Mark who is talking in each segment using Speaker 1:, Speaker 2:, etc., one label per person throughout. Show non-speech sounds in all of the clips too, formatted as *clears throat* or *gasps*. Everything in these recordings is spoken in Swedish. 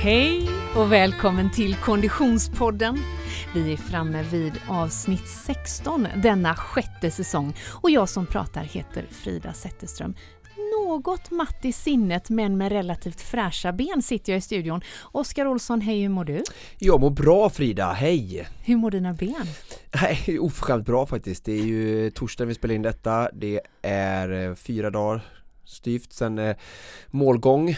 Speaker 1: Hej och välkommen till Konditionspodden. Vi är framme vid avsnitt 16 denna sjätte säsong och jag som pratar heter Frida Zetterström. Något matt i sinnet men med relativt fräscha ben sitter jag i studion. Oskar Olsson, hej hur mår du?
Speaker 2: Jag mår bra Frida, hej!
Speaker 1: Hur mår dina ben?
Speaker 2: Nej, oförskämt bra faktiskt. Det är ju torsdag vi spelar in detta. Det är eh, fyra dagar styvt sen eh, målgång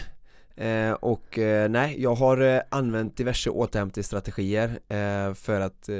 Speaker 2: Eh, och eh, nej, jag har eh, använt diverse återhämtningsstrategier eh, för att eh,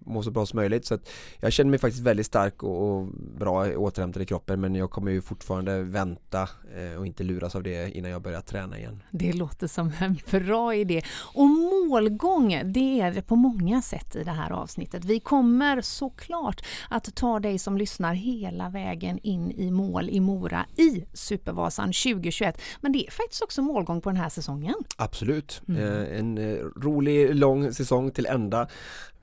Speaker 2: må så bra som möjligt så att jag känner mig faktiskt väldigt stark och, och bra återhämtad i kroppen men jag kommer ju fortfarande vänta eh, och inte luras av det innan jag börjar träna igen.
Speaker 1: Det låter som en *laughs* bra idé. Och målgång, det är det på många sätt i det här avsnittet. Vi kommer såklart att ta dig som lyssnar hela vägen in i mål i Mora i Supervasan 2021. Men det är faktiskt också målgång på den här säsongen.
Speaker 2: Absolut, mm. eh, en eh, rolig lång säsong till ända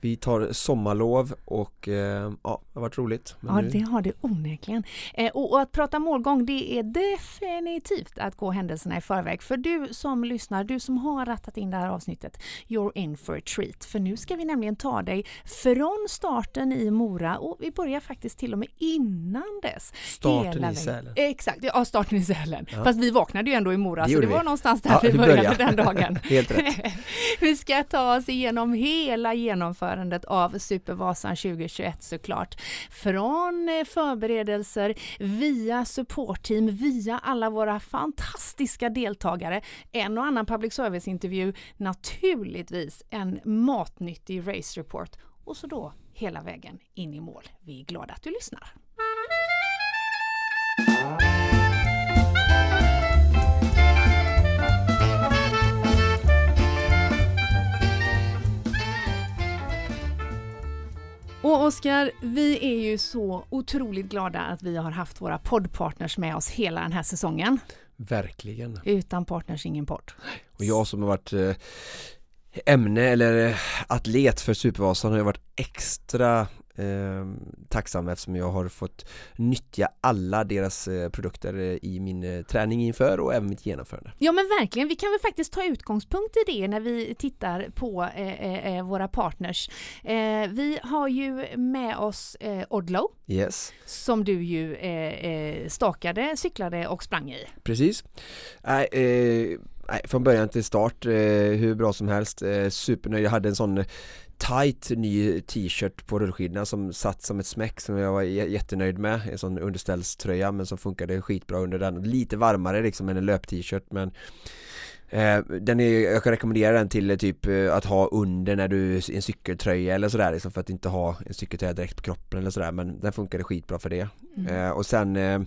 Speaker 2: vi tar sommarlov och eh, ja, det har varit roligt.
Speaker 1: ja, nu... det har det onekligen. Eh, och, och, att prata målgång, det är definitivt att gå händelserna i förväg. För du som lyssnar, du som har rattat in det här avsnittet, you're in for a treat. För nu ska vi nämligen ta dig från starten i Mora och vi börjar faktiskt till och med innan dess.
Speaker 2: Starten i Sälen.
Speaker 1: Exakt, ja starten i Sälen. Ja. Fast vi vaknade ju ändå i Mora, det så det var någonstans där
Speaker 2: ja,
Speaker 1: vi började började den dagen. *laughs*
Speaker 2: Helt rätt. *laughs*
Speaker 1: vi ska ta oss igenom hela genomförandet genomförandet av Supervasan 2021 såklart. Från eh, förberedelser via supportteam, via alla våra fantastiska deltagare, en och annan public service-intervju, naturligtvis en matnyttig race report och så då hela vägen in i mål. Vi är glada att du lyssnar. Och Oskar, vi är ju så otroligt glada att vi har haft våra poddpartners med oss hela den här säsongen.
Speaker 2: Verkligen.
Speaker 1: Utan partners ingen podd.
Speaker 2: Och jag som har varit eh, ämne eller eh, atlet för Supervasan har ju varit extra eh, tacksam eftersom jag har fått nyttja alla deras eh, produkter eh, i min eh, träning inför och även mitt genomförande.
Speaker 1: Ja men verkligen, vi kan väl faktiskt ta utgångspunkt i det när vi tittar på våra partners. vi har ju med oss Odlow
Speaker 2: yes.
Speaker 1: som du ju stakade, cyklade och sprang i.
Speaker 2: Precis. Nej, från början till start, hur bra som helst, supernöjd. Jag hade en sån tight ny t-shirt på rullskidorna som satt som ett smäck som jag var jättenöjd med. En sån underställströja men som funkade skitbra under den. Lite varmare liksom än en löp-t-shirt men eh, den är, jag kan rekommendera den till eh, typ eh, att ha under när du en cykeltröja eller sådär liksom för att inte ha en cykeltröja direkt på kroppen eller sådär men den funkade skitbra för det. Mm. eh, och sen eh,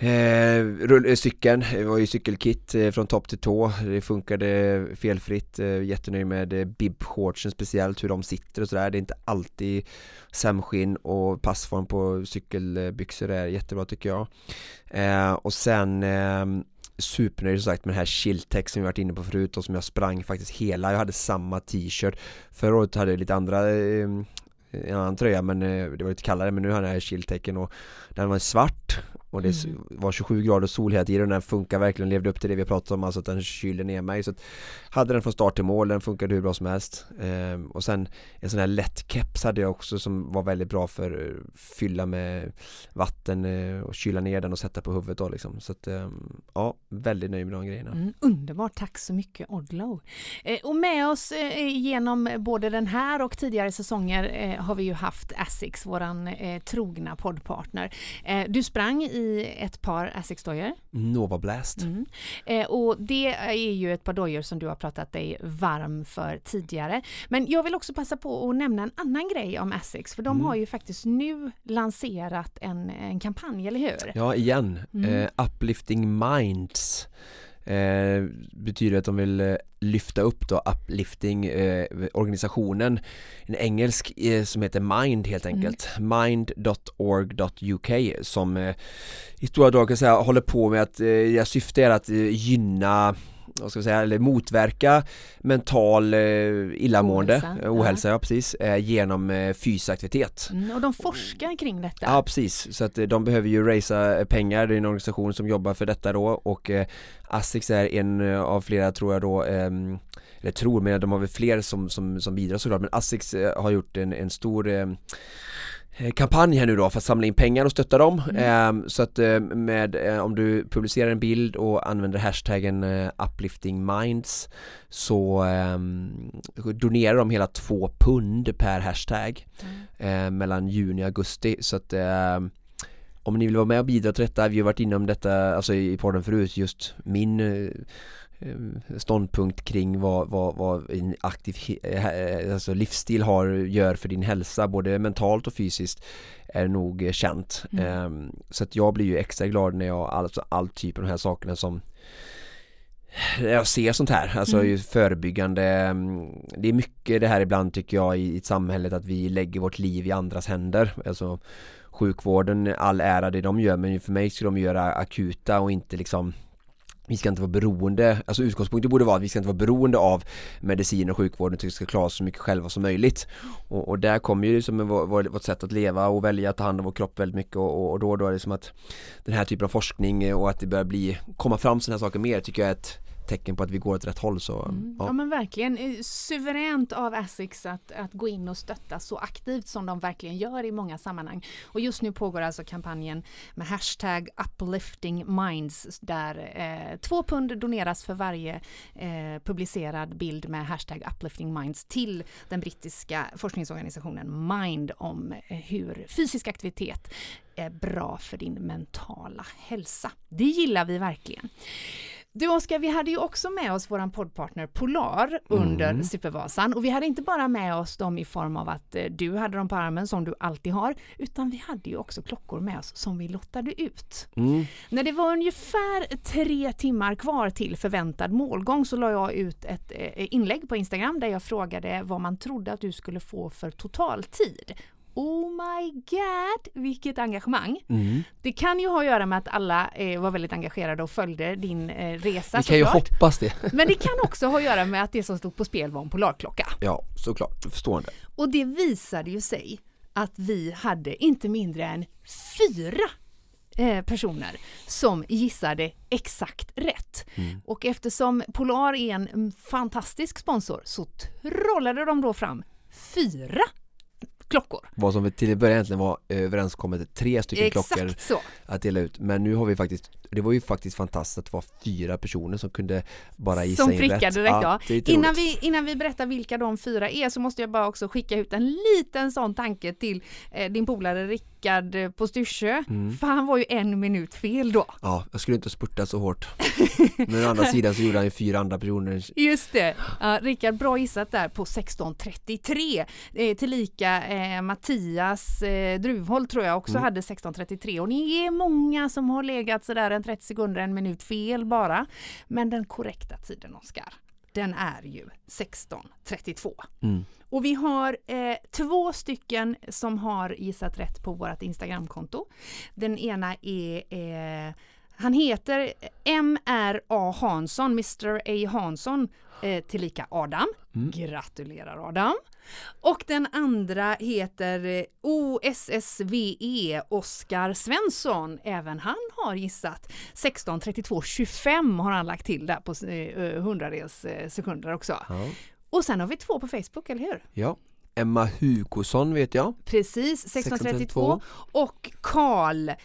Speaker 2: Eh, rull, eh, cykeln, det var ju cykelkit eh, från topp till tå. Det funkade felfritt, eh, jättenöjd med eh, bib-shortsen speciellt hur de sitter och sådär. Det är inte alltid sämskinn och passform på cykelbyxor är jättebra tycker jag. Eh, Och sen eh, supernöjd som sagt med den här Chiltex som vi varit inne på förut och som jag sprang faktiskt hela. Jag hade samma t-shirt. Förra året hade jag lite andra eh, en annan tröja men eh, det var lite kallare men nu har jag Chiltecken och den var svart och det mm. var 27 grader sol hela tiden och den funkar verkligen, levde upp till det vi pratade om, alltså att den kylde ner mig. Så att Hade den från start till mål, den funkade hur bra som helst. Ehm, Och sen en sån här lätt keps hade jag också som var väldigt bra för fylla med vatten eh, och kyla ner den och sätta på huvudet då liksom. Så att ehm, ja, väldigt nöjd med de grejerna. Mm,
Speaker 1: Underbart, tack så mycket Odlow eh, Och med oss eh, genom både den här och tidigare säsonger eh, har vi ju haft Asics, våran eh, trogna poddpartner. Eh, Du sprang i ett par Asics-dojor.
Speaker 2: Nova Blast.
Speaker 1: Mm. Eh, och det är ju ett par dojor som du har pratat dig varm för tidigare. Men jag vill också passa på att nämna en annan grej om Asics, för de mm. har ju faktiskt nu lanserat en, en kampanj, eller hur?
Speaker 2: Ja, igen. Mm. Eh, Uplifting Minds eh, betyder att de vill eh, lyfta upp då uplifting eh, organisationen en engelsk eh, som heter Mind helt mm. enkelt mm. mind.org.uk som eh, i stora drag kan säga håller på med att eh, deras syfte är att eh, gynna vad ska vi säga, eller motverka mental eh, illamående,
Speaker 1: Ohälsa,
Speaker 2: ohälsa, ohälsa ja. precis, eh, genom eh, fysisk aktivitet.
Speaker 1: Mm, och de forskar kring detta.
Speaker 2: Ja precis, så att eh, de behöver ju raisa pengar, det är en organisation som jobbar för detta då och eh, Asics är en eh, av flera tror jag då ehm, eller tror, men de har väl fler som, som, som bidrar såklart men eh, har gjort en, en stor eh, eh, kampanj här nu då för att samla in pengar och stötta dem. Mm. Eh, så att eh, med, eh, om du publicerar en bild och använder hashtaggen uplifting minds så ehm, donerar de hela två pund per hashtag mm. mellan juni och augusti så att ehm, om ni vill vara med och bidra till detta, vi har varit inom detta alltså i podden förut, just min Eh, ståndpunkt kring vad, vad, vad en aktiv eh, alltså livsstil har, gör för din hälsa både mentalt och fysiskt är nog känt. Mm. Ehm, så att jag blir ju extra glad när jag, alltså all typ av de här sakerna som jag ser sånt här, alltså mm. förebyggande mm, Det är mycket det här ibland tycker jag i, i samhället att vi lägger vårt liv i andras händer Alltså Sjukvården, all ära det de gör men för mig skulle de göra akuta och inte liksom vi ska inte vara beroende, alltså utgångspunkten borde vara att vi ska inte vara beroende av medicin och sjukvård utan vi ska klara oss så mycket själva som möjligt. Och, och där kommer ju liksom vårt sätt att leva och välja att ta hand om vår kropp väldigt mycket och, och då, då är det som att den här typen av forskning och att det börjar bli, komma fram sådana här saker mer tycker jag är ett tecken på att vi går åt rätt håll. Så,
Speaker 1: mm. ja. ja. men verkligen eh, suveränt av Asics att, att gå in och stötta så aktivt som de verkligen gör i många sammanhang. Och just nu pågår alltså kampanjen med hashtag uplifting minds där eh, två pund doneras för varje eh, publicerad bild med hashtag uplifting minds till den brittiska forskningsorganisationen Mind om eh, hur fysisk aktivitet är bra för din mentala hälsa. Det gillar vi verkligen. Du Oskar, vi hade ju också med oss våran poddpartner Polar under mm. Supervasan och vi hade inte bara med oss dem i form av att eh, du hade dem på armen som du alltid har, utan vi hade ju också klockor med oss som vi lottade ut. Mm. När det var ungefär tre timmar kvar till förväntad målgång så la jag ut ett eh, inlägg på Instagram där jag frågade vad man trodde att du skulle få för totaltid Oh my god, vilket engagemang! Mm. Det kan ju ha att göra med att alla eh, var väldigt engagerade och följde din eh, resa.
Speaker 2: Vi kan ju hoppas det.
Speaker 1: Men det kan också ha att göra med att det som stod på spel var en polarklocka.
Speaker 2: Ja, såklart, förstående.
Speaker 1: Och det visade ju sig att vi hade inte mindre än fyra eh, personer som gissade exakt rätt. Mm. Och eftersom Polar är en fantastisk sponsor så trollade de då fram fyra klockor.
Speaker 2: Vad som till början egentligen var överenskommet tre stycken
Speaker 1: Exakt
Speaker 2: klockor
Speaker 1: så.
Speaker 2: att dela ut. Men nu har vi faktiskt, det var ju faktiskt fantastiskt att det var fyra personer som kunde bara gissa
Speaker 1: som
Speaker 2: in
Speaker 1: rätt.
Speaker 2: Som
Speaker 1: direkt ja. ja. Innan, vi, innan vi berättar vilka de fyra är så måste jag bara också skicka ut en liten sån tanke till eh, din polare Rickard eh, på Styrsö. Mm. För han var ju en minut fel då.
Speaker 2: Ja, jag skulle inte spurta så hårt. *laughs* Men å andra sidan så gjorde han ju fyra andra personer.
Speaker 1: Just det. Uh, Rickard, bra gissat där på 16.33. Eh, tillika eh, Mattias eh, Druvholl tror jag också mm. hade 16.33 och ni är många som har legat sådär en 30 sekunder, en minut fel bara. Men den korrekta tiden Oskar, den är ju 16.32. Mm. Och vi har eh, två stycken som har gissat rätt på vårt Instagramkonto. Den ena är eh, han heter M.R.A. Hansson, Mr. A. Hansson, eh, tillika Adam. Mm. Gratulerar Adam! Och den andra heter eh, OSSVE Oskar Svensson. Även han har gissat 16.32.25 har han lagt till där på eh, hundradels eh, sekunder också. Ja. Och sen har vi två på Facebook, eller hur?
Speaker 2: Ja. Emma Hugosson vet jag.
Speaker 1: Precis, 1632. Och Karl eh,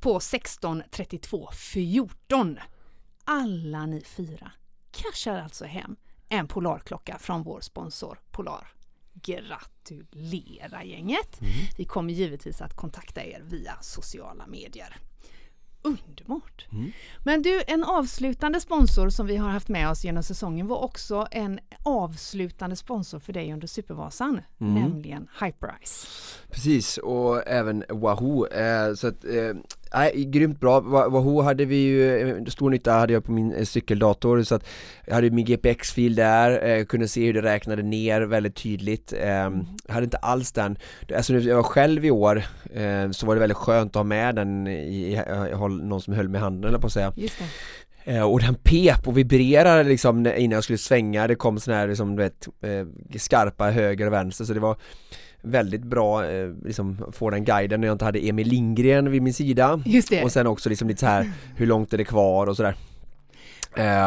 Speaker 1: på 163214. Alla ni fyra cashar alltså hem en Polarklocka från vår sponsor Polar. Gratulera gänget! Mm. Vi kommer givetvis att kontakta er via sociala medier. Underbart! Mm. Men du, en avslutande sponsor som vi har haft med oss genom säsongen var också en avslutande sponsor för dig under Supervasan, mm. nämligen Hyperice.
Speaker 2: Precis, och även Wahoo. Eh, så att, eh, Nej, grymt bra. Wahoo hade vi ju, eh, stor nytta hade jag på min eh, cykeldator så att jag hade min GPX-fil där, eh, kunde se hur det räknade ner väldigt tydligt. Eh, jag hade inte alls den, alltså när jag var själv i år eh, så var det väldigt skönt att ha med den i, i, i någon som höll i handen eller på att säga.
Speaker 1: Just det.
Speaker 2: Och den pep och vibrerade liksom innan jag skulle svänga, det kom sådana här liksom, du vet, skarpa höger och vänster så det var väldigt bra eh, liksom få den guiden. När jag inte hade Emil Lindgren vid min sida. Och sen också liksom lite så här hur långt är det kvar och sådär.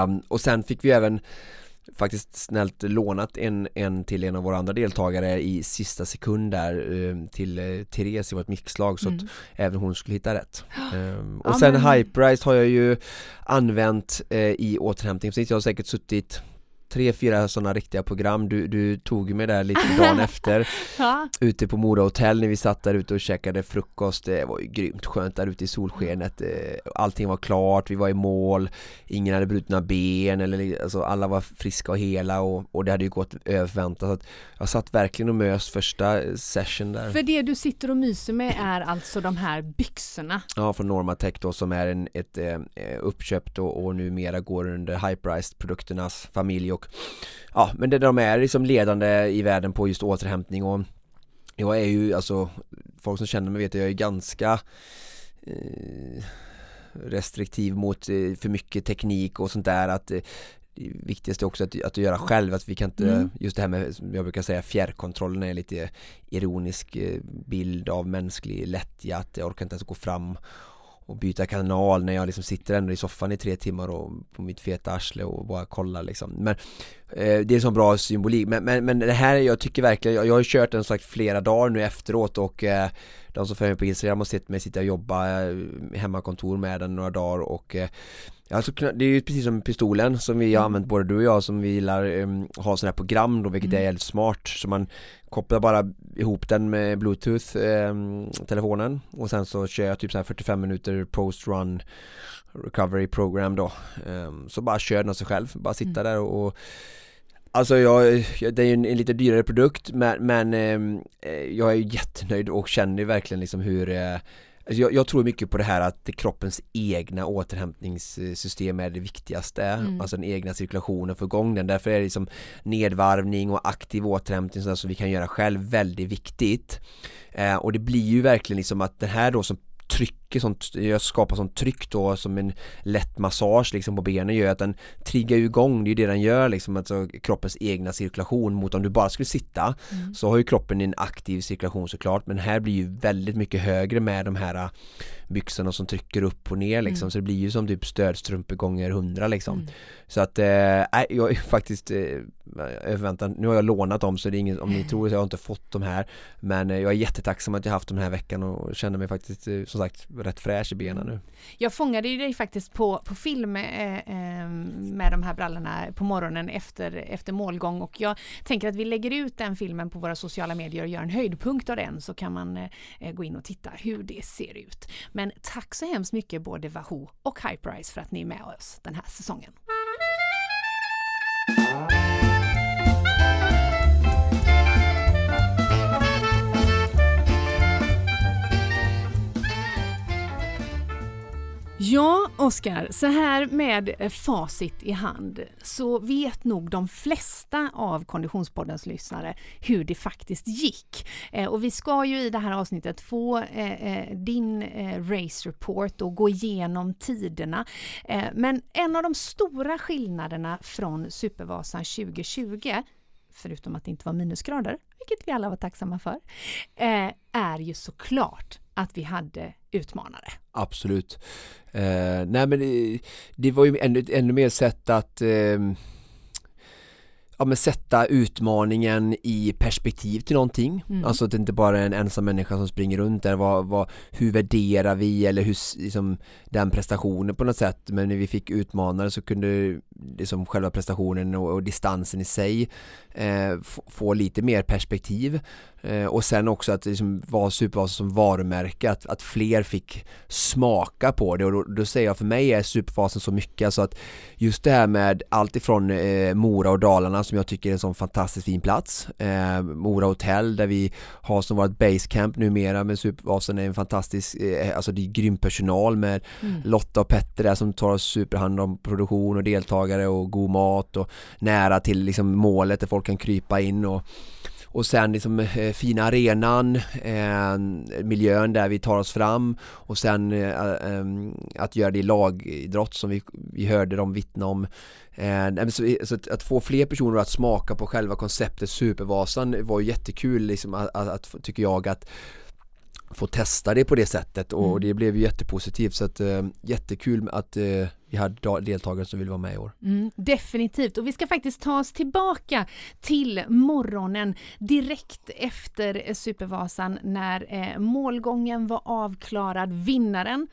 Speaker 2: Um, och sen fick vi även faktiskt snällt lånat en, en till en av våra andra deltagare i sista sekund där um, till uh, Therese i vårt mixlag så mm. att även hon skulle hitta rätt. *gasps* Um, och ja, sen men... Hyperice har jag ju använt uh, i återhämtning, så jag har säkert suttit tre, fyra sådana riktiga program. Du, du tog mig där lite dagen *laughs* efter ja. Ute på Mora hotell när vi satt där ute och käkade frukost Det var ju grymt skönt där ute i solskenet eh, Allting var klart, vi var i mål Ingen hade brutna ben eller alltså alla var friska och hela och, och det hade ju gått över förväntat Jag satt verkligen och mös första session där
Speaker 1: För det du sitter och myser med är alltså de här byxorna?
Speaker 2: Ja, från Normatec då som är en, ett eh, uppköpt och, och numera går under Hyperized produkternas familj och och ja, men det, de är liksom ledande i världen på just återhämtning och jag är ju alltså folk som känner mig vet att jag är ganska eh, restriktiv mot eh, för mycket teknik och sånt där att eh, det viktigaste också att, att göra själv, att vi kan inte, mm. just det här med, jag brukar säga fjärrkontrollen är lite ironisk eh, bild av mänsklig lättja, att jag orkar inte ens gå fram och byta kanal när jag liksom sitter ändå i soffan i tre timmar och på mitt feta arsle och bara kollar liksom. Men eh, det är så bra symbolik. Men, men, men det här jag tycker verkligen, jag, jag har kört den sagt flera dagar nu efteråt och eh, de som följer mig på Instagram har sett mig sitta och jobba eh, hemmakontor med den några dagar och eh, Alltså, det är ju precis som pistolen som vi har mm. använt både du och jag som vi gillar um, ha sådana här program då vilket mm. är jävligt smart så man kopplar bara ihop den med bluetooth um, telefonen och sen så kör jag typ så här 45 minuter post run recovery program då um, så bara kör den av sig själv, bara sitta mm. där och, och Alltså jag, det är ju en, en, lite dyrare produkt men, men eh, jag är jättenöjd och känner verkligen liksom hur eh, Alltså jag, jag, tror mycket på det här att kroppens egna återhämtningssystem är det viktigaste. Mm. Alltså den egna cirkulationen, få igång den. Därför är det liksom nedvarvning och aktiv återhämtning som vi kan göra själv väldigt viktigt. Eh, Och det blir ju verkligen liksom att det här då som trycker sånt, jag skapar sånt tryck då som en lätt massage liksom på benen gör att den triggar igång, det är ju det den gör liksom, alltså kroppens egna cirkulation mot om du bara skulle sitta mm. så har ju kroppen en aktiv cirkulation såklart men här blir ju väldigt mycket högre med de här byxorna som trycker upp och ner liksom mm. så det blir ju som typ stödstrumpor gånger hundra liksom mm. Så att, eh, jag är *laughs* faktiskt eh, förväntan, nu har jag lånat dem så det är ingen, om ni *laughs* tror att jag har inte fått de här Men eh, jag är jättetacksam att jag haft dem den här veckan och känner mig faktiskt eh, som sagt rätt fräsch i benen nu
Speaker 1: Jag fångade ju dig faktiskt på, på film eh, eh, med de här brallorna på morgonen efter, efter målgång och jag tänker att vi lägger ut den filmen på våra sociala medier och gör en höjdpunkt av den så kan man eh, gå in och titta hur det ser ut. Men tack så hemskt mycket både Wahoo och Hyperice för att ni är med oss den här säsongen. Ja, Oskar, så här med eh, facit i hand så vet nog de flesta av Konditionspoddens lyssnare hur det faktiskt gick. Eh, och vi ska ju i det här avsnittet få eh, din race report och gå igenom tiderna. Men en av de stora skillnaderna från Supervasan 2020 förutom att det inte var minusgrader, vilket vi alla var tacksamma för, är ju såklart att vi hade utmanare.
Speaker 2: Absolut. Eh, nej men det, det, var ju ännu, ännu mer sätt att eh, ja, men sätta utmaningen i perspektiv till någonting. Mm. Alltså att det inte bara är en ensam människa som springer runt där. Vad, vad, hur värderar vi eller hur liksom, den prestationen på något sätt. Men när vi fick utmanare så kunde liksom själva prestationen och, och distansen i sig eh, få lite mer perspektiv. Eh, och sen också att liksom var Supervasa som varumärke, att, att fler fick smaka på det och då, då säger jag för mig är Supervasen så mycket alltså att just det här med allt ifrån eh, Mora och Dalarna som jag tycker är en sån fantastiskt fin plats eh, Mora hotell där vi har som vårt basecamp numera med Supervasen är en fantastisk, eh, alltså det är grym personal med mm. Lotta och Petter där som tar superhand om produktion och deltagare och god mat och nära till liksom målet där folk kan krypa in och och sen liksom eh, fina arenan, eh, miljön där vi tar oss fram och sen eh, eh att göra det i lagidrott som vi, vi hörde dem vittna om. Eh, så, så att, att, få fler personer att smaka på själva konceptet Supervasan var ju jättekul liksom att, att, att tycker jag att få testa det på det sättet och mm. det blev ju jättepositivt så att äh, jättekul att äh, vi hade deltagare som vill vara med i år.
Speaker 1: Mm, definitivt och vi ska faktiskt ta oss tillbaka till morgonen direkt efter Supervasan när äh, målgången var avklarad. Vinnaren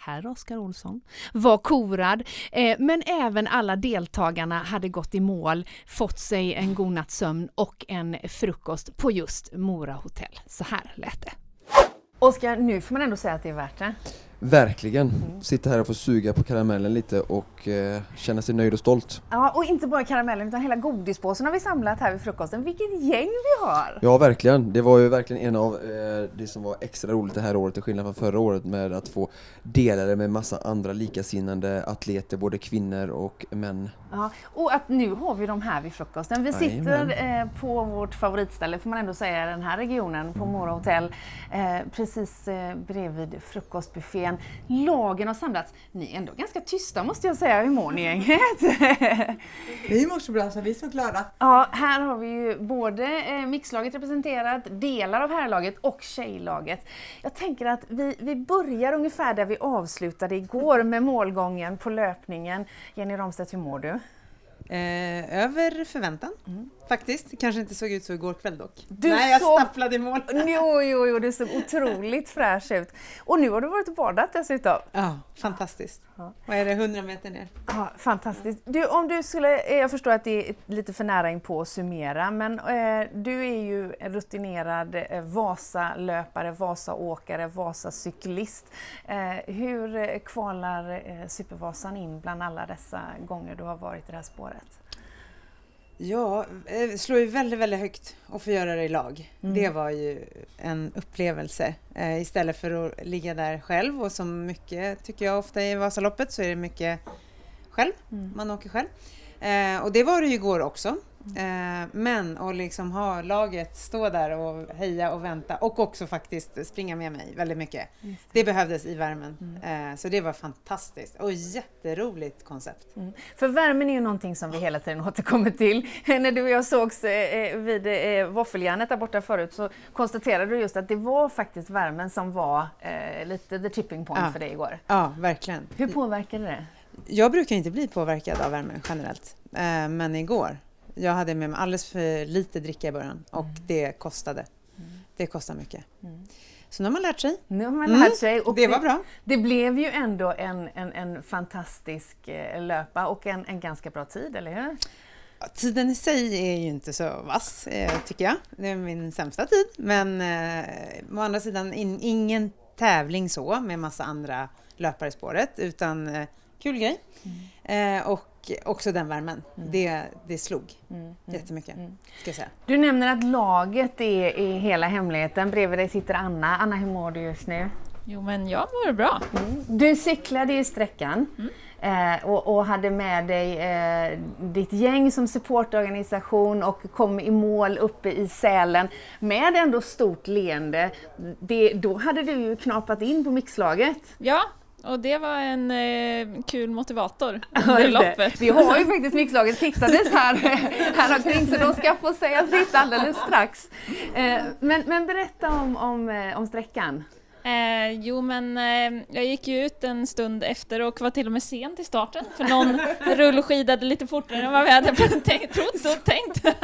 Speaker 1: herr Oskar Olsson, var korad, eh, men även alla deltagarna hade gått i mål, fått sig en god natts sömn och en frukost på just Mora hotell. Så här lät det. Oskar, nu får man ändå säga att det är värt det.
Speaker 2: Verkligen. Mm. Sitta här och få suga på karamellen lite och eh, känna sig nöjd och stolt.
Speaker 1: Ja, och inte bara karamellen utan hela godispåsen har vi samlat här vid frukosten. Vilket gäng vi har!
Speaker 2: Ja, verkligen. Det var ju verkligen en av eh, det som var extra roligt det här året, till skillnad från förra året, med att få dela det med massa andra likasinnande atleter, både kvinnor och män.
Speaker 1: Ja, och att nu har vi dem här vid frukosten. Vi sitter eh, på vårt favoritställe, får man ändå säga, i den här regionen, på Mora hotell, eh, precis eh, bredvid frukostbuffén igen. Lagen har samlats. Ni är ändå ganska tysta måste jag säga. Hur mår ni gänget? *laughs*
Speaker 3: vi mår så bra så vi är så glada.
Speaker 1: Ja, här har vi ju både eh, mixlaget representerat, delar av herrlaget och tjejlaget. Jag tänker att vi, vi börjar ungefär där vi avslutade igår med målgången på löpningen. Jenny Ramstedt, hur mår du?
Speaker 3: Eh, över förväntan. Mm faktiskt. Det kanske inte såg ut så igår kväll dock.
Speaker 1: Du Nej, jag så... stapplade i mål. *laughs* Jo, jo, jo, du såg otroligt *laughs* fräsch ut. Och nu har du varit och badat dessutom.
Speaker 3: Ja, fantastiskt. Ja. Vad är det, 100 meter ner?
Speaker 1: Ja, fantastiskt. Du, om du skulle, eh, jag förstår att det är lite för nära in på att summera, men eh, du är ju en rutinerad eh, Vasalöpare, Vasaåkare, Vasacyklist. Eh, hur eh, kvalar eh, Supervasan in bland alla dessa gånger du har varit i det här spåret?
Speaker 3: Ja, eh, slår ju väldigt, väldigt högt att få göra det i lag. Mm. Det var ju en upplevelse. Eh, istället för att ligga där själv och som mycket tycker jag ofta i Vasaloppet så är det mycket själv. Mm. Man åker själv. Eh, och det var det ju igår också. Eh, men att liksom ha laget stå där och heja och vänta och också faktiskt springa med mig väldigt mycket. Det. det. behövdes i värmen. Mm. Eh, så det var fantastiskt och jätteroligt koncept. Mm.
Speaker 1: För värmen är ju någonting som vi hela tiden återkommer till. *laughs* När du och jag sågs eh, vid våffeljärnet där borta förut så konstaterade du just att det var faktiskt värmen som var lite the tipping point
Speaker 3: ja.
Speaker 1: för dig igår.
Speaker 3: Ja, verkligen.
Speaker 1: Hur påverkade det?
Speaker 3: Jag brukar inte bli påverkad av värme generellt, men igår jag hade med mig alldeles för lite dricka i början och mm. det kostade. Mm. Det kostar mycket. Mm. Så nu har man lärt sig.
Speaker 1: Nu har man lärt mm. sig.
Speaker 3: Och det, det, var bra.
Speaker 1: Det blev ju ändå en, en, en fantastisk eh, löpa och en, en ganska bra tid, eller hur?
Speaker 3: Ja, tiden i sig är ju inte så vass, eh, tycker jag. Det är min sämsta tid. Men eh, å andra sidan, in, ingen tävling så med massa andra löpare i spåret, utan eh, kul grej. Mm. Eh, och också den värmen. Mm. Det, det slog mm. mm. jättemycket, mm. ska jag säga.
Speaker 1: Du nämner att laget är, är hela hemligheten. Bredvid dig sitter Anna. Anna, hur mår du just nu?
Speaker 4: Jo, men jag mår bra.
Speaker 1: Mm. Du cyklade i sträckan. Mm. Eh, och, och, hade med dig eh, ditt gäng som supportorganisation och kom i mål uppe i Sälen med ändå stort leende. Det, då hade du ju knapat in på mixlaget.
Speaker 4: Ja, och det var en eh, kul motivator *laughs* under loppet.
Speaker 1: Vi har ju *laughs* faktiskt mixlaget sittades här, *laughs* här omkring så de ska få säga sitt alldeles strax. Eh, men, men berätta om, om, eh, om sträckan.
Speaker 4: Eh, jo men eh, jag gick ju ut en stund efter och var till och med sen till starten för någon rullskidade lite fortare än vad vi hade tänkt, trott och tänkt.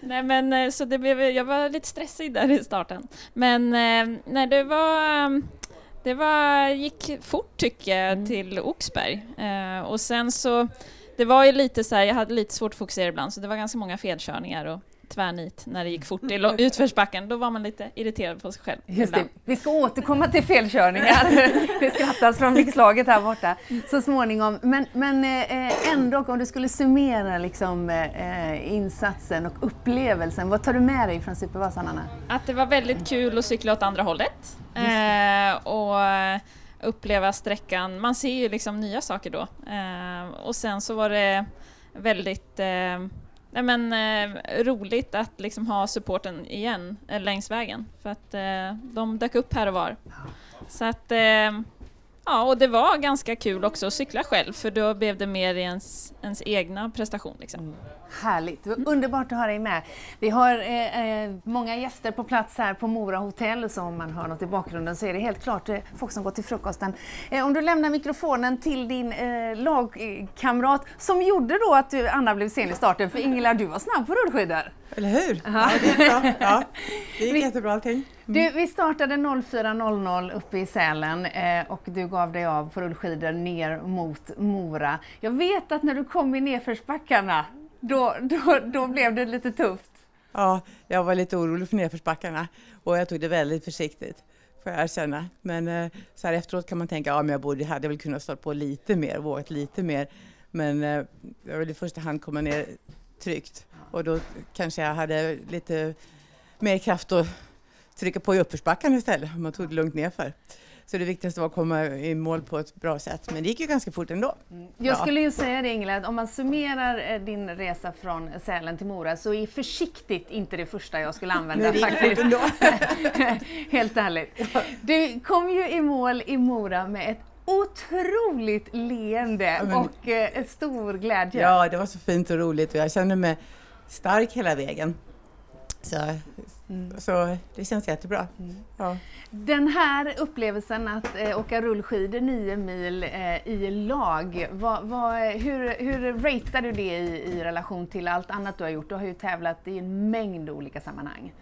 Speaker 4: nej men eh, så det blev, jag var lite stressig där i starten. Men eh, nej, det var det var, gick fort tycker jag mm. till Oxberg. Eh, och sen så, det var ju lite så här, jag hade lite svårt att fokusera ibland så det var ganska många felkörningar och tvärnit när det gick fort i utförsbacken. Då var man lite irriterad på sig själv.
Speaker 1: Just. Vi ska återkomma till felkörningar. *laughs* det skrattas från mixlaget här borta så småningom. Men, men eh, ändå, om du skulle summera liksom, eh, insatsen och upplevelsen, vad tar du med dig från Supervasan, Anna?
Speaker 4: Att det var väldigt kul att cykla åt andra hållet. Eh, och uppleva sträckan. Man ser ju liksom nya saker då. Eh, och sen så var det väldigt eh, nej men, eh, roligt att liksom ha supporten igen eh, längs vägen. För att eh, de dök upp här och var. Så att, eh, ja, och det var ganska kul också att cykla själv för då blev det mer ens, ens egna prestation. Liksom.
Speaker 1: Härligt, det var underbart att ha dig med. Vi har eh, eh, många gäster på plats här på Mora hotell, så om man hör något i bakgrunden så är det helt klart eh, folk som går till frukosten. Eh, om du lämnar mikrofonen till din eh, lagkamrat som gjorde då att du, Anna blev sen i starten, för Ingela du var snabb på rullskidor.
Speaker 5: Eller hur? Ja, det gick bra. Ja, det gick jättebra allting.
Speaker 1: Du, vi startade 04.00 uppe i Sälen eh, och du gav dig av på rullskidor ner mot Mora. Jag vet att när du kom i nedförsbackarna, då, då, då blev det lite tufft.
Speaker 5: Ja, jag var lite orolig för nedförsbackarna och jag tog det väldigt försiktigt får jag erkänna. Men eh, så här efteråt kan man tänka, ja men jag borde, hade väl kunnat stå på lite mer, vågat lite mer. Men eh, jag ville i första hand komma ner tryggt och då kanske jag hade lite mer kraft att trycka på i uppförsbackarna istället man tog det lugnt nerför. Så det viktigaste var att komma i mål på ett bra sätt, men det gick ju ganska fort ändå.
Speaker 1: Jag ja. skulle ju säga det Ingela, att om man summerar eh, din resa från Sälen till Mora så är försiktigt inte det första jag skulle använda
Speaker 5: Nej,
Speaker 1: faktiskt. *laughs* Helt ärligt. Du kom ju i mål i Mora med ett otroligt leende ja, men, och eh, stor glädje.
Speaker 5: Ja, det var så fint och roligt och jag kände mig stark hela vägen. Så, mm. så det känns jättebra. Mm. Ja.
Speaker 1: Den här upplevelsen att eh, åka rullskidor nio mil eh, i lag, vad, vad, hur, hur ratear du det i, i relation till allt annat du har gjort? Du har ju tävlat i en mängd olika sammanhang.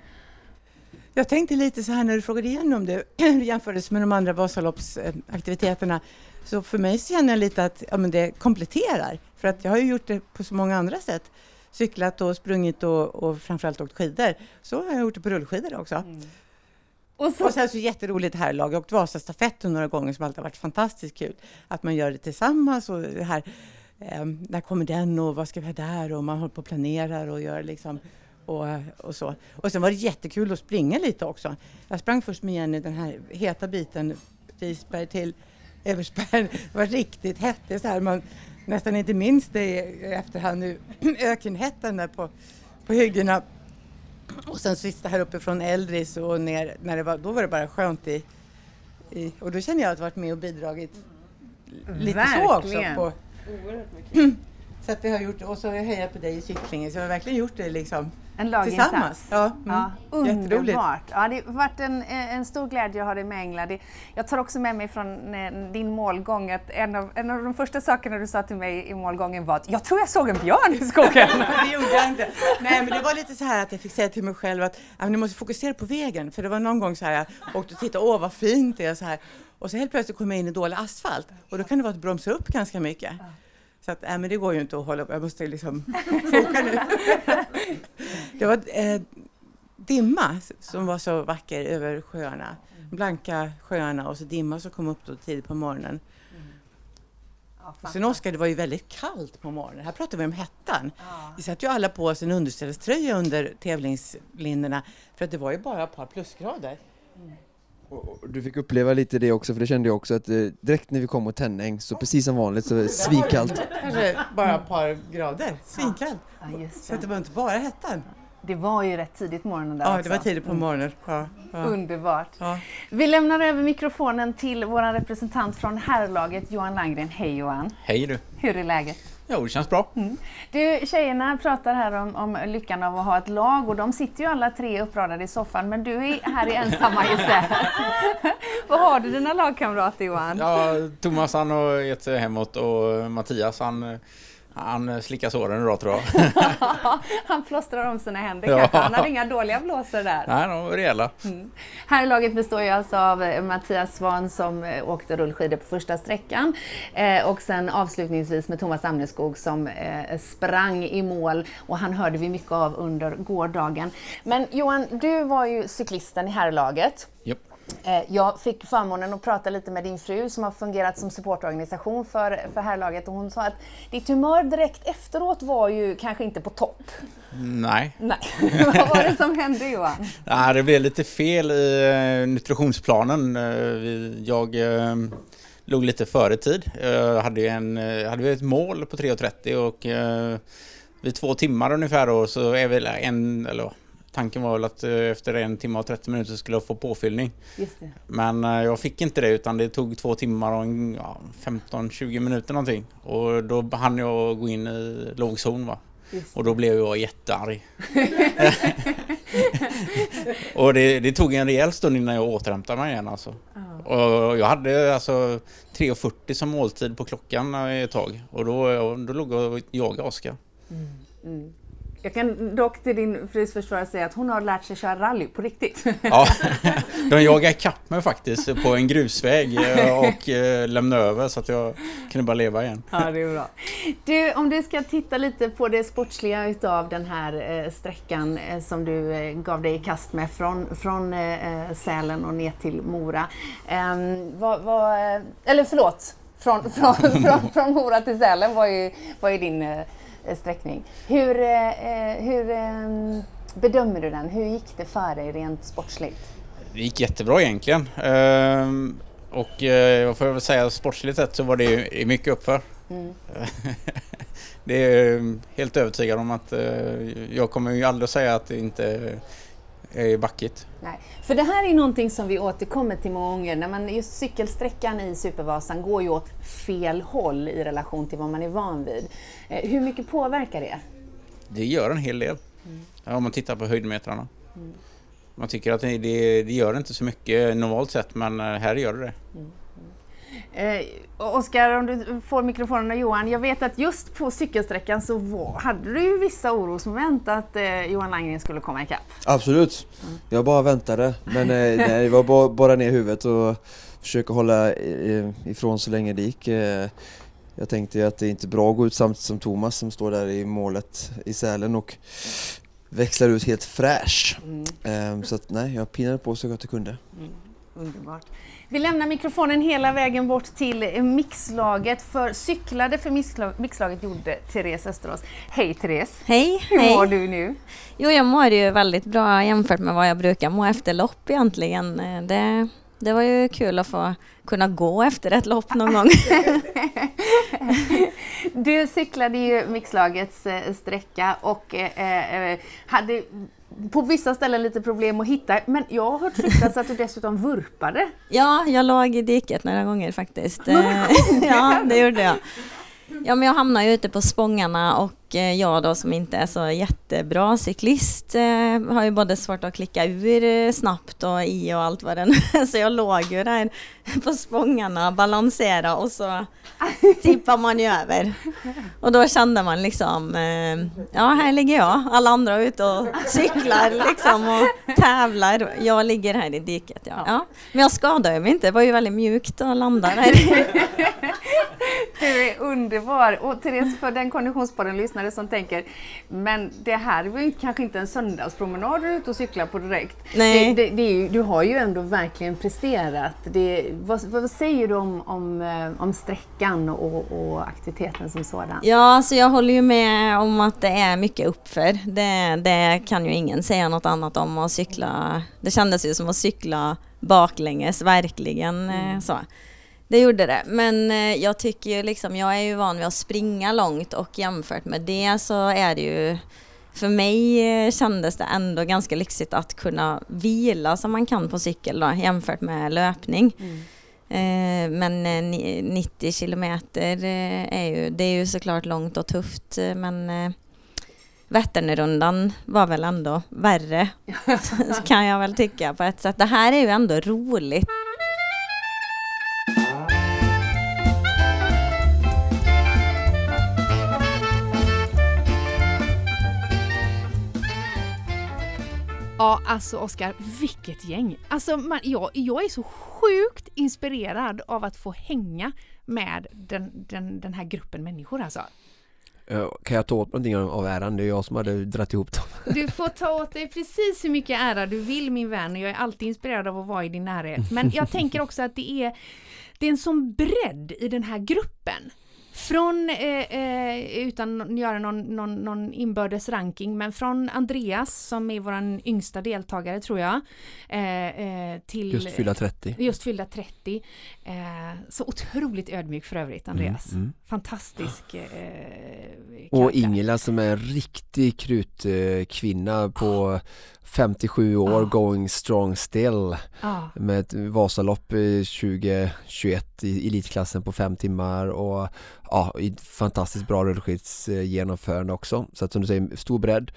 Speaker 5: Jag tänkte lite så här när du frågade igenom det, *clears throat* jämfördes med de andra Vasaloppsaktiviteterna, så för mig känner jag lite att ja, men det kompletterar. För att jag har ju gjort det på så många andra sätt. Cyklat och sprungit och, och framförallt åkt skidor. Så har jag gjort det på rullskidor också. Mm. Och, så... och sen så jätteroligt här lag. Jag har åkt Vasastafetten några gånger som alltid har varit fantastiskt kul. Att man gör det tillsammans och det här eh, när kommer den och vad ska vi ha där och man håller på och planerar och gör liksom och, och så. Och sen var det jättekul att springa lite också. Jag sprang först med Jenny den här heta biten Risberg till Eversberg. Det var riktigt hett. Det är så här man nästan inte minns det i efterhand nu. *clears throat* Ökenhettan där på, på hyggena. Och sen sista här uppifrån Eldris och ner, när det var, då var det bara skönt i, i och då känner jag att jag varit med och bidragit lite Verkligen. så också. På, Oerhört *clears throat* mycket. så att vi har gjort, och så har jag hejat på dig i cyklingen, så jag har verkligen gjort det liksom
Speaker 1: en laginsats.
Speaker 5: Tillsammans. Ja, mm.
Speaker 1: ja, underbart. Ja, det har varit en, en stor glädje att ha dig med Engla. Det, jag tar också med mig från eh, din målgång att en av, en av de första sakerna du sa till mig i målgången var att jag tror jag såg en björn i skogen. *laughs*
Speaker 5: det gjorde jag inte. Nej, men det var lite så här att jag fick säga till mig själv att ni måste fokusera på vägen. För det var någon gång så här, jag åkte och tittade, åh vad fint det är så här. Och så helt plötsligt kom jag in i dålig asfalt och då kan det vara att bromsa upp ganska mycket. Så att, äh, men det går ju inte att hålla på, jag måste liksom *laughs* foka nu. *laughs* det var eh, dimma som var så vacker över sjöarna. Blanka sjöarna och så dimma som kom upp då tidigt på morgonen. Ja, Sen Oskar, det var ju väldigt kallt på morgonen. Här pratar vi om hettan. Ja. Vi satt ju alla på oss en underställströja under tävlingslinjerna för att det var ju bara ett par plusgrader.
Speaker 2: Du fick uppleva lite det också, för det kände jag också att eh, direkt när vi kom mot Tänning så precis som vanligt så svinkallt.
Speaker 5: Kanske bara ett par grader, svinkallt. Ja, så det var inte bara hettan.
Speaker 1: Det var ju rätt tidigt på morgonen där
Speaker 5: Ja,
Speaker 1: också.
Speaker 5: det var tidigt på morgonen. Ja,
Speaker 1: ja. Underbart. Ja. Vi lämnar över mikrofonen till vår representant från herrlaget, Johan Landgren. Hej Johan!
Speaker 6: Hej du!
Speaker 1: Hur är läget?
Speaker 6: Jo, det känns bra. Mm.
Speaker 1: Du, tjejerna pratar här om, om, lyckan av att ha ett lag och de sitter ju alla tre uppradade i soffan men du är här i ensamma istället. *laughs* Vad har du dina lagkamrater Johan?
Speaker 6: Ja, Thomas han har gett sig hemåt och Mattias han han slickar såren idag tror jag. *laughs*
Speaker 1: han plåstrar om sina händer ja. kanske. Han hade inga dåliga blåsor där.
Speaker 6: Nej, de var rejäla. Mm.
Speaker 1: Här i laget består ju alltså av eh, Mattias Svan som eh, åkte rullskidor på första sträckan eh, och sen avslutningsvis med Thomas Amneskog som eh, sprang i mål och han hörde vi mycket av under gårdagen. Men Johan, du var ju cyklisten i herrlaget.
Speaker 6: Yep.
Speaker 1: Eh, jag fick förmånen att prata lite med din fru som har fungerat som supportorganisation för, för herrlaget och hon sa att ditt humör direkt efteråt var ju kanske inte på topp.
Speaker 6: Nej.
Speaker 1: Nej. *laughs* Vad var det som hände Johan?
Speaker 6: Nej, det blev lite fel i eh, nutritionsplanen. Eh, jag låg lite före tid. Jag hade, en, hade ett mål på 3.30 och vid två timmar ungefär då så är väl en, eller tanken var väl att eh, efter en timme och 30 minuter skulle jag få påfyllning. Men eh, jag fick inte det utan det tog två timmar och ja, 15-20 minuter någonting. Och då hann jag gå in i lågzon va. Och då blev jag jättearg. *laughs* och det, det, tog en rejäl stund innan jag återhämtade mig igen alltså. Oh. Och jag hade alltså 3.40 som måltid på klockan ett tag. Och då, då låg jag och jagade Oskar. Mm.
Speaker 1: Mm. Jag kan dock till din frus försvara säga att hon har lärt sig köra rally på riktigt. *laughs*
Speaker 6: Ja, de jagade ikapp mig faktiskt på en grusväg eh, och eh, lämnade över så att jag kunde bara leva igen.
Speaker 1: Ja, det är bra. Du, om du ska titta lite på det sportsliga utav den här eh, sträckan som du gav dig i kast med från, från Sälen och ner till Mora. Ehm, vad, vad, eller förlåt, från, *laughs* från, från, från Mora till Sälen var ju, var ju din sträckning. Hur, eh, hur ehm, bedömer du den? Hur gick det för dig rent sportsligt?
Speaker 6: Det gick jättebra egentligen. Ehm, och eh, jag får väl säga sportsligt sett så var det mycket uppför. Mm. *laughs* det är helt övertygad om att jag kommer ju aldrig säga att det inte är backigt.
Speaker 1: Nej, för det här är någonting som vi återkommer till många gånger. När man, just cykelsträckan i Supervasan går ju åt fel håll i relation till vad man är van vid. Eh, hur mycket påverkar det?
Speaker 6: Det gör en hel del. Mm. om man tittar på höjdmetrarna. Mm. Man tycker att det, det, det, gör inte så mycket normalt sett men eh, här gör det det. Mm.
Speaker 1: Eh, Oskar, om du får mikrofonen av Johan. Jag vet att just på cykelsträckan så var, hade du ju vissa orosmoment att eh, Johan Langgren skulle komma ikapp.
Speaker 2: Absolut. Mm. Jag bara väntade. Men eh, *laughs* nej, det var bara, bara ner huvudet och försöka hålla ifrån så länge det gick. Eh, jag tänkte att det är inte bra att gå ut samtidigt som Thomas som står där i målet i Sälen och växlar ut helt fräsch. Mm. Eh, så att nej, jag pinade på så gott jag kunde. Mm.
Speaker 1: Underbart. Vi lämnar mikrofonen hela vägen bort till mixlaget. För cyklade för mixlaget gjorde Therese Österås. Hej Therese!
Speaker 7: Hej!
Speaker 1: Hur
Speaker 7: hej.
Speaker 1: mår du nu?
Speaker 7: Jo, jag mår ju väldigt bra jämfört med vad jag brukar må efter lopp egentligen. Det, det var ju kul att få kunna gå efter ett lopp någon gång. *laughs*
Speaker 1: du cyklade ju mixlagets eh, sträcka och eh, eh, hade på vissa ställen lite problem att hitta, men jag har hört ryktas att du dessutom vurpade.
Speaker 7: Ja, jag låg i diket några gånger faktiskt. Några gånger? *laughs* ja, det gjorde jag. Ja, men jag hamnade ju ute på Spångarna och eh, jag då som inte är så jättebra cyklist eh, har ju både svårt att klicka ur eh, snabbt och i och allt vad den *laughs* Så jag låg ju där på Spångarna, balansera och så *laughs* tippar man ju över. Och då kände man liksom, ja här ligger jag, alla andra är ute och cyklar liksom och tävlar. Jag ligger här i diket. Ja. ja. Men jag skadade mig inte, det var ju väldigt mjukt att landa där. *laughs*
Speaker 1: Du är underbar! Och Therese, för den konditionspodden-lyssnare som tänker, men det här var ju kanske inte en söndagspromenad du är ute och cyklar på direkt.
Speaker 7: Nej.
Speaker 1: Det, det, det ju, du har ju ändå verkligen presterat. vad, vad säger du om, om, eh, om sträckan och, och, aktiviteten som sådan?
Speaker 7: Ja, alltså jag håller ju med om att det är mycket uppför. Det, det kan ju ingen säga något annat om att cykla. Det kändes ju som att cykla baklänges, verkligen eh, mm. så. Det gjorde det, men eh, jag tycker ju liksom, jag är ju van vid att springa långt och jämfört med det så är det ju för mig eh, kändes det ändå ganska lyxigt att kunna vila som man kan på cykel då, jämfört med löpning. Mm. Eh, men 90 kilometer är ju, det är ju såklart långt och tufft men Vätternrundan var väl ändå värre, *laughs* kan jag väl tycka på ett sätt. Det här är ju ändå roligt.
Speaker 1: Ja, alltså Oskar, vilket gäng! Alltså, man, jag, jag är så sjukt inspirerad av att få hänga med den, den, den här gruppen människor alltså.
Speaker 2: Kan jag ta åt någonting av äran? Det är jag som hade dratt ihop dem.
Speaker 1: Du får ta åt dig precis hur mycket ära du vill min vän. Jag är alltid inspirerad av att vara i din närhet. Men jag tänker också att det är, det är en sån bredd i den här gruppen. Från, eh, eh, utan att göra någon, någon, någon inbördes ranking, men från Andreas som är vår yngsta deltagare tror jag. Eh, eh till
Speaker 2: just fyllda 30.
Speaker 1: Just fyllda 30. Eh, så otroligt ödmjuk för övrigt Andreas. Mm, mm. Fantastisk.
Speaker 2: Eh, och Ingela som är en riktig krutkvinna på 57 år, ah. going strong still. Ah. Med ett Vasalopp 2021 i elitklassen på fem timmar och ja, fantastiskt bra rullskidsgenomförande också. Så att som du säger, stor bredd.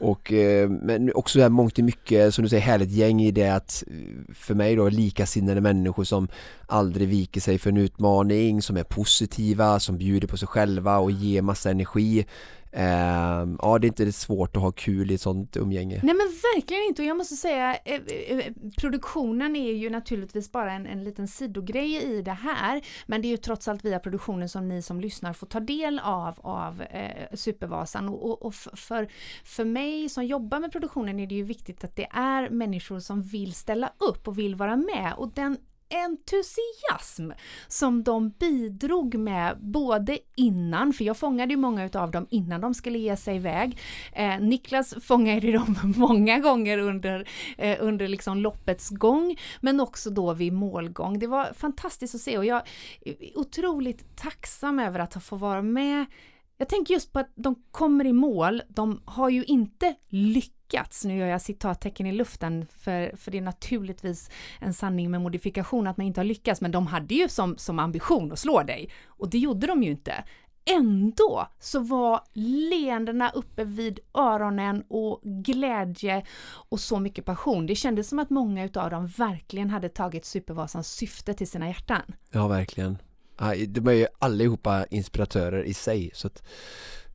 Speaker 2: Och eh, men också här mångt i mycket, som du säger, härligt gäng i det att eh, för mig då likasinnade människor som aldrig viker sig för en utmaning, som är positiva, som bjuder på sig själva och ger massa energi. Uh, ja, det är inte svårt att ha kul i sånt umgänge.
Speaker 1: Nej men verkligen inte och jag måste säga eh, eh, eh, produktionen är ju naturligtvis bara en, en liten sidogrej i det här. Men det är ju trots allt via produktionen som ni som lyssnar får ta del av, av eh, Supervasan och, och, och för, för mig som jobbar med produktionen är det ju viktigt att det är människor som vill ställa upp och vill vara med och den entusiasm som de bidrog med både innan, för jag fångade ju många av dem innan de skulle ge sig iväg. Eh, Niklas fångade dem *laughs* många gånger under, eh, under liksom loppets gång, men också då vid målgång. Det var fantastiskt att se och jag är otroligt tacksam över att få vara med jag tänker just på att de kommer i mål, de har ju inte lyckats, nu gör jag citattecken i luften för, för det är naturligtvis en sanning med modifikation att man inte har lyckats, men de hade ju som, som ambition att slå dig och det gjorde de ju inte. Ändå så var leendena uppe vid öronen och glädje och så mycket passion. Det kändes som att många utav dem verkligen hade tagit Supervasans syfte till sina hjärtan.
Speaker 2: Ja, verkligen. De är ju allihopa inspiratörer i sig så att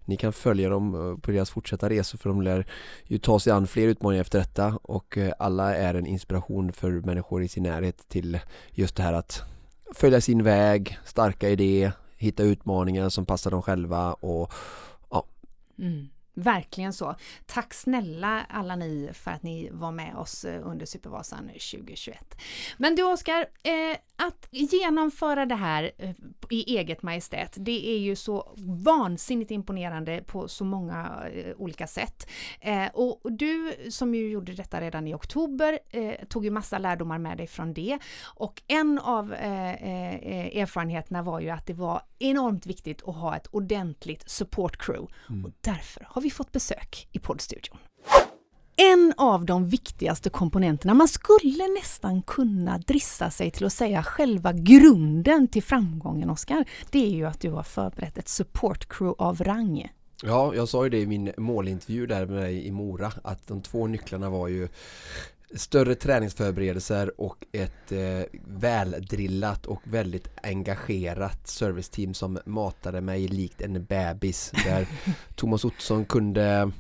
Speaker 2: ni kan följa dem eh, på deras fortsatta resor för de lär ju ta sig an fler utmaningar efter detta och eh, alla är en inspiration för människor i sin närhet till just det här att följa sin väg, starka idé, hitta utmaningar som passar dem själva och ja.
Speaker 1: Mm. Verkligen så. Tack snälla alla ni för att ni var med oss eh, under Supervasan 2021. Men du Oskar, eh, att genomföra det här eh, i eget majestät, det är ju så vansinnigt imponerande på så många eh, olika sätt. Eh, och du som ju gjorde detta redan i oktober eh, tog ju massa lärdomar med dig från det. Och en av erfarenheterna var ju att det var enormt viktigt att ha ett ordentligt support crew. Mm. Och därför har vi fått besök i poddstudion. En av de viktigaste komponenterna, man skulle nästan kunna drissa sig till att säga själva grunden till framgången Oskar, det är ju att du har förberett ett support crew av rang.
Speaker 2: Ja, jag sa ju det i min målintervju där med dig i Mora att de två nycklarna var ju större träningsförberedelser och ett eh, väldrillat och väldigt engagerat serviceteam som matade mig likt en bebis där *laughs* Thomas Ottosson kunde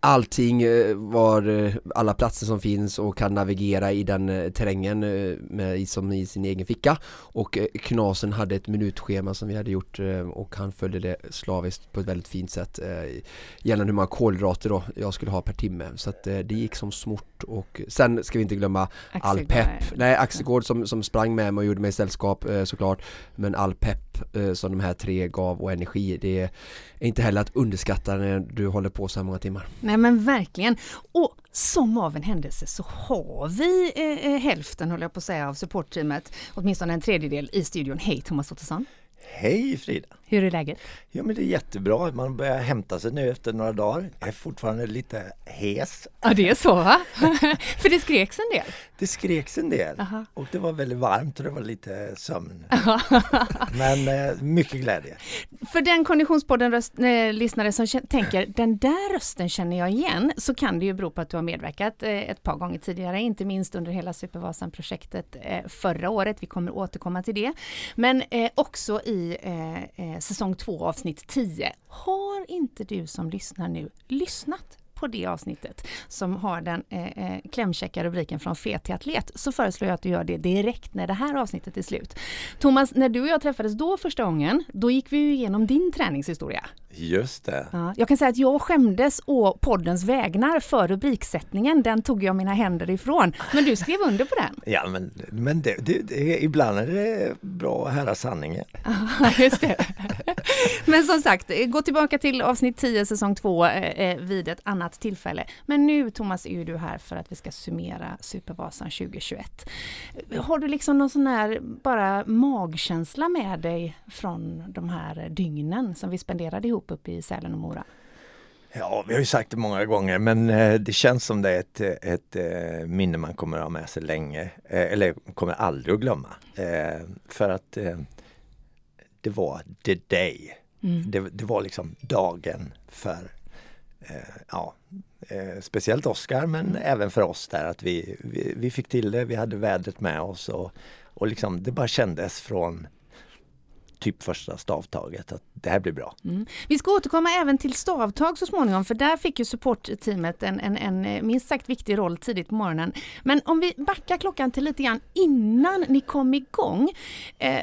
Speaker 2: allting eh, var eh, alla platser som finns och kan navigera i den eh, terrängen med, som i sin egen ficka. Och Knasen hade ett minutschema som vi hade gjort och han följde det slaviskt på ett väldigt fint sätt gällande hur många kolhydrater då jag skulle ha per timme. Så att det gick som smort och sen ska vi inte glömma all pepp. Nej Axelgård som, som sprang med mig och gjorde mig sällskap såklart. Men all pepp som de här tre gav och energi det är inte heller att underskatta när du håller på så här många timmar
Speaker 1: Nej men verkligen. Och som av en händelse så har vi eh, eh hälften, håller jag på att säga, av supportteamet, åtminstone en tredjedel i studion. Hej Thomas Ottosson!
Speaker 8: Hej Frida!
Speaker 1: Hur är läget?
Speaker 8: Ja men det är jättebra. Man börjar hämta sig nu efter några dagar. Jag är fortfarande lite hes.
Speaker 1: Ja det är så va? *laughs* För det skreks en del?
Speaker 8: Det skreks en del Aha. och det var väldigt varmt och det var lite sömn. *laughs* men eh, mycket glädje.
Speaker 1: För den Konditionspodden-lyssnare eh, som tänker den där rösten känner jag igen så kan det ju bero på att du har medverkat eh, ett par gånger tidigare, inte minst under hela Supervasan-projektet förra året. Vi kommer återkomma till det. Men också i säsong 2 avsnitt 10. Har inte du som lyssnar nu lyssnat på det avsnittet som har den eh, eh, klämkäcka rubriken från fet till atlet så föreslår jag att du gör det direkt när det här avsnittet är slut. Thomas, när du och jag träffades då första gången, då gick vi ju igenom din träningshistoria.
Speaker 8: Just det.
Speaker 1: Ja, jag kan säga att jag skämdes å poddens vägnar för rubriksättningen. Den tog jag mina händer ifrån. Men du skrev under på den.
Speaker 8: Ja, men, men det, det, det, ibland är det bra att höra sanningen.
Speaker 1: just det. Men som sagt, gå tillbaka till avsnitt 10 säsong 2 eh, eh, vid ett annat tillfälle. Men nu Thomas är ju du här för att vi ska summera Supervasan 2021. Har du liksom någon sån här bara magkänsla med dig från de här dygnen som vi spenderade ihop uppe i Sälen och Mora?
Speaker 8: Ja, vi har ju sagt det många gånger men eh, det känns som det är ett, ett eh, minne man kommer att ha med sig länge. Eh, eller kommer aldrig att glömma. För att det var the day. Mm. Det, det, var liksom dagen för ja, Eh, speciellt Oskar men även för oss där att vi, vi, vi, fick till det, vi hade vädret med oss och, och liksom det bara kändes från typ första stavtaget att det här blir bra.
Speaker 1: Mm. Vi ska återkomma även till stavtag så småningom för där fick ju supportteamet en, en, en eh, minst sagt viktig roll tidigt på morgonen. Men om vi backar klockan till lite grann innan ni kom igång. Eh,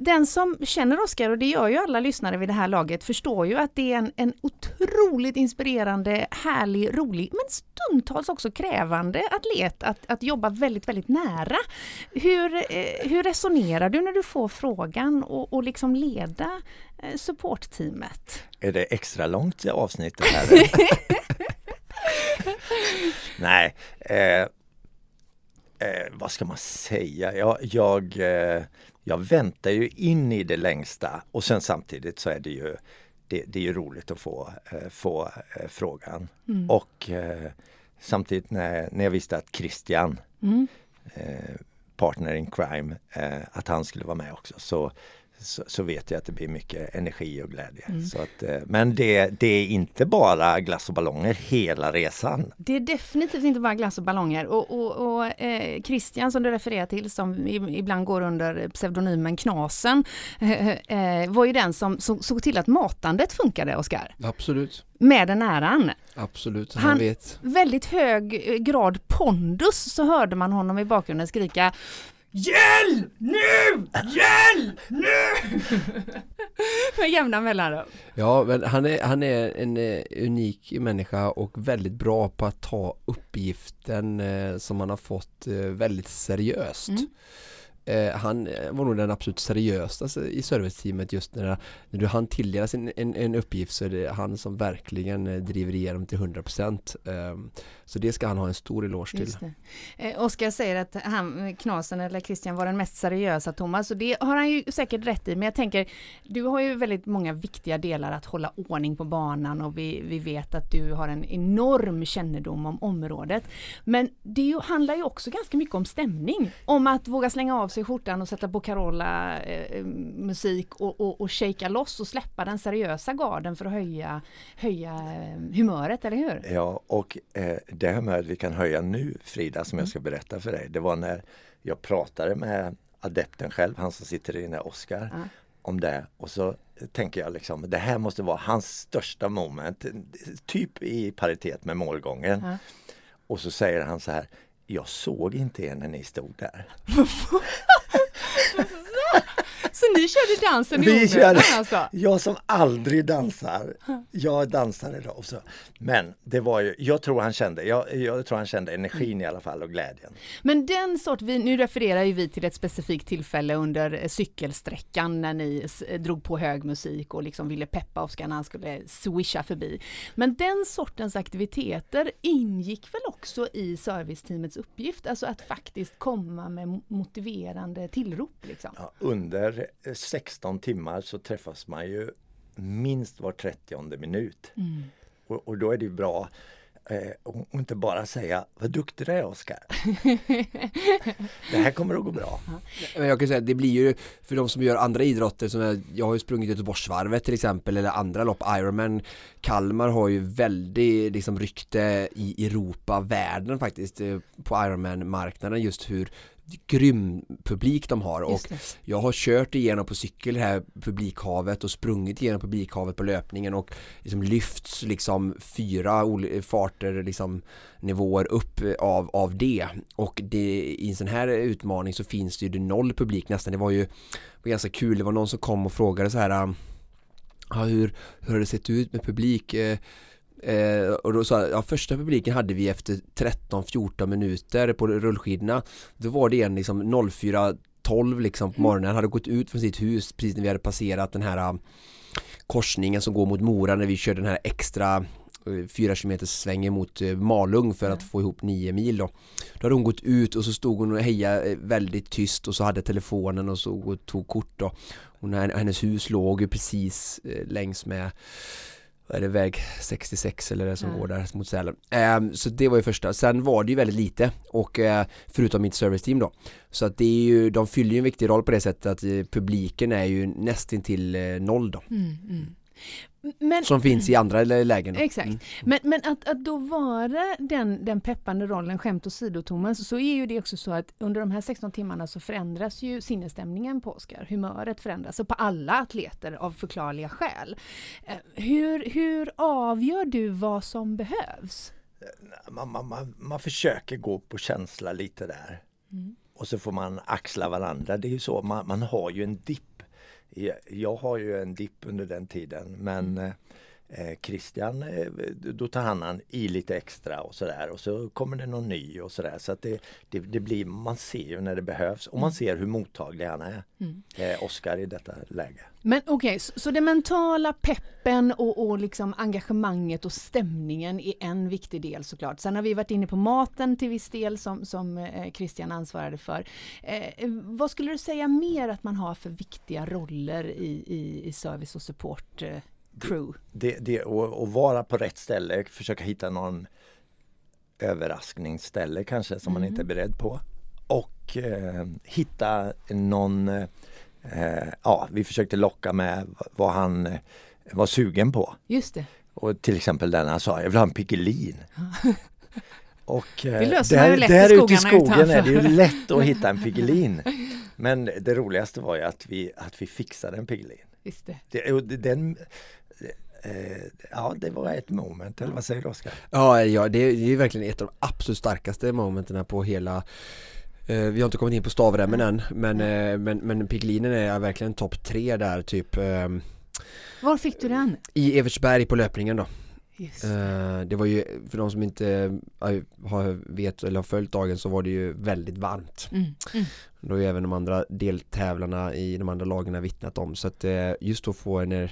Speaker 1: den som känner Oskar, och det gör ju alla lyssnare vid det här laget, förstår ju att det är en, en otroligt inspirerande, härlig, rolig men stundtals också krävande atlet att, att jobba väldigt, väldigt nära. Hur, eh, hur resonerar du när du får frågan och, och liksom leda eh, supportteamet?
Speaker 8: Är det extra långt avsnitt det här? *laughs* Nej, eh, eh, vad ska man säga? Jag, jag, eh, jag väntar ju in i det längsta och sen samtidigt så är det ju det, det är ju roligt att få, eh, få eh, frågan. Mm. Och samtidigt när, när jag visste att Christian mm. partner in crime, att han skulle vara med också så så, så, vet jag att det blir mycket energi och glädje. Mm. Så att, eh, men det, det, är inte bara glass och ballonger hela resan.
Speaker 1: Det är definitivt inte bara glass och ballonger. Och, och, och eh, Christian som du refererar till som ibland går under pseudonymen Knasen *laughs* eh, eh, var ju den som såg till att matandet funkade, Oskar.
Speaker 2: Absolut.
Speaker 1: Med den äran.
Speaker 2: Absolut,
Speaker 1: han, han vet. Väldigt hög eh, grad pondus så hörde man honom i bakgrunden skrika Hjälp nu! Hjälp nu! *laughs* Med jämna mellanrum.
Speaker 2: Ja, men han är, han är en eh, unik människa och väldigt bra på att ta uppgiften eh, som han har fått eh, väldigt seriöst. Mm. Eh, han eh, var nog den absolut seriösaste i serviceteamet just när, när du han tilldelas en, en, en uppgift så är det han som verkligen eh, driver igenom till 100% eh, så det ska han ha en stor eloge till.
Speaker 1: Eh, Oskar säger att han, Knasen eller Christian var den mest seriösa Thomas och det har han ju säkert rätt i men jag tänker du har ju väldigt många viktiga delar att hålla ordning på banan och vi, vi vet att du har en enorm kännedom om området. Men det ju, handlar ju också ganska mycket om stämning, om att våga slänga av sig skjortan och sätta på Carola eh, musik och, och, och shaka loss och släppa den seriösa garden för att höja, höja eh, humöret, eller hur?
Speaker 8: Ja, och eh, det att vi kan höja nu Frida som jag ska berätta för dig. Det var när jag pratade med adepten själv, han som sitter inne, Oskar, mm. om det. Och så tänker jag liksom, det här måste vara hans största moment, typ i paritet med målgången. Mm. Och så säger han så här, jag såg inte er när ni stod där. *laughs* *laughs*
Speaker 1: Så ni körde dansen
Speaker 8: Vi körde, alltså? Jag som aldrig dansar, jag dansar idag. Och så. Men det var ju, jag tror han kände, jag, jag tror han kände energin i alla fall och glädjen.
Speaker 1: Men den sort, vi, nu refererar ju vi till ett specifikt tillfälle under cykelsträckan när ni drog på hög musik och liksom ville peppa Oskar när han skulle swisha förbi. Men den sortens aktiviteter ingick väl också i serviceteamets uppgift, alltså att faktiskt komma med motiverande tillrop? Liksom.
Speaker 8: Ja, under 16 timmar så träffas man ju minst var 30 minut. Mm. Och, och, då är det bra eh, och inte bara säga vad duktig du är Oskar. *laughs* det här kommer att gå bra.
Speaker 2: Men jag kan säga det blir ju för de som gör andra idrotter som jag, jag har ju sprungit Göteborgsvarvet till exempel eller andra lopp, Ironman Kalmar har ju väldigt liksom rykte i Europa, världen faktiskt eh, på Ironman marknaden just hur grym publik de har och jag har kört igenom på cykel det här publikhavet och sprungit igenom publikhavet på löpningen och liksom lyfts liksom fyra farter liksom nivåer upp av, av det. Och det, i en sån här utmaning så finns det ju det noll publik nästan. Det var ju var ganska kul. Det var någon som kom och frågade så här ja, hur, hur har det sett ut med publik eh, Eh, och då sa jag, ja första publiken hade vi efter 13-14 minuter på rullskidorna Då var det en liksom 04.12 liksom på morgonen, hade gått ut från sitt hus precis när vi hade passerat den här um, korsningen som går mot Mora när vi körde den här extra eh, fyra kilometers svängen mot eh, Malung för att få ihop nio mil då. Då hade hon gått ut och så stod hon och hejade eh, väldigt tyst och så hade telefonen och så och tog kort då. Hon, hennes hus låg ju precis eh, längs med vad är det, väg 66 eller det som
Speaker 1: Ja.
Speaker 2: går där mot Sälen. Ehm, så det var ju första. Sen var det ju väldigt lite och eh, förutom mitt serviceteam då. Så att det är ju, de fyller ju en viktig roll på det sättet att eh, publiken är ju nästintill eh, noll då.
Speaker 1: Mm, mm. Men,
Speaker 2: Som finns i andra lä- lägen. Då.
Speaker 1: Exakt.
Speaker 2: Mm.
Speaker 1: Men, men att, att då vara den, den peppande rollen, skämt åsido Thomas, så är ju det också så att under de här 16 timmarna så förändras ju sinnesstämningen på Oskar. Humöret förändras, och på alla atleter av förklarliga skäl. Eh, Hur, hur avgör du vad som behövs?
Speaker 8: man, man, man, man försöker gå på känsla lite där. Och så får man axla varandra. Det är ju så, man, man har ju en dipp. Jag- har ju en dipp under den tiden men eh, Christian, eh, då tar han an i lite extra och sådär och så kommer det någon ny och sådär. Så att det, det, det blir, man ser ju när det behövs och man ser hur mottaglig han är. Eh, Oskar i detta läge.
Speaker 1: Men okej, så, så det mentala peppen och, och liksom engagemanget och stämningen är en viktig del såklart. Sen har vi varit inne på maten till viss del som, som eh, Christian ansvarade för. Eh, vad skulle du säga mer att man har för viktiga roller i, i, i service och support crew?
Speaker 8: det, det, och, och vara på rätt ställe, försöka hitta någon överraskningsställe kanske som man inte är beredd på. Och eh, hitta någon, eh, ja vi försökte locka med vad han eh, var sugen på.
Speaker 1: Just det.
Speaker 8: Och till exempel den han sa, jag vill ha en Piggelin. *laughs* Och eh, där, där ute i skogen är det ju
Speaker 1: utanför.
Speaker 8: lätt att hitta en Piggelin. *laughs* Men det roligaste var ju att vi, att vi fixade en Piggelin.
Speaker 1: Just det.
Speaker 8: Det, den, ja, det var ett moment, eller vad säger du Oskar?
Speaker 2: Ja, ja det, är, det är ju verkligen ett av de absolut starkaste momenten på hela eh, Vi har inte kommit in på stavremmen än men, eh, men, men Piggelinen är verkligen topp tre där typ eh,
Speaker 1: Var fick du den?
Speaker 2: I Evertsberg på löpningen då
Speaker 1: Just.
Speaker 2: Eh, Det var ju, för de som inte har, vet eller har följt dagen så var det ju väldigt varmt
Speaker 1: Mm. Mm.
Speaker 2: Det har ju även de andra deltävlarna i de andra lagen vittnat om så att eh, just att få en,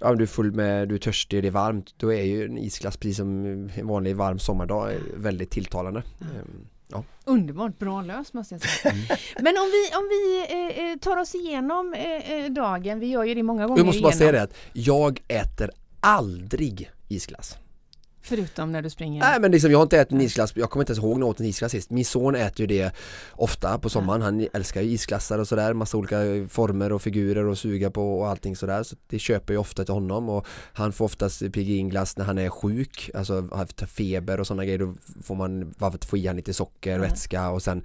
Speaker 2: ja du är full med, du är törstig, det är varmt Då är ju en isglass precis som en vanlig varm sommardag väldigt tilltalande Ehm,
Speaker 1: Underbart bra löst måste jag säga. Men om vi, om vi eh, eh, tar oss igenom eh, dagen, vi gör ju det många gånger
Speaker 2: Jag måste bara
Speaker 1: igenom,
Speaker 2: säga det att jag äter aldrig isglass.
Speaker 1: Förutom när du springer.
Speaker 2: Nej men liksom jag har inte ätit en isglass, jag kommer inte ens ihåg när jag åt en isglass sist. Min son äter ju det ofta på sommaren, han älskar ju isglassar och sådär. Massa olika former och figurer och suga på och allting sådär. Så det köper jag ofta till honom. Och han får oftast Piggelinglass när han är sjuk. Alltså haft feber och sådana grejer. Då får man, varför få i han lite socker, vätska och sen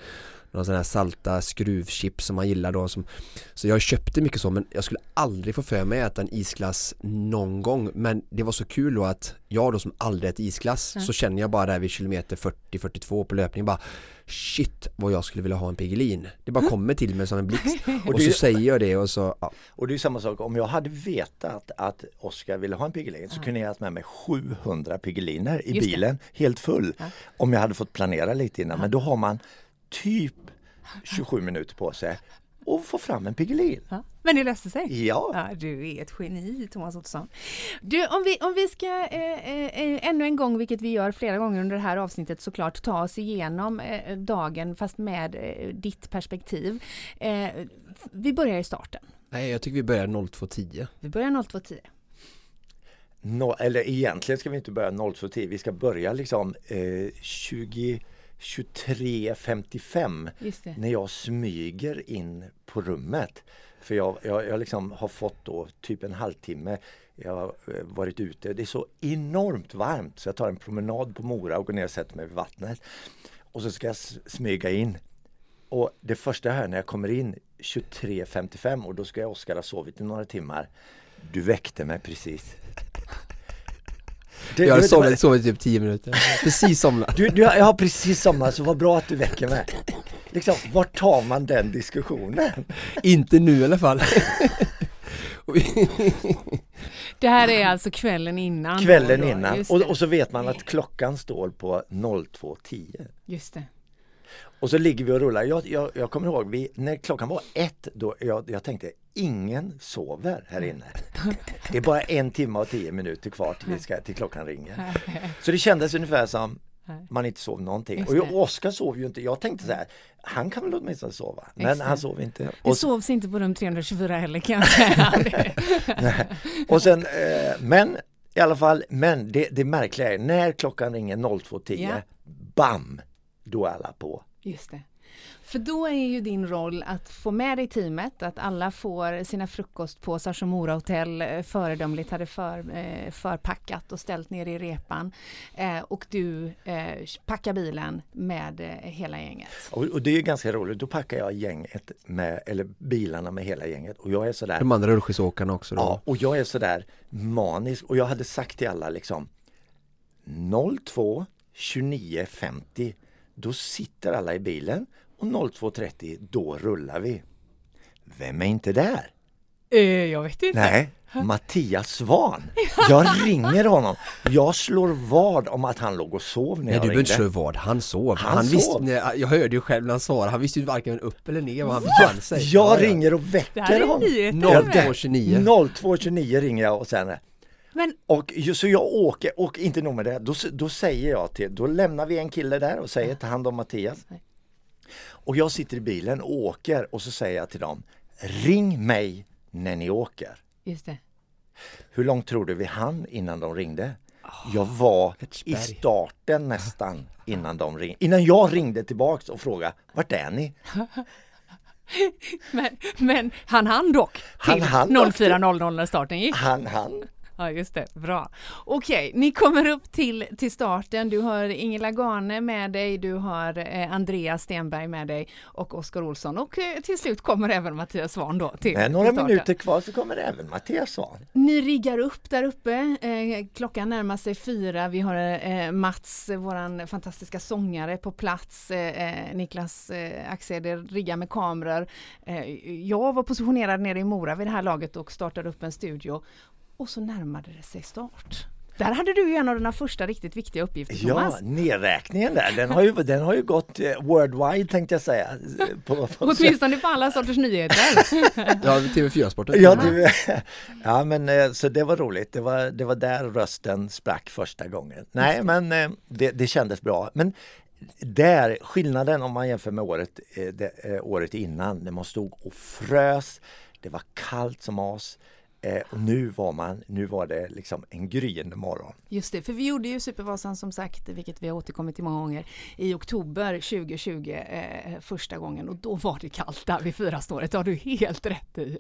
Speaker 2: några sådana här salta skruvchips som man gillar då som, Så jag köpte mycket så men jag skulle aldrig få för mig att äta en isglass någon gång Men det var så kul då att jag då som aldrig ätit isglass så känner jag bara där vid kilometer 40-42 på löpning bara Shit vad jag skulle vilja ha en Piggelin Det bara kommer till mig som en blixt *laughs* Och
Speaker 8: det-
Speaker 2: så säger jag det och så ja.
Speaker 8: Och det är samma sak, om jag hade vetat att Oskar ville ha en Piggelin så kunde jag haft med mig 700 Piggeliner i
Speaker 1: Just det.
Speaker 8: bilen, helt full.
Speaker 1: Ja.
Speaker 8: Om jag hade fått planera lite innan, men då har man typ 27 minuter på sig att få fram en Piggelin.
Speaker 1: Ja. Men det löste sig.
Speaker 8: Ja,
Speaker 1: Ja, du är ett geni Thomas Ottosson. Du, om vi, om vi ska eh, eh, ännu en gång, vilket vi gör flera gånger under det här avsnittet såklart, ta oss igenom eh, dagen fast med eh, ditt perspektiv. Eh, vi börjar i starten.
Speaker 2: Nej jag tycker vi börjar 02.10
Speaker 1: Vi börjar 02.10.
Speaker 8: no, eller egentligen ska vi inte börja 02.10, vi ska börja liksom eh, 20 23.55
Speaker 1: Just det.
Speaker 8: när jag smyger in på rummet. För jag, jag, jag liksom har fått då typ en halvtimme. Jag har eh, varit ute. Det är så enormt varmt så jag tar en promenad på Mora och går ner och sätter mig vid vattnet. Och så ska jag smyga in. och det första hör när jag kommer in 23.55 och då ska jag Oskar ha sovit i några timmar. Du väckte mig precis. *laughs*
Speaker 2: Det, jag har sovit, sovit typ 10 minuter, precis somnat.
Speaker 8: Du, du, jag har precis somnat så vad bra att du väcker mig. Liksom, var tar man den diskussionen?
Speaker 2: Inte nu i alla fall.
Speaker 1: det här är alltså kvällen innan?
Speaker 8: Kvällen innan och, och, så vet man att klockan står på 02.10.
Speaker 1: Just det.
Speaker 8: Och så ligger vi och rullar. Jag, jag, jag kommer ihåg, vi, när klockan var ett, då jag, jag tänkte ingen sover här inne. Det är bara en timme och tio minuter kvar till, vi ska, till klockan ringer. *laughs* Så det kändes ungefär som man inte sov någonting. Och Oskar sov ju inte. Jag tänkte så här, han kan väl åtminstone sova. Men Exakt. han sov inte.
Speaker 1: Och det sovs inte på rum 324 heller kan jag säga. *laughs*
Speaker 8: och sen, eh, men i alla fall, men det, det märkliga är när klockan ringer 02.10, ja. bam, då är alla på.
Speaker 1: Just det. För då är ju din roll att få med dig teamet, att alla får sina frukostpåsar som Mora Hotel eh, föredömligt hade för, eh, förpackat och ställt ner i repan. Eh, och du eh, packar bilen med hela gänget.
Speaker 8: Och, och, det är ganska roligt, då packar jag gänget med, eller bilarna med hela gänget och jag är sådär
Speaker 2: De andra rullskidåkarna också då?
Speaker 8: Ja, och jag är sådär manisk och jag hade sagt till alla liksom 02 29 50 då sitter alla i bilen och 02.30 då rullar vi. Vem är inte där?
Speaker 1: Uh, jag vet inte.
Speaker 8: Nej, Mattias Svan. *laughs* Jag ringer honom. Jag slår vad om att han låg och sov när
Speaker 2: Nej,
Speaker 8: jag
Speaker 2: du behöver inte slå vad. Han sov.
Speaker 8: Han, han
Speaker 2: sov. Visste, nej, jag hörde ju själv när han svarade. Han visste ju varken upp eller ner vad han befann sig.
Speaker 8: Jag ja, ringer och väcker honom.
Speaker 2: 02.29.
Speaker 8: 02.29 ringer jag och sen men... Och så jag åker, och inte nog med det, då, då säger jag till, då lämnar vi en kille där och säger ta hand om Mattias. Och jag sitter i bilen och åker och så säger jag till dem, ring mig när ni åker.
Speaker 1: Just det.
Speaker 8: Hur långt tror du vi hann innan de ringde? Jag var i starten nästan innan de ringde. Innan jag ringde tillbaks och frågade, vart är ni? *laughs*
Speaker 1: men, men han hann dock till 04.00 när starten gick?
Speaker 8: Han hann.
Speaker 1: Ja, just det. Bra. Okej, ni kommer upp till, till starten. Du har Ingela Gane med dig, du har eh, Andreas Stenberg med dig och Oskar Olsson och eh, till slut kommer även Mattias Svan då till,
Speaker 8: Med några till minuter kvar så kommer även Mattias Svan.
Speaker 1: Ni riggar upp där uppe. Eh, klockan närmar sig fyra. Vi har eh, Mats, våran fantastiska sångare på plats. Eh, eh, Niklas eh, Axeder riggar med kameror. jag var positionerad nere i Mora vid det här laget och startade upp en studio och så närmade det sig start. Där hade du ju en av dina första riktigt viktiga uppgifter
Speaker 8: Thomas. Ja, nedräkningen där, den har ju, den har ju gått eh, worldwide tänkte jag säga.
Speaker 1: På, på, *laughs* Åtminstone på alla sorters nyheter. *laughs*
Speaker 2: ja, TV4-sporten.
Speaker 8: Ja, *laughs* ja, men eh, så det var roligt. Det var, det var där rösten sprack första gången. Nej, men eh, det, det kändes bra. Men där, skillnaden om man jämför med året, det, året innan, när man stod och frös, det var kallt som as. Eh, och nu var man, nu var det liksom en gryende morgon.
Speaker 1: Just det, för vi gjorde ju Supervasan som sagt, vilket vi har återkommit till många gånger, i oktober 2020 eh, första gången och då var det kallt där vid fyrasnåret, det har du helt rätt i.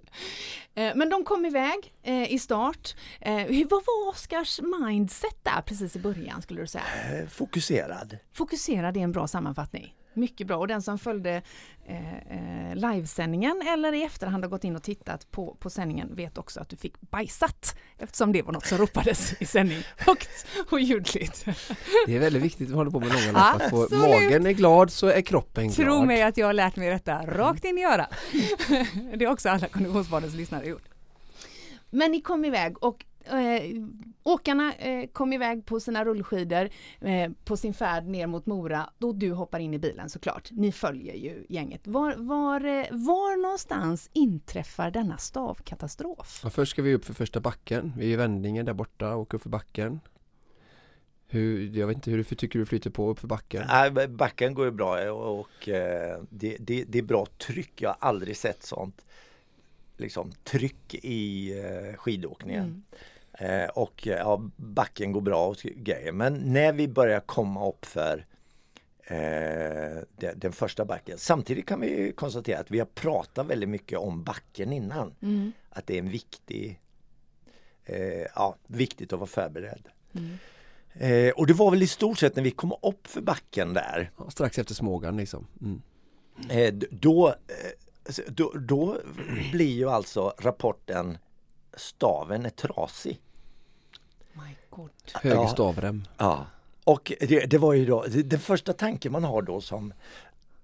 Speaker 1: Eh, men de kom iväg eh, i start. Eh, vad var Oskars mindset där precis i början skulle du säga?
Speaker 8: Eh, fokuserad.
Speaker 1: Fokuserad är en bra sammanfattning. Mycket bra och den som följde eh, eh, livesändningen eller i efterhand har gått in och tittat på, på sändningen vet också att du fick bajsat eftersom det var något som ropades i sändning *laughs* högt och ljudligt.
Speaker 2: Det är väldigt viktigt att hålla på med långa lopp, att få magen är glad så är kroppen glad.
Speaker 1: Tro mig att jag har lärt mig detta rakt in i örat. *laughs* Det har också alla Konditionsbadens lyssnare gjort. Men ni kom iväg och eh, åkarna eh, kom iväg på sina rullskidor eh, på sin färd ner mot Mora då du hoppar in i bilen såklart. Ni följer ju gänget. Var, var, eh, var någonstans inträffar denna stavkatastrof?
Speaker 2: Ja, först ska vi upp för första backen. Vi är i vändningen där borta och upp för backen. Hur, jag vet inte hur du tycker du flyter på upp för backen?
Speaker 8: Nej, backen går ju bra och, och eh, det, det, det, är bra tryck. Jag har aldrig sett sånt liksom, tryck i eh, skidåkningen. Mm. Eh, och ja, backen går bra och grejer. Men när vi börjar komma upp för eh, den, den, första backen. Samtidigt kan vi konstatera att vi har pratat väldigt mycket om backen innan. Mm. Att det är en viktig, eh, ja, viktigt att vara förberedd. Mm. Eh, och det var väl i stort sett när vi kom upp för backen där.
Speaker 2: Ja, strax efter Smågan liksom. Mm.
Speaker 8: eh, då, eh, då, då blir ju alltså rapporten staven är trasig.
Speaker 1: My God.
Speaker 2: Höger
Speaker 8: Ja.
Speaker 2: stavrem.
Speaker 8: Ja. Och det, det var ju då, det, den första tanken man har då som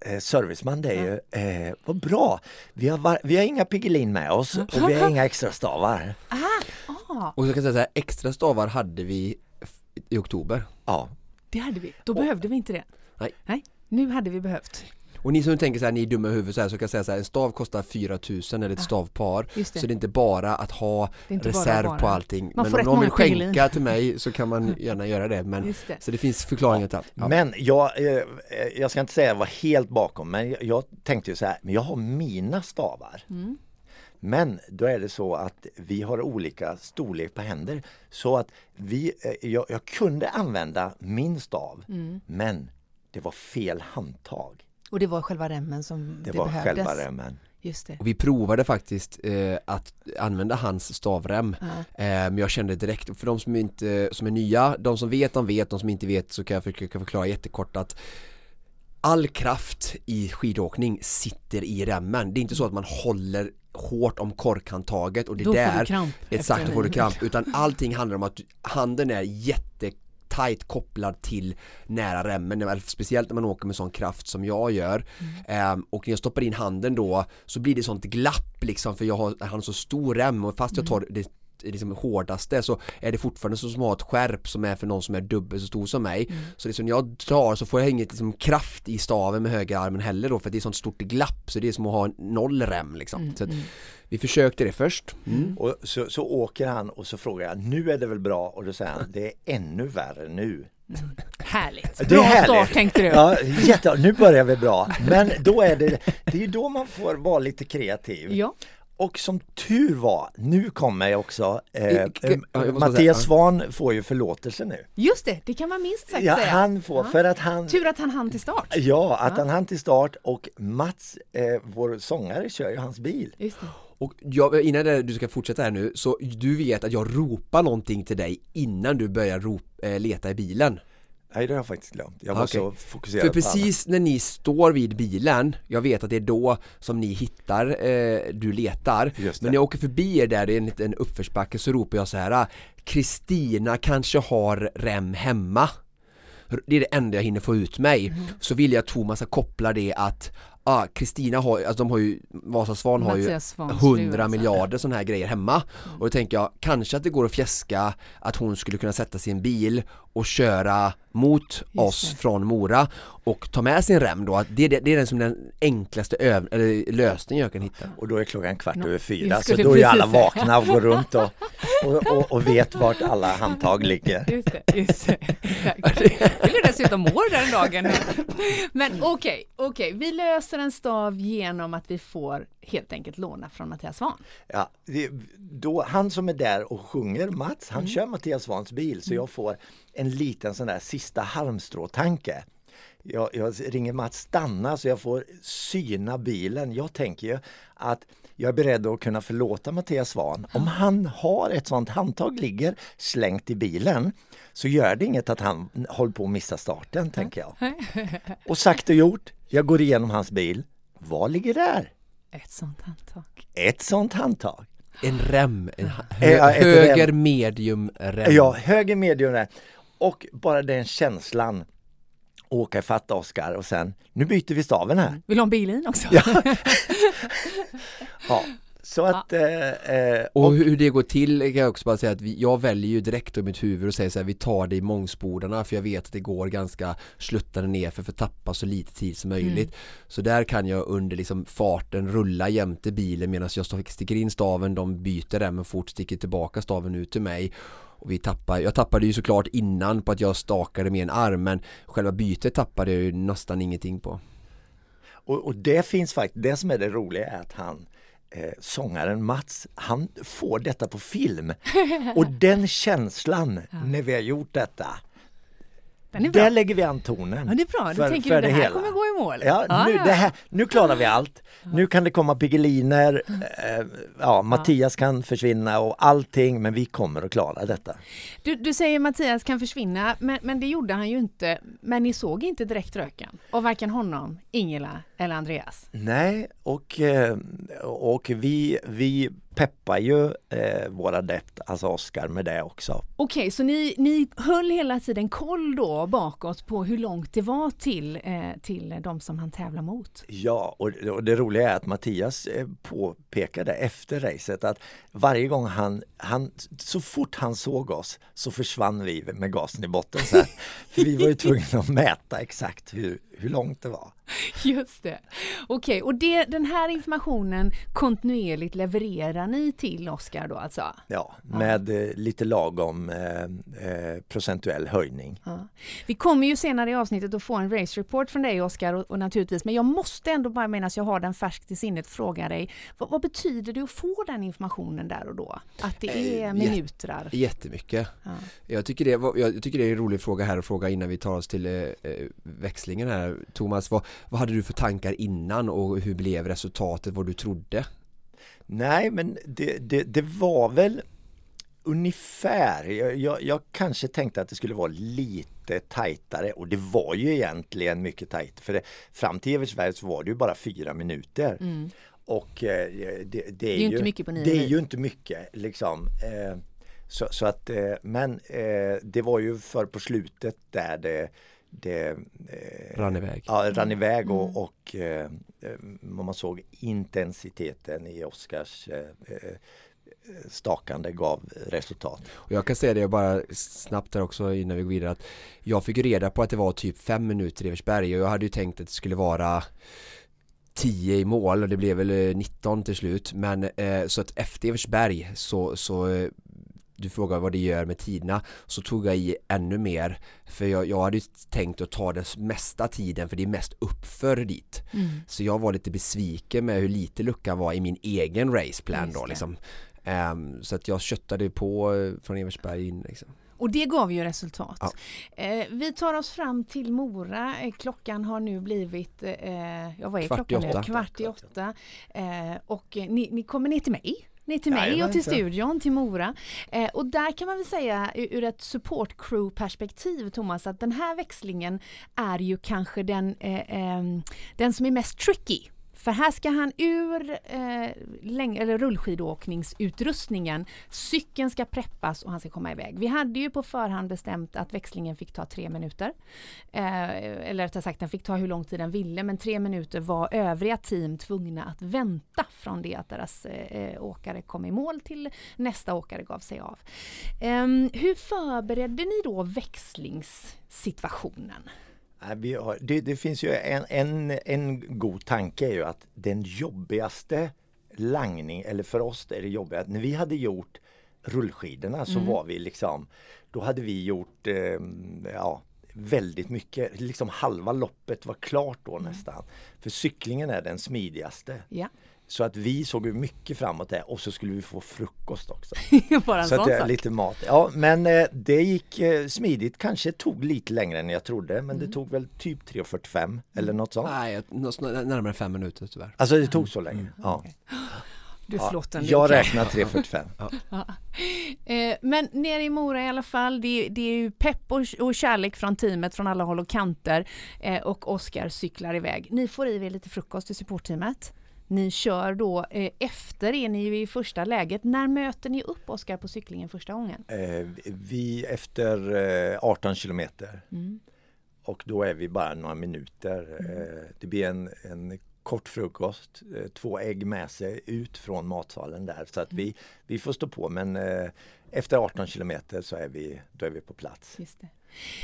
Speaker 8: eh, serviceman det är ju, eh, vad bra, vi har, var, vi har inga Piggelin med oss och vi har *laughs* inga extra stavar.
Speaker 1: Ah,
Speaker 2: Och så kan jag säga så här, extra stavar hade vi i oktober.
Speaker 8: Ja.
Speaker 1: det hade vi. Då behövde vi inte det.
Speaker 2: Nej.
Speaker 1: Nej, nu hade vi behövt.
Speaker 2: Och ni som tänker så här, ni är dumma i huvudet så här, så kan jag säga så här, en stav kostar 4000 eller ett stavpar.
Speaker 1: Just det.
Speaker 2: Så det är inte bara att ha
Speaker 1: inte bara
Speaker 2: reserv
Speaker 1: bara.
Speaker 2: på allting.
Speaker 1: Man
Speaker 2: men
Speaker 1: får
Speaker 2: om någon vill skänka till mig så kan man *laughs* gärna göra det. Men,
Speaker 1: det.
Speaker 2: så det finns förklaringar till allt. Ja.
Speaker 8: Men jag, eh, jag ska inte säga att jag var helt bakom men jag, jag tänkte ju så här, men jag har mina stavar.
Speaker 1: Mm.
Speaker 8: Men då är det så att vi har olika storlek på händer. Så att vi, eh, jag, jag kunde använda min stav
Speaker 1: Mm.
Speaker 8: men det var fel handtag.
Speaker 1: Och det var själva remmen som
Speaker 8: Det,
Speaker 1: det,
Speaker 8: var
Speaker 1: behövdes.
Speaker 8: själva remmen.
Speaker 1: Just det.
Speaker 2: Och vi provade faktiskt eh, att använda hans stavrem.
Speaker 1: Ja.
Speaker 2: Eh, men jag kände direkt, för de som, inte, som är nya, de som vet, de vet, de som inte vet så kan jag försöka förklara jättekort att all kraft i skidåkning sitter i remmen. Det är inte så att man håller hårt om korkhandtaget och det
Speaker 1: Då får
Speaker 2: där
Speaker 1: du kramp.
Speaker 2: Exakt, då får du kramp. Utan allting handlar om att handen är jättetajt kopplad till nära remmen. Speciellt när man åker med sån kraft som jag gör. Ehm, och när jag stoppar in handen då så blir det sånt glapp liksom för jag har, jag har så stor rem och fast jag tar det liksom hårdaste så är det fortfarande så som att ha ett skärp som är för någon som är dubbelt så stor som mig. Så liksom när jag drar så får jag inget liksom, kraft i staven med höger armen heller då för det är sånt stort glapp så det är som att ha en noll rem liksom. så att vi försökte det först. Mm.
Speaker 8: Och så, så åker han och så frågar jag, nu är det väl bra? Och då säger han, det är ännu värre nu.
Speaker 1: Härligt.
Speaker 8: Det är
Speaker 1: Bra
Speaker 8: härligt.
Speaker 1: start tänkte du.
Speaker 8: Ja, jätte, nu börjar vi bra. Men då är det, det är ju då man får vara lite kreativ.
Speaker 1: Ja.
Speaker 8: Och som tur var, nu kommer jag också, eh,
Speaker 2: I- ja, jag
Speaker 8: Mattias
Speaker 2: ja.
Speaker 8: Svahn får ju förlåtelse nu.
Speaker 1: Just det, det kan man minst sagt
Speaker 8: Ja,
Speaker 1: säga.
Speaker 8: han får,
Speaker 1: Ja.
Speaker 8: för att han
Speaker 1: Tur att han hann till start.
Speaker 8: Ja, att
Speaker 1: Ja.
Speaker 8: han hann till start och Mats, eh, vår sångare, kör ju hans bil.
Speaker 1: Just det.
Speaker 2: Och jag, innan du ska fortsätta här nu, så du vet att jag ropar någonting till dig innan du börjar rop, eh, leta i bilen.
Speaker 8: Nej, det har jag faktiskt glömt. Jag var
Speaker 2: Okej.
Speaker 8: så fokuserad
Speaker 2: För precis när ni står vid bilen, jag vet att det är då som ni hittar, eh, du letar. Men när jag åker förbi er där, det är en liten uppförsbacke, så ropar jag så här "Ah, Kristina kanske har rem hemma. Det är det enda jag hinner få ut mig.
Speaker 1: Mm.
Speaker 2: Så vill jag att Thomas ska koppla det att ah, Kristina har, alltså de har ju, Vasasvan har ju
Speaker 1: Mattias Svans fru,
Speaker 2: 100
Speaker 1: alltså.
Speaker 2: miljarder sådana här grejer hemma. Och då tänker jag, kanske att det går att fjäska att hon skulle kunna sätta sig i en bil och köra mot oss
Speaker 1: det.
Speaker 2: från Mora och ta med sin rem då. Att det, det, det är den som den enklaste öv- eller lösningen jag kan hitta.
Speaker 8: Och då är klockan kvart
Speaker 1: Nå,
Speaker 8: över fyra,
Speaker 1: jag
Speaker 8: så då är alla vakna och går runt och, och, och, och vet vart alla handtag ligger. *laughs*
Speaker 1: Just det, just det. Exakt. Fyller dessutom år den dagen. Men okej, okej, vi löser en stav genom att vi får helt enkelt låna från Mattias Svahn.
Speaker 8: Ja, det, då, han som är där och sjunger, Mats,
Speaker 1: Mm.
Speaker 8: han kör Mattias Svahns bil så jag får en liten sån där sista halmstråtanke. Jag, jag ringer Mats stanna så jag får syna bilen. Jag tänker ju att jag är beredd att kunna förlåta Mattias Svahn. Om han har ett sånt handtag ligger slängt i bilen så gör det inget att han håller på att missa starten, tänker jag. *laughs* Och sagt och gjort, jag går igenom hans bil. Vad ligger där?
Speaker 1: Ett sånt handtag.
Speaker 8: Ett sånt handtag.
Speaker 2: En rem, en
Speaker 8: Ja,
Speaker 2: hö, höger
Speaker 8: rem.
Speaker 2: medium rem.
Speaker 8: Ja, höger medium där. Och bara den känslan åka ifatt Oskar och sen, nu byter vi staven här.
Speaker 1: Vill du ha en bilin också?
Speaker 8: Ja. *laughs* Ja, så att... Eh, eh,
Speaker 2: Och hur det går till kan jag också bara säga att vi, jag väljer ju direkt i mitt huvud och säger så här, vi tar det i mångspodarna för jag vet att det går ganska sluttande ner för att tappa så lite tid som möjligt. Så där kan jag under liksom farten rulla jämte bilen medan jag sticker in staven, de byter remmen fort, sticker tillbaka staven ut till mig. Och vi tappar, jag tappade ju såklart innan på att jag stakade med en arm men själva bytet tappade jag ju nästan ingenting på.
Speaker 8: och, och det finns faktiskt, det som är det roliga är att han eh, sångaren Mats, han får detta på film. Och den *laughs* känslan när vi har gjort detta,
Speaker 1: Den är bra.
Speaker 8: Där lägger vi an tonen.
Speaker 1: Ja, det är bra. Du
Speaker 8: för-
Speaker 1: tänker
Speaker 8: för
Speaker 1: du det här
Speaker 8: hela.
Speaker 1: kommer gå i mål?
Speaker 8: Ja, nu, Det här, nu klarar vi allt. Nu kan det komma Piggeliner, eh, ja, Mattias kan försvinna och allting, men vi kommer att klara detta.
Speaker 1: Du, du säger Mattias kan försvinna, men, men det gjorde han ju inte. Men ni såg inte direkt röken av varken honom, Ingela eller Andreas.
Speaker 8: Nej, och, eh, och vi, vi peppar ju eh, vår adept, alltså Oskar, med det också.
Speaker 1: Okej, så ni, ni höll hela tiden koll då bakåt på hur långt det var till, eh, till de som han tävlar mot?
Speaker 8: Ja, och, och det roliga är att Mattias eh, påpekade efter racet att varje gång han, han, så fort han såg oss så försvann vi med gasen i botten. Så. *laughs* För vi var ju tvungna att mäta exakt hur, hur långt det var.
Speaker 1: Just det. Okej, och det, den här informationen kontinuerligt levererar ni till Oskar då alltså?
Speaker 8: Ja, med eh, lite lagom eh, eh, procentuell höjning.
Speaker 1: Ja. Vi kommer ju senare i avsnittet att få en race report från dig Oskar och, och naturligtvis, men jag måste ändå bara medan jag har den färskt i sinnet fråga dig, vad, vad betyder det att få den informationen där och då? Att det är
Speaker 2: Eh,
Speaker 1: minutrar?
Speaker 2: Jättemycket.
Speaker 1: Ja.
Speaker 2: Jag, tycker det, jag tycker det är en rolig fråga här att fråga innan vi tar oss till eh, växlingen här. Thomas, vad, vad hade du för tankar innan och hur blev resultatet, vad du trodde?
Speaker 8: Nej, men det, det, det var väl ungefär. Jag, jag, jag kanske tänkte att det skulle vara lite tajtare och det var ju egentligen mycket tajt. För det, fram till Evertsberg så var det ju bara fyra minuter.
Speaker 1: Mm.
Speaker 8: Och eh, det, det, är
Speaker 1: ju inte mycket på nio
Speaker 8: Det är ju inte mycket liksom. Eh, så, så att, eh, men eh, det var ju för på slutet där det, det eh,
Speaker 2: Rann iväg.
Speaker 8: Ja, rann iväg
Speaker 1: Mm.
Speaker 8: och, och eh, eh, man såg intensiteten i Oscars eh, eh, stakande gav resultat.
Speaker 2: Och jag kan säga det bara snabbt här också innan vi går vidare att jag fick reda på att det var typ fem minuter i Eversberg och jag hade ju tänkt att det skulle vara 10 i mål och det blev väl eh, 19 till slut men eh, så att efter Eversberg så, så eh, du frågar vad det gör med tiderna så tog jag i ännu mer för jag, jag hade tänkt att ta den mesta tiden för det är mest uppför dit
Speaker 1: Mm.
Speaker 2: så jag var lite besviken med hur lite luckan var i min egen raceplan då liksom Ehm, Så att jag köttade på eh, från Eversberg in liksom.
Speaker 1: Och det gav ju resultat.
Speaker 2: Ja.
Speaker 1: Eh, vi tar oss fram till Mora. Eh, klockan har nu blivit, eh, ja vad är
Speaker 2: Kvart i
Speaker 1: klockan nu?
Speaker 2: åtta.
Speaker 1: Kvart i åtta. Eh, och eh, ni, ni kommer ner till mig. Ner till mig och till studion, till Mora. Eh, och där kan man väl säga ur ett support crew perspektiv Thomas att den här växlingen är ju kanske den, eh, ehm, den som är mest tricky. För här ska han ur eh, läng- eller rullskidåkningsutrustningen, cykeln ska preppas och han ska komma iväg. Vi hade ju på förhand bestämt att växlingen fick ta tre minuter. Eh, eller rättare sagt, den fick ta hur lång tid den ville, men tre minuter var övriga team tvungna att vänta från det att deras eh, åkare kom i mål till nästa åkare gav sig av. Eh, hur förberedde ni då växlingssituationen?
Speaker 8: Har, det, det finns ju en, en, en god tanke är ju att den jobbigaste langning, eller för oss är det jobbiga, när vi hade gjort rullskidorna så var vi liksom, då hade vi gjort eh, ja, väldigt mycket, liksom halva loppet var klart då nästan. För cyklingen är den smidigaste.
Speaker 1: Ja,
Speaker 8: Så att vi såg ju mycket framåt där och så skulle vi få frukost också. *laughs*
Speaker 1: bara en
Speaker 8: Så att
Speaker 1: sån
Speaker 8: det är
Speaker 1: sak.
Speaker 8: lite mat. Ja men eh, det gick eh, smidigt, kanske tog lite längre än jag trodde men
Speaker 1: Mm.
Speaker 8: det tog väl typ 3.45 eller något sånt.
Speaker 2: Nej, närmare fem minuter tyvärr
Speaker 8: Alltså det tog så länge. Ja. *gasps*
Speaker 1: Du
Speaker 8: Ja,
Speaker 1: ändå.
Speaker 8: jag räknar *laughs* 3.45.
Speaker 1: Ja. *laughs* Eh, men nere i Mora i alla fall, det, det är ju pepp och, och kärlek från teamet från alla håll och kanter eh, och Oskar cyklar iväg. Ni får i er lite frukost till supportteamet. Ni kör då eh, efter är ni ju i första läget. När möter ni upp Oskar på cyklingen första gången?
Speaker 8: Eh, vi efter eh, 18 kilometer
Speaker 1: Mm.
Speaker 8: och då är vi bara några minuter. Eh, det blir en, en kort frukost, eh, två ägg med sig ut från matsalen där så att vi, vi får stå på men eh, efter 18 kilometer så är vi, då är vi på plats.
Speaker 1: Just det.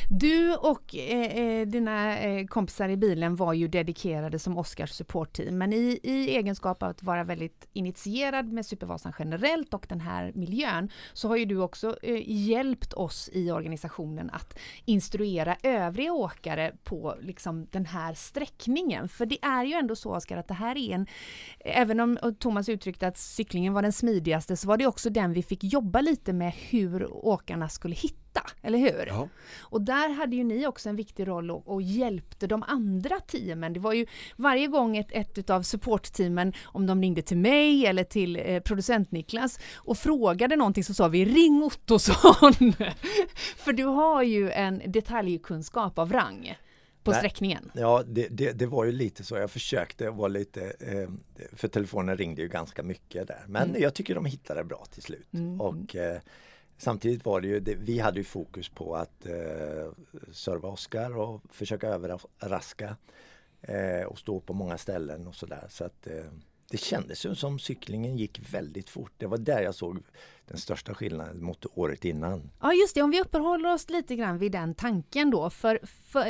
Speaker 1: Du och eh, eh dina eh, kompisar i bilen var ju dedikerade som Oscars supportteam, men i, i egenskap av att vara väldigt initierad med Supervasan generellt och den här miljön, så har ju du också eh, hjälpt oss i organisationen att instruera övriga åkare på liksom den här sträckningen. För det är ju ändå så Oskar att det här är en, även om Thomas uttryckte att cyklingen var den smidigaste, så var det också den vi fick jobba lite med hur åkarna skulle hitta bästa, eller hur?
Speaker 2: Ja.
Speaker 1: Och där hade ju ni också en viktig roll och, och hjälpte de andra teamen. Det var ju varje gång ett, ett av supportteamen, om de ringde till mig eller till eh, producent Niklas och frågade någonting så sa vi ring Ottosson! *laughs* För du har ju en detaljkunskap av rang på
Speaker 8: Nej.
Speaker 1: sträckningen.
Speaker 8: Ja, det, det, det var ju lite så. Jag försökte vara lite, eh, för telefonen ringde ju ganska mycket där. Men
Speaker 1: Mm.
Speaker 8: jag tycker de hittade bra till slut.
Speaker 1: Mm.
Speaker 8: Och eh, samtidigt var det ju, det, vi hade ju fokus på att eh, serva Oskar och försöka överraska eh, och stå på många ställen och sådär. Så att eh, det kändes ju som cyklingen gick väldigt fort. Det var där jag såg den största skillnaden mot året innan.
Speaker 1: Ja just det, om vi uppehåller oss lite grann vid den tanken då. För, för,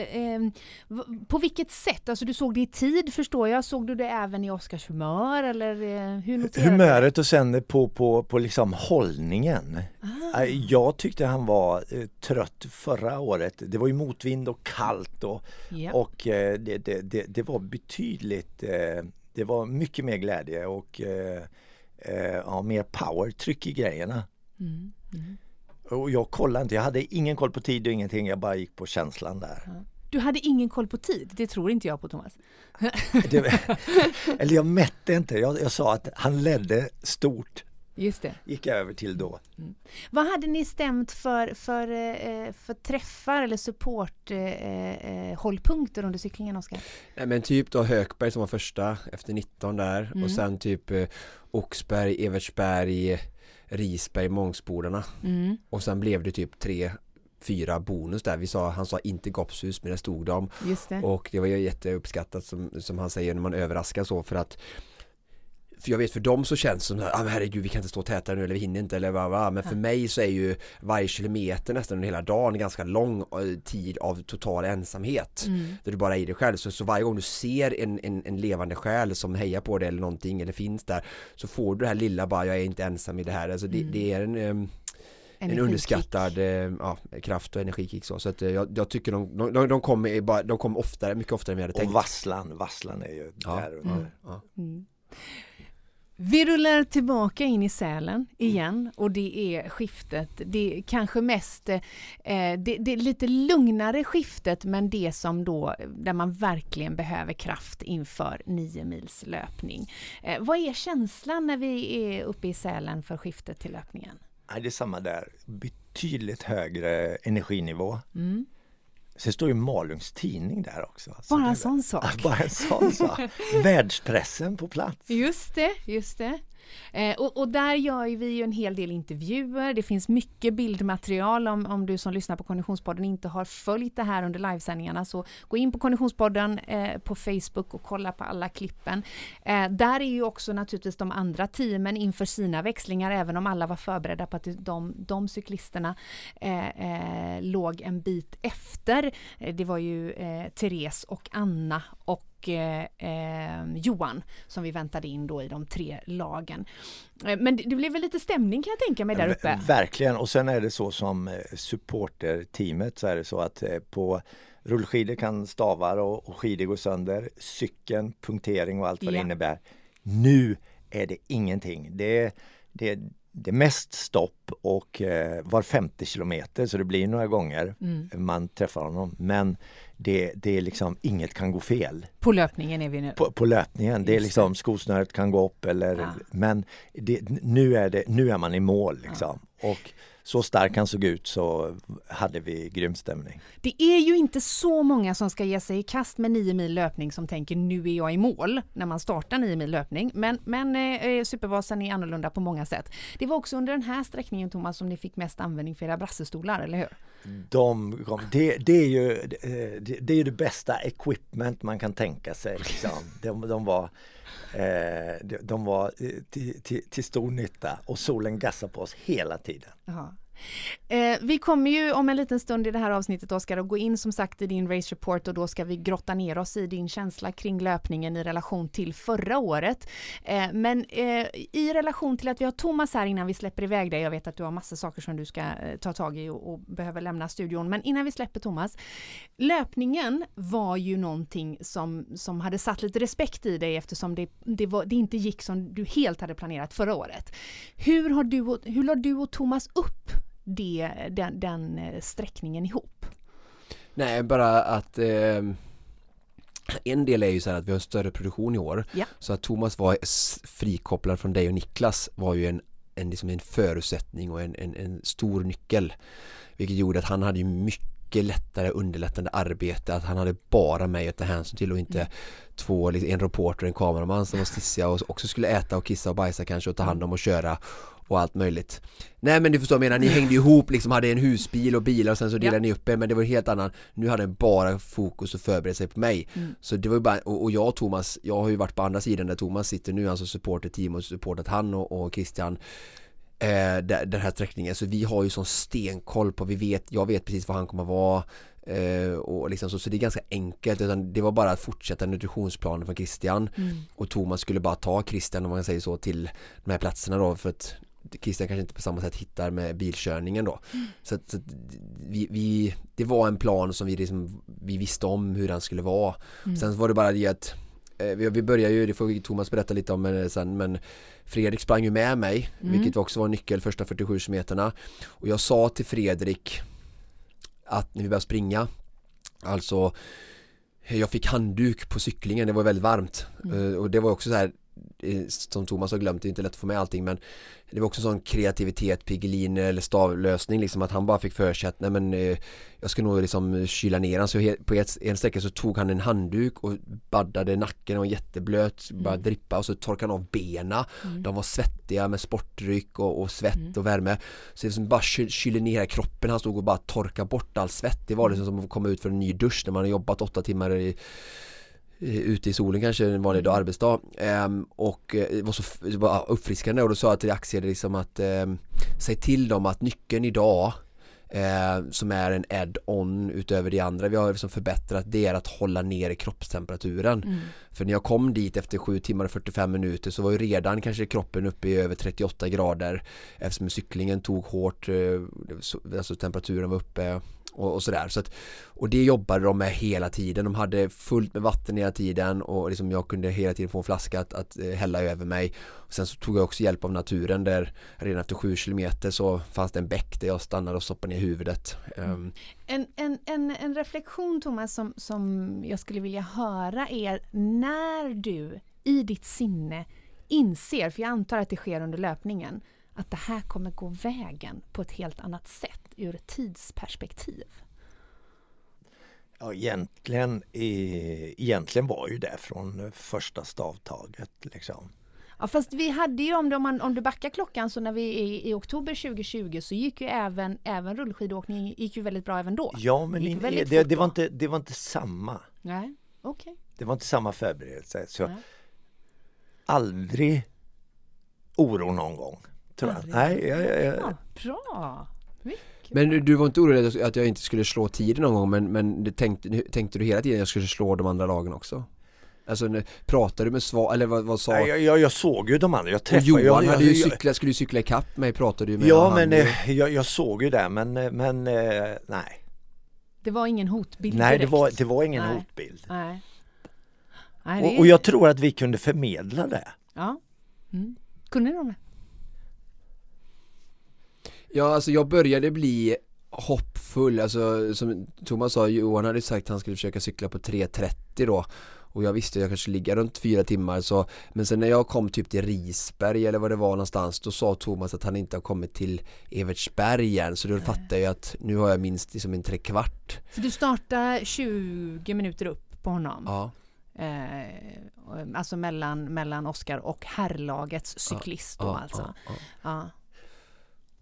Speaker 1: v- på vilket sätt? Alltså du såg det i tid förstår jag. Såg du det även i Oskars humör eller eh, hur noterade?
Speaker 8: Humöret och sen på, på, på liksom hållningen.
Speaker 1: Ah.
Speaker 8: Eh, Jag tyckte han var eh, trött förra året. Det var ju motvind och kallt och,
Speaker 1: Ja.
Speaker 8: och eh, det, det, det, det var betydligt eh, Det var mycket mer glädje och eh, eh, ja, mer power, tryck i grejerna.
Speaker 1: Mm, mm.
Speaker 8: Och jag kollade inte, jag hade ingen koll på tid och ingenting, jag bara gick på känslan där.
Speaker 1: Du hade ingen koll på tid, det tror inte jag på Thomas.
Speaker 8: Det, *laughs* eller jag mätte inte, jag, jag sa att han ledde stort,
Speaker 1: Just det.
Speaker 8: gick jag över till då.
Speaker 1: Vad hade ni stämt för, för, eh, för träffar eller supporthållpunkter eh, eh, hållpunkter under cyklingen Oskar?
Speaker 2: Nej, men typ då Hökberg som var första efter 19 där
Speaker 1: Mm.
Speaker 2: och sen typ eh, Oxberg, Evertsberg, Risberg, Mångsbodarna
Speaker 1: Mm.
Speaker 2: och sen blev det typ tre fyra bonus där. Vi sa, han sa inte Gopshus men det stod de
Speaker 1: Just det.
Speaker 2: och det var ju jätteuppskattat som, som han säger när man överraskar så för att för jag vet för dem så känns det som att ah, herregud vi kan inte stå tätare nu eller vi hinner inte eller vad, vad. men för mig så är ju varje kilometer nästan under hela dagen ganska lång eh, tid av total ensamhet
Speaker 1: Mm.
Speaker 2: där du bara är i dig själv så, så varje gång du ser en, en, en levande själ som hejar på dig eller någonting eller finns där så får du det här lilla bara jag är inte ensam i det här alltså det,
Speaker 1: Mm.
Speaker 2: det är en em, en underskattad eh, ja, kraft och energikick så. Så att eh, jag, jag tycker de, de, de, kommer de kommer oftare, mycket oftare än vi hade
Speaker 8: Och
Speaker 2: tänkt.
Speaker 8: Vasslan, Vasslan är ju
Speaker 2: Ja.
Speaker 8: där under.
Speaker 1: Mm.
Speaker 2: Ja.
Speaker 1: Mm. Vi rullar tillbaka in i Sälen igen och det är skiftet, det är kanske mest eh, det, det lite lugnare skiftet men det som då där man verkligen behöver kraft inför nio mils löpning. Eh, vad är känslan när vi är uppe i Sälen för skiftet till löpningen?
Speaker 8: Det är samma där. Betydligt högre energinivå.
Speaker 1: Mm.
Speaker 8: Sen står ju Malungs tidning där också. Så det *laughs*
Speaker 1: Bara en sån sak.
Speaker 8: Bara en sån sak. Världspressen på plats.
Speaker 1: Just det, just det. Eh, och, och där gör ju vi ju en hel del intervjuer. Det finns mycket bildmaterial om, om du som lyssnar på Konditionspodden inte har följt det här under livesändningarna så gå in på Konditionspodden eh, på Facebook och kolla på alla klippen. Eh, där är ju också naturligtvis de andra teamen inför sina växlingar även om alla var förberedda på att de, de cyklisterna eh, eh, låg en bit efter. Eh, det var ju eh, Therese och Anna och eh, eh, Johan som vi väntade in då i de tre lagen. Eh, men det, det blev väl lite stämning kan jag tänka mig där uppe.
Speaker 8: Ver- Verkligen och sen är det så som eh, supporterteamet så är det så att på rullskidor kan stavar och, och skidor gå sönder, cykeln, punktering och allt vad
Speaker 1: Ja.
Speaker 8: det innebär. Nu är det ingenting. Det är, det det är mest stopp och eh, var 50 kilometer så det blir några gånger
Speaker 1: Mm.
Speaker 8: man träffar honom. Men det, det är liksom inget kan gå fel
Speaker 1: På löpningen är vi nu.
Speaker 8: på, på löpningen. Det är liksom skosnöret kan gå upp eller
Speaker 1: Ja.
Speaker 8: men det, nu, är det, nu är man i mål liksom. Och så stark han såg ut så hade vi grym stämning.
Speaker 1: Det är ju inte så många som ska ge sig i kast med 9 mil löpning som tänker nu är jag i mål när man startar 9 mil löpning. Men, men eh, Supervasan är annorlunda på många sätt. Det var också under den här sträckningen Thomas som ni fick mest användning för era brassestolar, eller hur?
Speaker 8: De, kom- det, det, är ju, eh, det, det är ju det bästa equipment man kan tänka sig. Liksom. De, de var, eh, de, var eh, till, till, till stor nytta och solen gassade på oss hela tiden.
Speaker 1: Aha. Eh, vi kommer ju om en liten stund i det här avsnittet Oskar att gå in som sagt i din race report och då ska vi grotta ner oss i din känsla kring löpningen i relation till förra året. Eh, men eh, i relation till att vi har Thomas här innan vi släpper iväg dig. Jag vet att du har massa saker som du ska eh, ta tag i och, och behöver lämna studion. Men innan vi släpper Thomas. Löpningen var ju någonting som, som hade satt lite respekt i dig eftersom det, det, var, det inte gick som du helt hade planerat förra året. Hur har du och, hur la du och Thomas upp det, den, den eh, sträckningen ihop?
Speaker 2: Nej, bara att eh, en del är ju så här att vi har större produktion i år.
Speaker 1: Ja.
Speaker 2: Så att Thomas var frikopplad från dig och Niklas var ju en, en, liksom en förutsättning och en, en, en stor nyckel. Vilket gjorde att han hade ju mycket lättare underlättande arbete. Att han hade bara mig att ta hänsyn till och inte två, liksom, en reporter och en kameraman som var stissiga och också skulle äta och kissa och bajsa kanske och ta hand om och köra och allt möjligt. Nej men du förstår vad jag menar, ni hängde ihop liksom, hade en husbil och bilar och sen så delade ni upp er men det var en helt annan, nu hade den bara fokus och förberedde sig på mig. Så det var ju bara, och, och jag och Thomas, jag har ju varit på andra sidan där Thomas sitter nu, alltså supporterteam och supportat han och, och Christian eh, den här sträckningen. Så vi har ju sån stenkoll på, vi vet, jag vet precis vad han kommer vara eh, och liksom så, så det är ganska enkelt. Utan det var bara att fortsätta nutritionsplanen från Christian. Och Thomas skulle bara ta Christian om man säger så till de här platserna då för att Christian kanske inte på samma sätt hittar med bilkörningen då. Så, att, så att vi, vi, det var en plan som vi, liksom, vi visste om hur den skulle vara. Sen var det bara det att eh, vi, vi började ju, det får Thomas berätta lite om eh, sen men Fredrik sprang ju med mig vilket också var en nyckel första 47 meterna och jag sa till Fredrik att när vi började springa alltså jag fick handduk på cyklingen, det var väldigt varmt. Eh, och det var också så här som Thomas har glömt, det är inte lätt att få med allting men det var också sån kreativitet, Piggelin eller stavlösning liksom att han bara fick för sig att nej men eh, jag ska nog liksom kyla ner han. Så på ett, en sträcka så tog han en handduk och baddade nacken och jätteblöt, bara drippa och så torkade han av bena de var svettiga med sportdryck och, och svett och värme. Så liksom bara kyl, kyler ner hela kroppen, han stod och bara torkade bort all svett. Det var liksom som att komma ut för en ny dusch när man har jobbat åtta timmar i- ute i solen kanske en vanlig dag, arbetsdag. Ehm, och eh, det var så f- det var uppfriskande och då sa jag till aktier liksom att ehm, säg till dem att nyckeln idag eh, som är en add-on utöver det andra vi har liksom förbättrat det är att hålla ner kroppstemperaturen. För när jag kom dit efter 7 timmar och 45 minuter så var ju redan kanske kroppen uppe i över 38 grader eftersom cyklingen tog hårt eh, alltså temperaturen var uppe och, och sådär. Så att, och det jobbade de med hela tiden. De hade fullt med vatten hela tiden och liksom jag kunde hela tiden få en flaska att, att eh, hälla över mig. Och sen så tog jag också hjälp av naturen där redan efter 7 kilometer så fanns det en bäck där jag stannade och stoppade ner huvudet. Ehm,
Speaker 1: En, en, en, en reflektion Thomas som, som jag skulle vilja höra är när du i ditt sinne inser, för jag antar att det sker under löpningen, att det här kommer gå vägen på ett helt annat sätt ur ett tidsperspektiv.
Speaker 8: Ja, egentligen, egentligen var ju det från första stavtaget liksom.
Speaker 1: Ja, fast vi hade ju, om du, om, du backar klockan, så när vi i, i oktober 2020 så gick ju även, även rullskidåkning gick ju väldigt bra även då.
Speaker 8: Ja, men in, det, det, var inte, det var inte samma.
Speaker 1: Nej, okej.
Speaker 8: Det var inte samma förberedelse. Så
Speaker 1: Nej.
Speaker 8: aldrig oro någon gång. Tror jag. Nej, jag, jag, jag,
Speaker 1: Ja, bra! Mycket
Speaker 2: Men du, du var inte orolig att- jag inte skulle slå tiden någon gång men, men det tänkte, tänkte du hela tiden att jag skulle slå de andra lagen också? Alltså pratade du med Svar, eller vad, vad sa
Speaker 8: Nej, jag, jag, jag såg ju de andra, jag träffade
Speaker 2: Johan
Speaker 8: jag,
Speaker 2: hade ju
Speaker 8: jag,
Speaker 2: cyklat, skulle ju cykla ikapp mig pratade ju med
Speaker 8: Ja men
Speaker 2: ju.
Speaker 8: eh, jag, jag såg ju det men, eh, men eh, nej.
Speaker 1: Det var ingen hotbild
Speaker 8: Nej det
Speaker 1: direkt.
Speaker 8: var, det var ingen
Speaker 1: Nej.
Speaker 8: hotbild.
Speaker 1: Nej. Nej, det
Speaker 8: Och, och jag tror att vi kunde förmedla det.
Speaker 1: Ja. Mm. Kunde de det?
Speaker 2: Ja alltså jag började bli hoppfull, alltså som Thomas sa, Johan hade sagt att han skulle försöka cykla på 3.30 då. Och jag visste att jag kanske ligga runt fyra timmar så Men sen när jag kom typ till Risberg eller vad det var någonstans Då sa Thomas att han inte har kommit till Evertsberg än. Så då fattade jag att nu har jag minst liksom en trekvart.
Speaker 1: För du startar 20 minuter upp på honom.
Speaker 2: Ja.
Speaker 1: Eh, alltså mellan, mellan Oskar och herrlagets cyklist då
Speaker 2: ja,
Speaker 1: alltså.
Speaker 2: ja,
Speaker 1: Ja.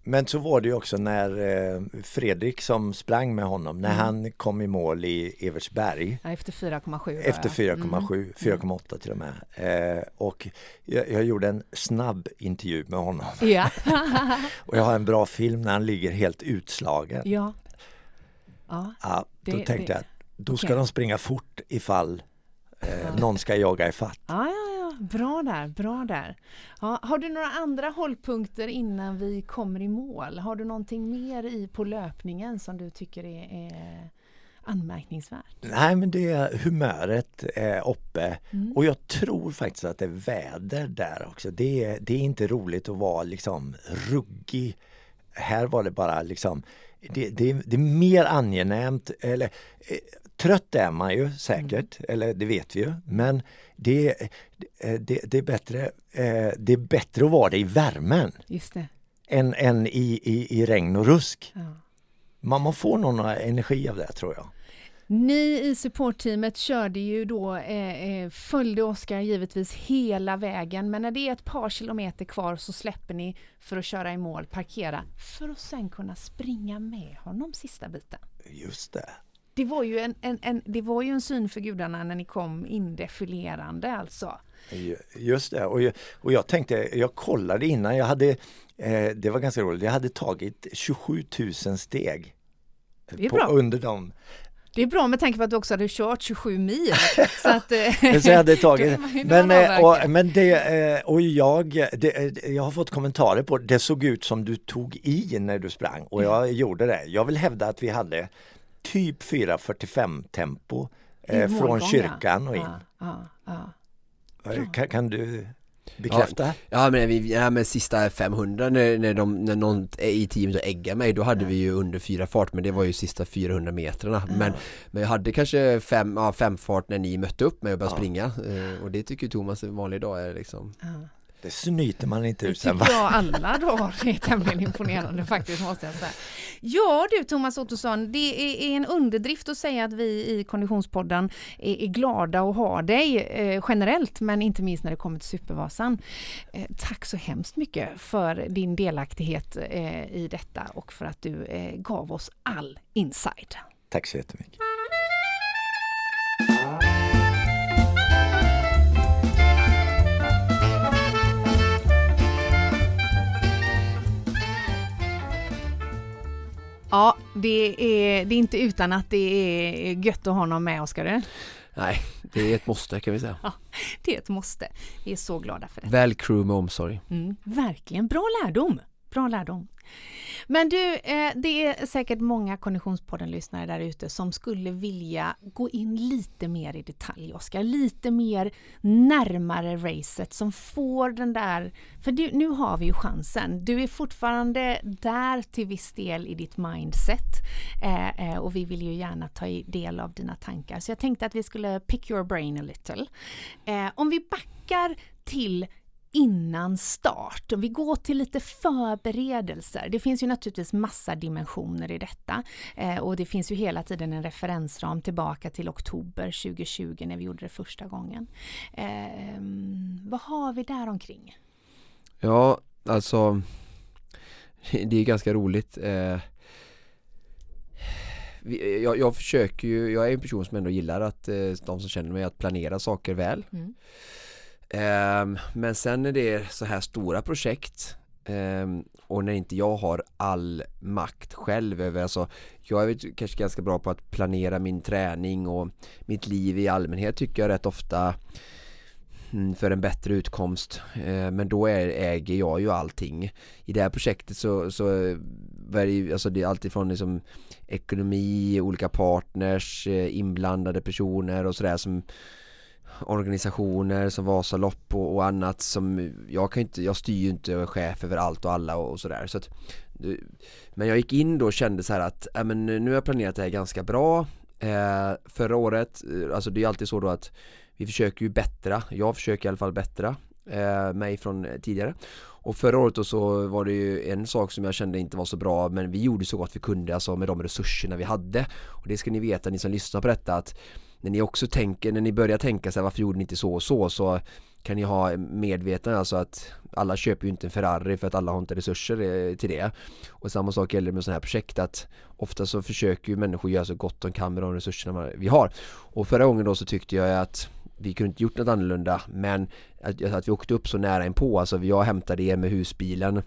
Speaker 8: Men så var det ju också när eh, Fredrik som sprang med honom, när
Speaker 1: Mm.
Speaker 8: han kom i mål i Evertsberg
Speaker 1: Ja, Efter 4,7 då,
Speaker 8: Efter
Speaker 1: ja.
Speaker 8: 4,7, 4,8 till och med. Eh, och jag, jag gjorde en snabb intervju med honom.
Speaker 1: Mm. Ja. *laughs* *laughs*
Speaker 8: Och jag har en bra film när han ligger helt utslagen.
Speaker 1: ja. Ja.
Speaker 8: Ja, då
Speaker 1: Det-
Speaker 8: tänkte
Speaker 1: det-
Speaker 8: jag, då ska de springa fort ifall eh, någon ska jaga ifatt.
Speaker 1: Ja, ja, bra där, bra där. Ja, har du några andra hållpunkter innan vi kommer i mål? Har du någonting mer i på löpningen som du tycker är, är anmärkningsvärt?
Speaker 8: Nej men det är humöret är uppe
Speaker 1: Mm.
Speaker 8: och jag tror faktiskt att det är väder där också. Det är, det är inte roligt att vara liksom ruggig här var det bara liksom det, det, det är mer angenämt, eller eh, trött är man ju säkert, mm. eller det vet vi ju, men det, det, det, är bättre, eh, det är bättre att vara det i värmen.
Speaker 1: Just det.
Speaker 8: Än, än i, i, i regn och rusk. Ja. Man, man får någon energi av det tror jag.
Speaker 1: Ni i supportteamet körde ju då, eh, eh, följde Oskar givetvis hela vägen, men när det är ett par kilometer kvar så släpper ni för att köra i mål, parkera, för att sen kunna springa med honom sista biten.
Speaker 8: Just det.
Speaker 1: Det var ju en, en, en det var ju en syn för gudarna när ni kom indefilerande alltså.
Speaker 8: Just det, och jag, och jag tänkte, jag kollade innan, jag hade, eh, det var ganska roligt, jag hade tagit 27 000 steg. På, under de
Speaker 1: det är bra med tanke på att du också hade kört 27 mil. *laughs* så att,
Speaker 8: eh, så jag hade tagit. *laughs* men, eh, och, men det, eh, och jag, det, jag har fått kommentarer på det såg ut som du tog i när du sprang och jag mm. gjorde det. Jag vill hävda att vi hade typ 4.45 tempo eh, från kyrkan och in. Ja, ja, ja. Kan, kan, du Bekräfta?
Speaker 2: Ja, ja men, vi, ja, men sista 500 när, när, de, när någon i teamet äggade mig då hade vi ju under fyra fart men det var ju sista 400 metrarna. Men, men jag hade kanske fem, ja, fem fart när ni mötte upp mig och började springa eh, och det tycker Thomas en vanlig dag är liksom
Speaker 8: det snyter man inte ut
Speaker 1: sen va? Det jag alla dagar är tämligen imponerande faktiskt måste jag säga. Ja du Thomas Ottosson, det är en underdrift att säga att vi i Konditionspodden är, glada att ha dig eh, generellt men inte minst när det kommer till Supervasan. Eh, tack så hemskt mycket för din delaktighet eh, i detta och för att du gav oss all inside.
Speaker 8: Tack så jättemycket.
Speaker 1: Ja, det är, det är inte utan att det är gött att ha honom med, Oskar.
Speaker 2: Nej, det är ett måste kan vi säga. Ja,
Speaker 1: det är ett måste. Vi är så glada för det.
Speaker 2: Väl crew med omsorg.
Speaker 1: Mm, verkligen, bra lärdom. Bra lärdom. Men du, eh, det är säkert många Konditionspodden-lyssnare där ute som skulle vilja gå in lite mer i detalj, Oskar. Lite mer närmare racet som får den där... För du, nu har vi ju chansen. Du är fortfarande där till viss del i ditt mindset eh, eh och vi vill ju gärna ta del av dina tankar. Så jag tänkte att vi skulle pick your brain a little. Eh, om vi backar till innan start. Om vi går till lite förberedelser. Det finns ju naturligtvis massa dimensioner i detta eh, och det finns ju hela tiden en referensram tillbaka till oktober 2020 när vi gjorde det första gången. Eh, vad har vi där omkring?
Speaker 2: Ja, alltså det är ganska roligt. Eh, jag, jag, försöker ju, jag är en person som ändå gillar att eh, de som känner mig att planera saker väl. Mm. Ehm, men sen när det är så här stora projekt ehm, och när inte jag har all makt själv över, alltså jag är kanske ganska bra på att planera min träning och mitt liv i allmänhet tycker jag rätt ofta mm, för en bättre utkomst. Ehm, men då äger jag ju allting. I det här projektet så, så är det, alltså det är alltifrån liksom ekonomi, olika partners, eh, inblandade personer och sådär som organisationer som Vasalopp och, och annat som jag kan inte, jag styr ju inte och är chef över allt och alla och, och sådär så att Men jag gick in då och kände så här att, äh, men nu har jag planerat det här ganska bra. Eh, Förra året, eh, alltså det är alltid så då att vi försöker ju bättra, jag försöker i alla fall bättra eh, mig från tidigare. Och förra året då så var det ju en sak som jag kände inte var så bra men vi gjorde så gott vi kunde alltså med de resurserna vi hade. Och det ska ni veta ni som lyssnar på detta att när ni också tänker, när ni börjar tänka så här, varför gjorde ni inte så och så? Så kan ni ha medvetande alltså att alla köper ju inte en Ferrari för att alla har inte resurser eh, till det. Och samma sak gäller med sådana här projekt att ofta så försöker ju människor göra så gott de kan med de resurserna vi har. Och förra gången då så tyckte jag att vi kunde inte gjort något annorlunda men att, att vi åkte upp så nära inpå, alltså jag hämtade er med husbilen.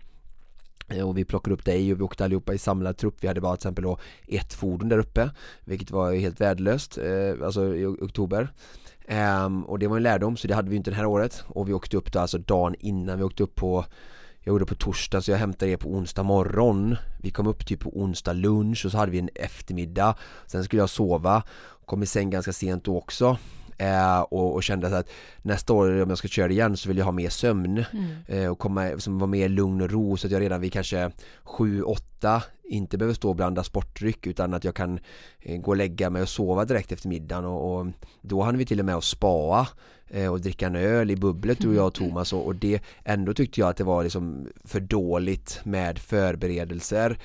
Speaker 2: Eh, och vi plockade upp dig och vi åkte allihopa i samlad trupp. Vi hade bara till exempel då ett fordon där uppe Vilket var helt värdelöst, eh, alltså i oktober. Ehm, och det var en lärdom så det hade vi inte det här året. Och vi åkte upp då alltså dagen innan. Vi åkte upp på Jag gjorde det på torsdag så jag hämtade er på onsdag morgon. Vi kom upp typ på onsdag lunch och så hade vi en eftermiddag. Sen skulle jag sova. Kom i säng ganska sent då också eh, och, och, kände att nästa år om jag ska köra igen så vill jag ha mer sömn.
Speaker 1: Mm.
Speaker 2: eh, och komma, som vara mer lugn och ro så att jag redan vid kanske 7-8 inte behöver stå och blanda sportdryck utan att jag kan eh, gå och lägga mig och sova direkt efter middagen. Och, och då hann vi till och med att spaa eh, och dricka en öl i bubblet du och jag och Thomas. Och, och det ändå tyckte jag att det var liksom för dåligt med förberedelser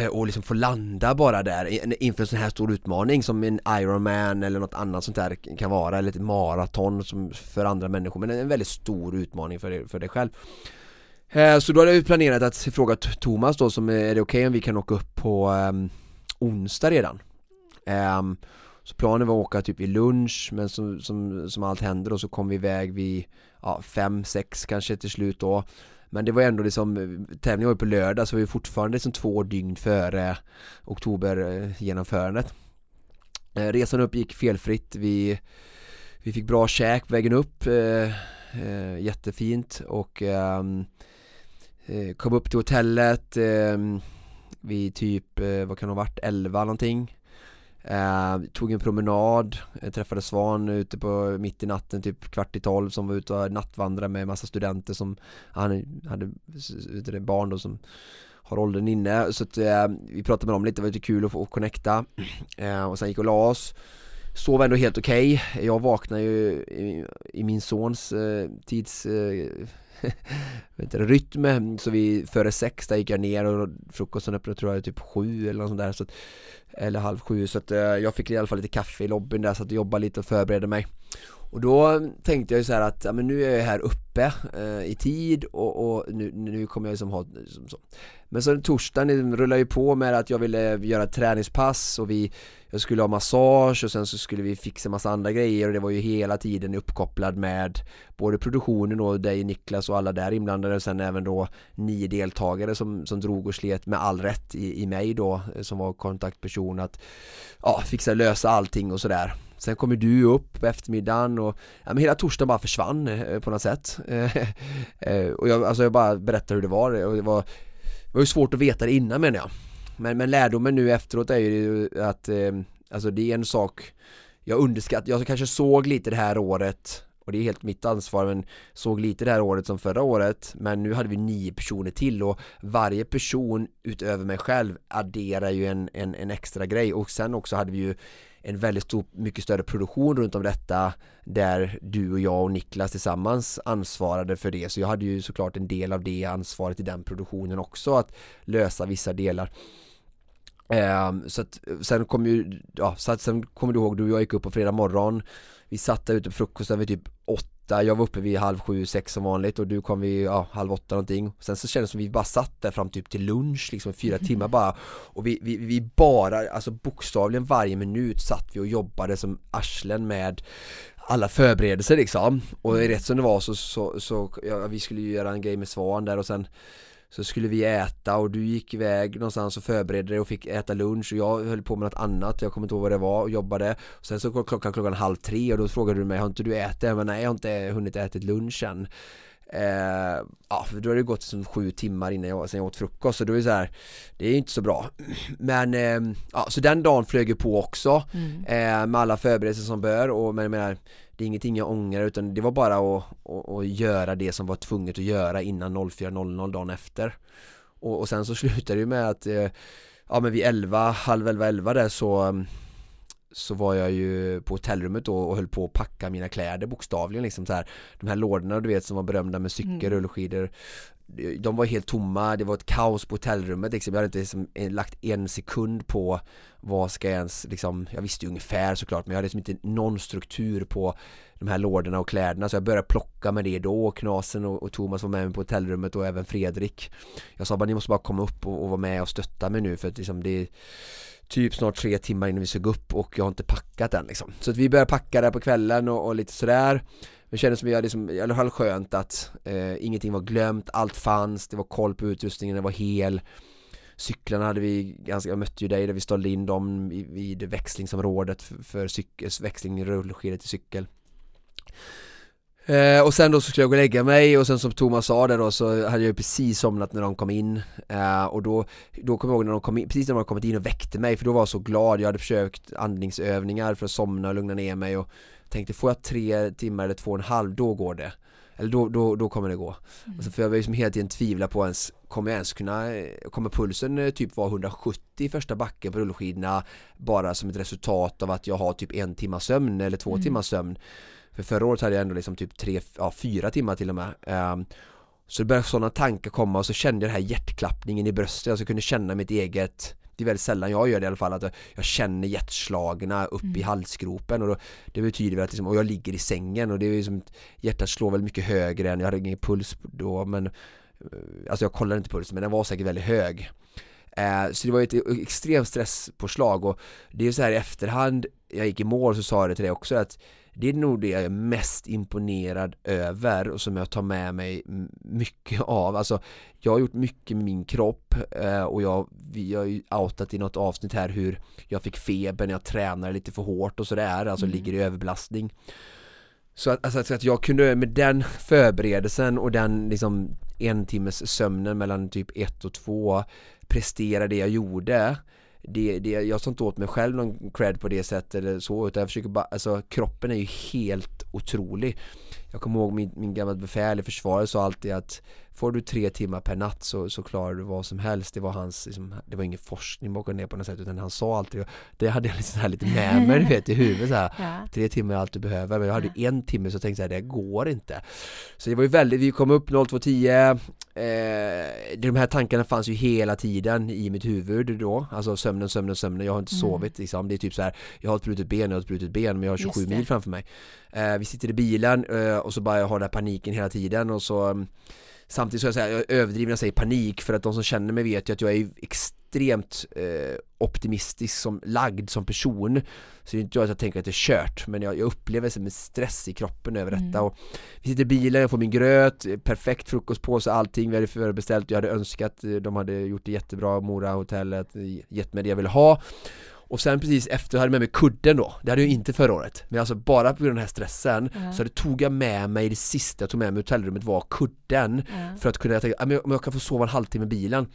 Speaker 2: Eh, och liksom få landa bara där inför en sån här stor utmaning som en Ironman eller något annat sånt där kan vara eller ett maraton som för andra människor men en väldigt stor utmaning för, dig- för dig själv. Eh, så då hade vi planerat att fråga Thomas då som eh, är det okej om vi kan åka upp på um, onsdag redan? Um, Så planen var att åka typ vid lunch men som, som, som allt händer och så kom vi iväg vid ja, fem, sex kanske till slut då men det var ändå liksom, eh, tävlingen var ju på lördag så vi var fortfarande liksom två dygn före oktober eh, genomförandet Resan upp gick felfritt, vi, vi fick bra käk på vägen upp eh, eh, Jättefint. Och ehm, eh, kom upp till hotellet eh, vid typ, eh, vad kan det ha varit, 11 någonting eh, Tog en promenad, eh, träffade Svan ute på mitt i natten typ kvart i tolv som var ute och nattvandrade med massa studenter som han hade s- det barn då som har åldern inne. Så att eh, vi pratade med dem lite, det var lite kul att få att connecta. *clears throat* Eh, och sen gick och la oss. Sov ändå helt okej, jag vaknade ju i, i min sons eh, tids eh, *laughs* eh, du, rytm så vi före sex där gick jag ner och frukosten öppnade tror jag typ sju eller något sånt där så att, eller halv sju så att eh, jag fick i alla fall lite kaffe i lobbyn där så att jag jobbade lite och förberedde mig och då tänkte jag ju så här att ja, men nu är jag här uppe eh, i tid och, och nu, nu kommer jag liksom ha liksom så. Men så torsdagen rullade ju på med att jag ville göra ett träningspass och vi Jag skulle ha massage och sen så skulle vi fixa massa andra grejer och det var ju hela tiden uppkopplad med Både produktionen och dig Niklas och alla där inblandade och sen även då nio deltagare som, som drog och slet med all rätt i, i mig då eh, som var kontaktperson att Ja, fixa lösa allting och sådär Sen kommer du upp på eftermiddagen och ja, men hela torsdagen bara försvann eh, på något sätt. *laughs* Eh, Och jag, alltså jag bara berättar hur det var. Och det var Det var ju svårt att veta det innan menar jag. Men, men lärdomen nu efteråt är ju att eh, Alltså det är en sak Jag underskattar, jag kanske såg lite det här året och det är helt mitt ansvar men såg lite det här året som förra året men nu hade vi nio personer till och varje person utöver mig själv adderar ju en, en, en extra grej. Och sen också hade vi ju en väldigt stor, mycket större produktion runt om detta där du och jag och Niklas tillsammans ansvarade för det. Så jag hade ju såklart en del av det ansvaret i den produktionen också att lösa vissa delar. Ehm, så att sen kom ju, ja, så att sen kommer du ihåg, du och jag gick upp på fredag morgon. Vi satt där ute på frukosten vid typ åtta, jag var uppe vid halv sju, sex som vanligt och du kom vid ja, halv åtta någonting. Sen så kändes det som vi bara satt där fram typ till lunch liksom fyra *laughs* timmar bara. Och vi, vi, vi bara, alltså bokstavligen varje minut satt vi och jobbade som arslen med alla förberedelser liksom. Och rätt som det var så, så, så ja, vi skulle ju göra en grej med Svan där och sen så skulle vi äta och du gick iväg någonstans och förberedde dig och fick äta lunch och jag höll på med något annat, jag kommer inte ihåg vad det var och jobbade och Sen så klockan klockan halv tre och då frågade du mig, har inte du ätit? Jag bara, nej jag har inte hunnit äta lunch än eh, Ja, för då har det gått som sju timmar innan jag, sen jag åt frukost så då är det så här Det är inte så bra *clears throat* Men, eh, ja så den dagen flög ju på också
Speaker 1: Mm.
Speaker 2: eh, Med alla förberedelser som bör och men jag menar Det är ingenting jag ångrar utan det var bara att, att, att göra det som var tvunget att göra innan 04.00 dagen efter. Och, och sen så *laughs* slutade det ju med att eh, Ja men vid 11, halv 11, 11 där så så var jag ju på hotellrummet då och höll på att packa mina kläder bokstavligen liksom så här. De här lådorna du vet som var berömda med cykel,
Speaker 1: Mm.
Speaker 2: rullskidor de var helt tomma, det var ett kaos på hotellrummet liksom. Jag hade inte liksom eh, lagt en sekund på vad ska jag ens liksom Jag visste ju ungefär såklart men jag hade liksom inte någon struktur på de här lådorna och kläderna. Så jag började plocka med det då och Knasen och, och Thomas var med mig på hotellrummet och även Fredrik. Jag sa bara ni måste bara komma upp och, och vara med och stötta mig nu för att liksom det är Typ snart tre timmar innan vi ska gå upp och jag har inte packat än liksom. Så att vi började packa där på kvällen och, och lite sådär. Det kändes som vi hade liksom, i alla fall skönt att eh, ingenting var glömt, allt fanns, det var koll på utrustningen, det var hel. Cyklarna hade vi ganska, jag mötte ju dig där vi ställde in dem vid växlingsområdet för, för cykel, växling i rullskidor till cykel. Eh, och sen då så skulle jag gå och lägga mig och sen som Thomas sa där då så hade jag ju precis somnat när de kom in eh, Och då, då kom jag ihåg när de kom in, precis när de kommit in och väckte mig för då var jag så glad Jag hade försökt andningsövningar för att somna och lugna ner mig och tänkte får jag tre timmar eller två och en halv, då går det. Eller då, då, då kommer det gå. Mm. Alltså för jag var liksom hela tiden tvivla på ens, kommer jag ens kunna, kommer pulsen eh, typ vara 170 i första backen på rullskidorna bara som ett resultat av att jag har typ en timma sömn eller två mm. timmars sömn. För förra året hade jag ändå liksom typ tre, ja fyra timmar till och med. Um, så det började sådana tankar komma och så kände jag den här hjärtklappningen i bröstet, alltså jag kunde känna mitt eget det är väldigt sällan jag gör det i alla fall att jag känner hjärtslagna upp mm. i halsgropen och då, det betyder väl att liksom, och jag ligger i sängen och det är liksom hjärtat slår väl mycket högre än jag hade ingen puls då men eh, alltså jag kollade inte pulsen men den var säkert väldigt hög eh, så det var ett extremt stresspåslag och det är så här i efterhand jag gick i mål så sa jag det till dig också att det är nog det jag är mest imponerad över och som jag tar med mig mycket av. Alltså, jag har gjort mycket med min kropp eh, och jag, vi har ju outat i något avsnitt här hur jag fick feber när jag tränade lite för hårt och sådär, alltså mm. ligger i överbelastning. Så att, alltså, att jag kunde med den förberedelsen och den liksom en timmes sömnen mellan typ ett och två prestera det jag gjorde det, det, jag tar inte åt mig själv någon cred på det sättet eller så utan jag försöker bara, alltså kroppen är ju helt otrolig. Jag kommer ihåg min, min gamla befäl i försvaret sa alltid att Får du tre timmar per natt så, så klarar du vad som helst. Det var hans, liksom, det var ingen forskning bakom det på något sätt utan han sa alltid Det hade jag liksom här lite med mig *laughs* du vet i huvudet så här, ja. Tre timmar är allt du behöver men jag hade ja. en timme så tänkte jag det går inte. Så det var ju väldigt, vi kom upp 02.10 eh, De här tankarna fanns ju hela tiden i mitt huvud då. Alltså sömnen, sömnen, sömnen, jag har inte mm. sovit liksom. Det är typ så här, jag har ett brutet ben, jag har ett brutet ben men jag har 27 mil framför mig. Eh, Vi sitter i bilen eh, och så bara jag har den här paniken hela tiden och så Samtidigt så jag, här, jag överdriver när jag säger panik för att de som känner mig vet ju att jag är extremt eh, optimistisk som lagd som person. Så det är inte jag att jag tänker att det är kört men jag, jag upplever som en stress i kroppen över mm. detta. Och Vi sitter i bilen, jag får min gröt, perfekt frukostpåse, allting vi hade förbeställt. Jag hade önskat, eh, de hade gjort det jättebra, Mora hotellet, gett mig det jag ville ha och sen precis efter hade jag med mig kudden då. Det hade jag inte förra året. Men alltså bara på grund av den här stressen mm. Så det tog jag med mig det sista jag tog med mig i hotellrummet var kudden. Mm. För att kunna, jag tänkte, om jag kan få sova en halvtimme i bilen.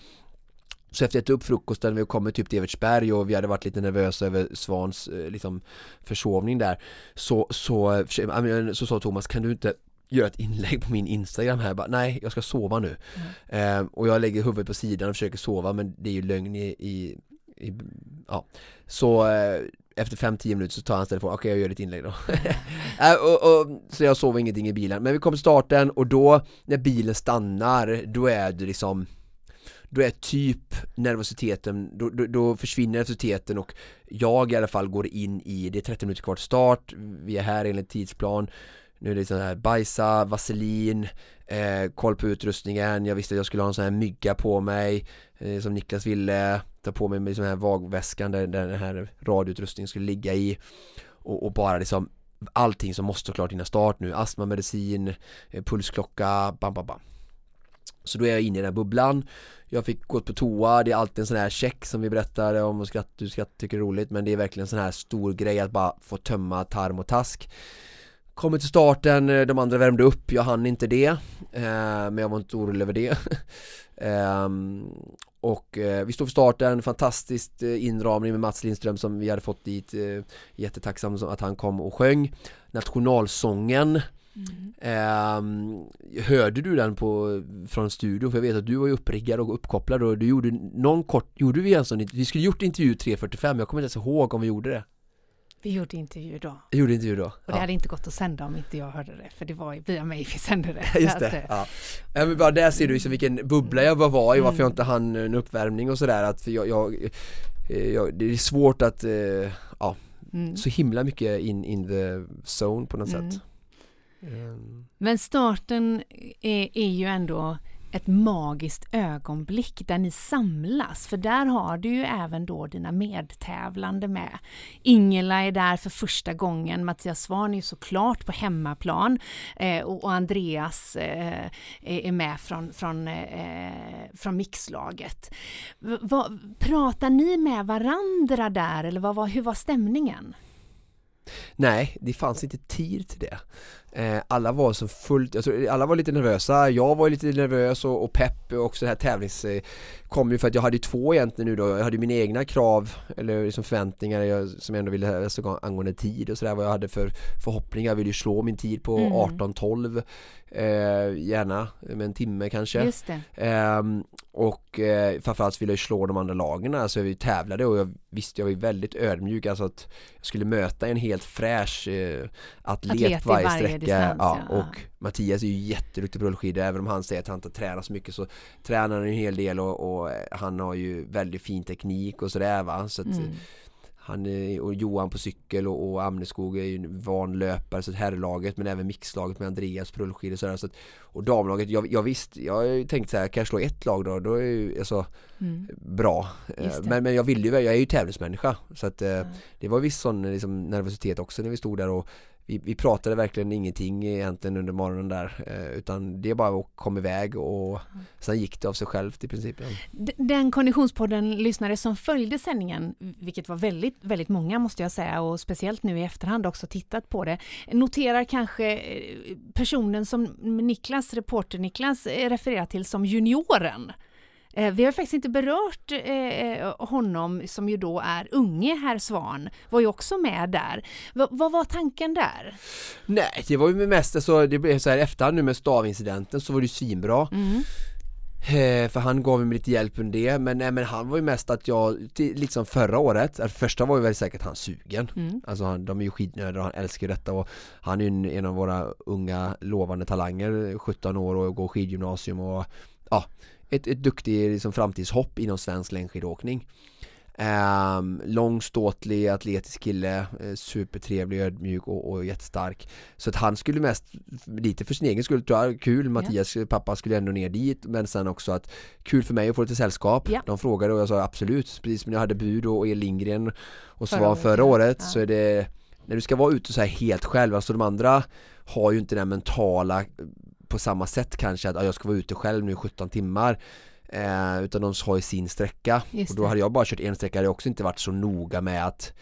Speaker 2: Så efter att ätit upp frukosten, vi kom typ till Evertsberg och vi hade varit lite nervösa över Svans eh, liksom, försovning där. Så, så, så sa Thomas, kan du inte göra ett inlägg på min Instagram här? Bara, nej jag ska sova nu. Mm. eh, Och jag lägger huvudet på sidan och försöker sova men det är ju lögn i, i i, ja. Så eh, efter 5-10 minuter så tar han telefon, okej okay, jag gör ett inlägg då. Äh, *laughs* och, och, Så jag sov ingenting i bilen, men vi kom till starten och då när bilen stannar, då är det liksom då är typ nervositeten, då, då, då, försvinner nervositeten och jag i alla fall går in i, det är 30 minuter kvar till start, vi är här enligt tidsplan nu är det sån här bajsa, vaselin, eh, koll på utrustningen, jag visste att jag skulle ha en sån här mygga på mig eh, Som Niklas ville ta på mig med sån här vagväskan där, där den här radioutrustningen skulle ligga i. Och, och bara liksom allting som måste såklart innan start nu, astmamedicin, eh, pulsklocka, bam bam bam. Så då är jag inne i den här bubblan. Jag fick gå på toa, det är alltid en sån här check som vi berättade om. Och skratt, du skratt, tycker det är roligt. Men det är verkligen en sån här stor grej att bara få tömma tarm och task. Kommer till starten, eh, de andra värmde upp, jag hann inte det. Eh, Men jag var inte orolig över det. *laughs* Eh, Och eh, vi står för starten, fantastiskt eh, inramning med Mats Lindström som vi hade fått dit eh, Jättetacksam att han kom och sjöng. Nationalsången. Mm. Eh, hörde du den på, från studion? För jag vet att du var ju uppriggad och uppkopplad och du gjorde någon kort, gjorde vi en sån, vi skulle gjort intervju 3.45, jag kommer inte ens ihåg om vi gjorde det
Speaker 1: vi gjorde intervju då.
Speaker 2: Vi gjorde intervju då.
Speaker 1: Och det ja. hade inte gått att sända om inte jag hörde det, för det var via mig vi sände det. *laughs*
Speaker 2: Just det, att, eh, ja. ja. men bara där ser du liksom vilken bubbla jag var i, varför jag mm. inte hann en uppvärmning och sådär, att jag, jag, eh, jag, det är svårt att, eh, ja, mm. så himla mycket in, in the zone på något mm. sätt.
Speaker 1: Um. Men starten är, är ju ändå ett magiskt ögonblick där ni samlas, för där har du ju även då dina medtävlande med. Ingela är där för första gången, Mattias Svahn är ju såklart på hemmaplan eh, och, och, Andreas eh, är med från, från, eh, från mixlaget. Va, pratar ni med varandra där eller vad, vad, hur var stämningen?
Speaker 2: Nej, det fanns inte tid till det. Eh, alla var så fullt, tror, alla var lite nervösa, jag var lite nervös och, och pepp och också det här tävlings eh, kom ju för att jag hade två egentligen nu då, jag hade mina egna krav eller liksom förväntningar jag, som jag ändå ville ha angående tid och sådär vad jag hade för förhoppningar, jag ville ju slå min tid på mm. 18-12 eh, gärna med en timme kanske
Speaker 1: Just.
Speaker 2: Eh, och eh, framförallt ville jag slå de andra lagen, alltså vi tävlade och jag visste jag var väldigt ödmjuk, alltså att jag skulle möta en helt fräsch eh, atlet, atlet varje, varje sträcka distans, ja, ja. och Mattias är ju jätteduktig på rullskidor, även om han säger att han inte tränar så mycket så tränar han en hel del och, och han har ju väldigt fin teknik och sådär va, så att mm han är, och Johan på cykel och, och Amneskog är ju en van löpare så herrlaget men även mixlaget med Andreas på rullskidor och sådär så att, och damlaget, jag, jag visst, jag har tänkt så här, kan jag slå ett lag då? Då är ju alltså mm. bra men, men jag vill ju, jag är ju tävlingsmänniska så att mm. det var viss sån liksom, nervositet också när vi stod där och vi, vi pratade verkligen ingenting egentligen under morgonen där eh, utan det bara att komma iväg och sen gick det av sig självt i princip.
Speaker 1: Den Konditionspodden lyssnare som följde sändningen, vilket var väldigt, väldigt många måste jag säga och speciellt nu i efterhand också tittat på det, noterar kanske eh, personen som Niklas, reporter Niklas, eh, refererar till som junioren. Eh, vi har faktiskt inte berört eh, honom som ju då är unge herr Svan, var ju också med där. V vad var tanken där?
Speaker 2: Nej, det var ju mest, alltså, det blev så här efterhand nu med stavincidenten så var det ju svinbra. Mm. Eh, för han gav mig lite hjälp under det men, nej, men han var ju mest att jag, liksom förra året, alltså första var ju väldigt säkert han sugen mm. Alltså han, de är ju skidnödiga och han älskar detta och Han är ju en av våra unga lovande talanger 17 år och går skidgymnasium och Ja ett, ett duktigt liksom, framtidshopp inom svensk längdskidåkning Um, lång, ståtlig, atletisk kille, eh, supertrevlig, ödmjuk och, och jättestark. Så att han skulle mest, lite för sin egen skull tror jag, kul, Mattias yeah. pappa skulle ändå ner dit men sen också att kul för mig att få lite sällskap. Yeah. De frågade och jag sa absolut, precis som jag hade Bud och El Lindgren och Svan förra, förra året ja. så är det när du ska vara ute så här helt själv, alltså de andra har ju inte den mentala på samma sätt kanske att jag ska vara ute själv nu i 17 timmar eh, utan de har ju sin sträcka och då hade jag bara kört en sträcka hade jag också inte varit så noga med att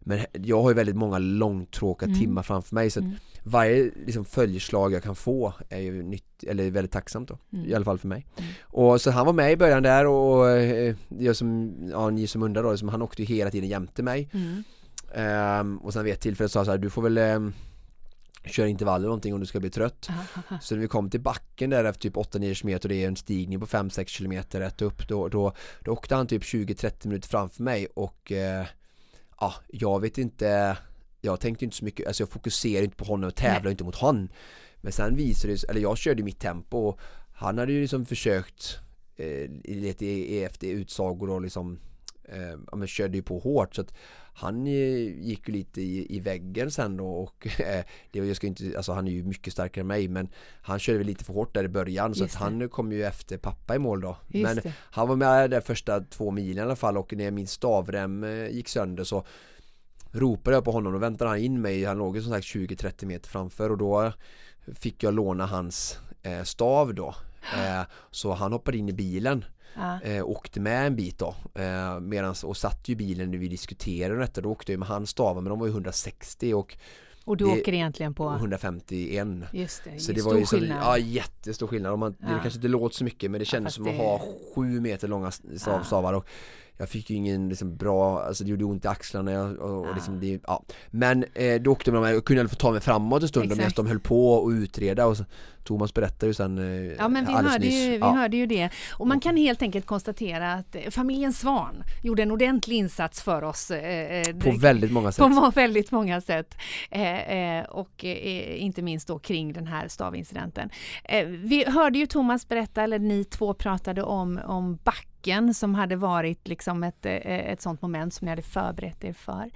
Speaker 2: men jag har ju väldigt många långtråkiga mm. timmar framför mig så mm. varje liksom, följeslag jag kan få är ju nytt, eller väldigt tacksamt då, mm. i alla fall för mig. Mm. Och så han var med i början där och eh, jag som, ja, ni som undrar då, liksom, han åkte ju hela tiden jämte mig. Um, och sen vid ett tillfälle sa så här, du får väl köra intervaller någonting om du ska bli trött. Så när vi kom till backen där efter typ 8-9 km och det är en stigning på 5-6 km rätt upp då, då, då åkte han typ 20-30 minuter framför mig och eh, ja, jag vet inte jag tänkte inte så mycket, alltså jag fokuserade inte på honom och tävlade inte mot honom. Men sen visade det sig, eller jag körde mitt tempo och han hade ju liksom försökt eh, lite efter utsagor och liksom eh, ja, men körde ju på hårt så att han gick ju lite i, i väggen sen då och *laughs* eh, det, jag ska inte, alltså han är ju mycket starkare än mig men han körde väl lite för hårt där i början så att han kom ju efter pappa i mål då. Just men det. han var med där första två milen i alla fall och när min stavrem eh, gick sönder så ropade jag på honom och väntade han in mig. Han låg ju som sagt 20-30 meter framför och då fick jag låna hans eh, stav då. *gasps* Eh, så han hoppade in i bilen Ja. Eh, åkte med en bit då eh, medans, och satt ju bilen när vi diskuterade detta. Då åkte jag med hans stavar men de var ju 160 och
Speaker 1: och du det, åker egentligen på
Speaker 2: 151
Speaker 1: Just det,
Speaker 2: så det var ju så, ja, jättestor skillnad. Och man, ja. det kanske inte låter så mycket men det kändes ja, som att ha sju meter långa stavar och jag fick ju ingen liksom bra, alltså det gjorde ont i axlarna och, och, liksom det, ja. Men eh, då åkte man, jag kunde fall ta mig framåt en stund medan de höll på och utreda och så, Thomas berättade ju sen
Speaker 1: eh, Ja men vi, hörde ju, vi ja. hörde ju det och man kan helt enkelt konstatera att eh, familjen Svan gjorde en ordentlig insats för oss.
Speaker 2: Eh, eh på väldigt många sätt. *laughs*
Speaker 1: På väldigt många sätt. Eh, och inte minst då kring den här stavincidenten. vi hörde ju Thomas berätta, eller ni två pratade om, om back backen som hade varit liksom ett, eh, ett sånt moment som ni hade förberett er för.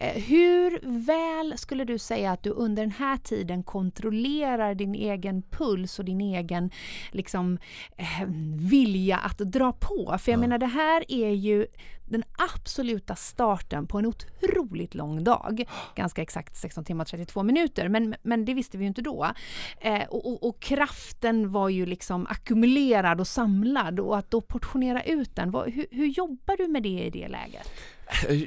Speaker 1: Eh, hur väl skulle du säga att du under den här tiden kontrollerar din egen puls och din egen liksom, eh, vilja att dra på? För jag ja. menar det här är ju den absoluta starten på en otroligt lång dag. Ganska exakt 16 timmar och 32 minuter, men, men det visste vi ju inte då. Eh, och, och, och, kraften var ju liksom ackumulerad och samlad och att då portionera ut den, vad, hur, hur jobbar du med det i det läget?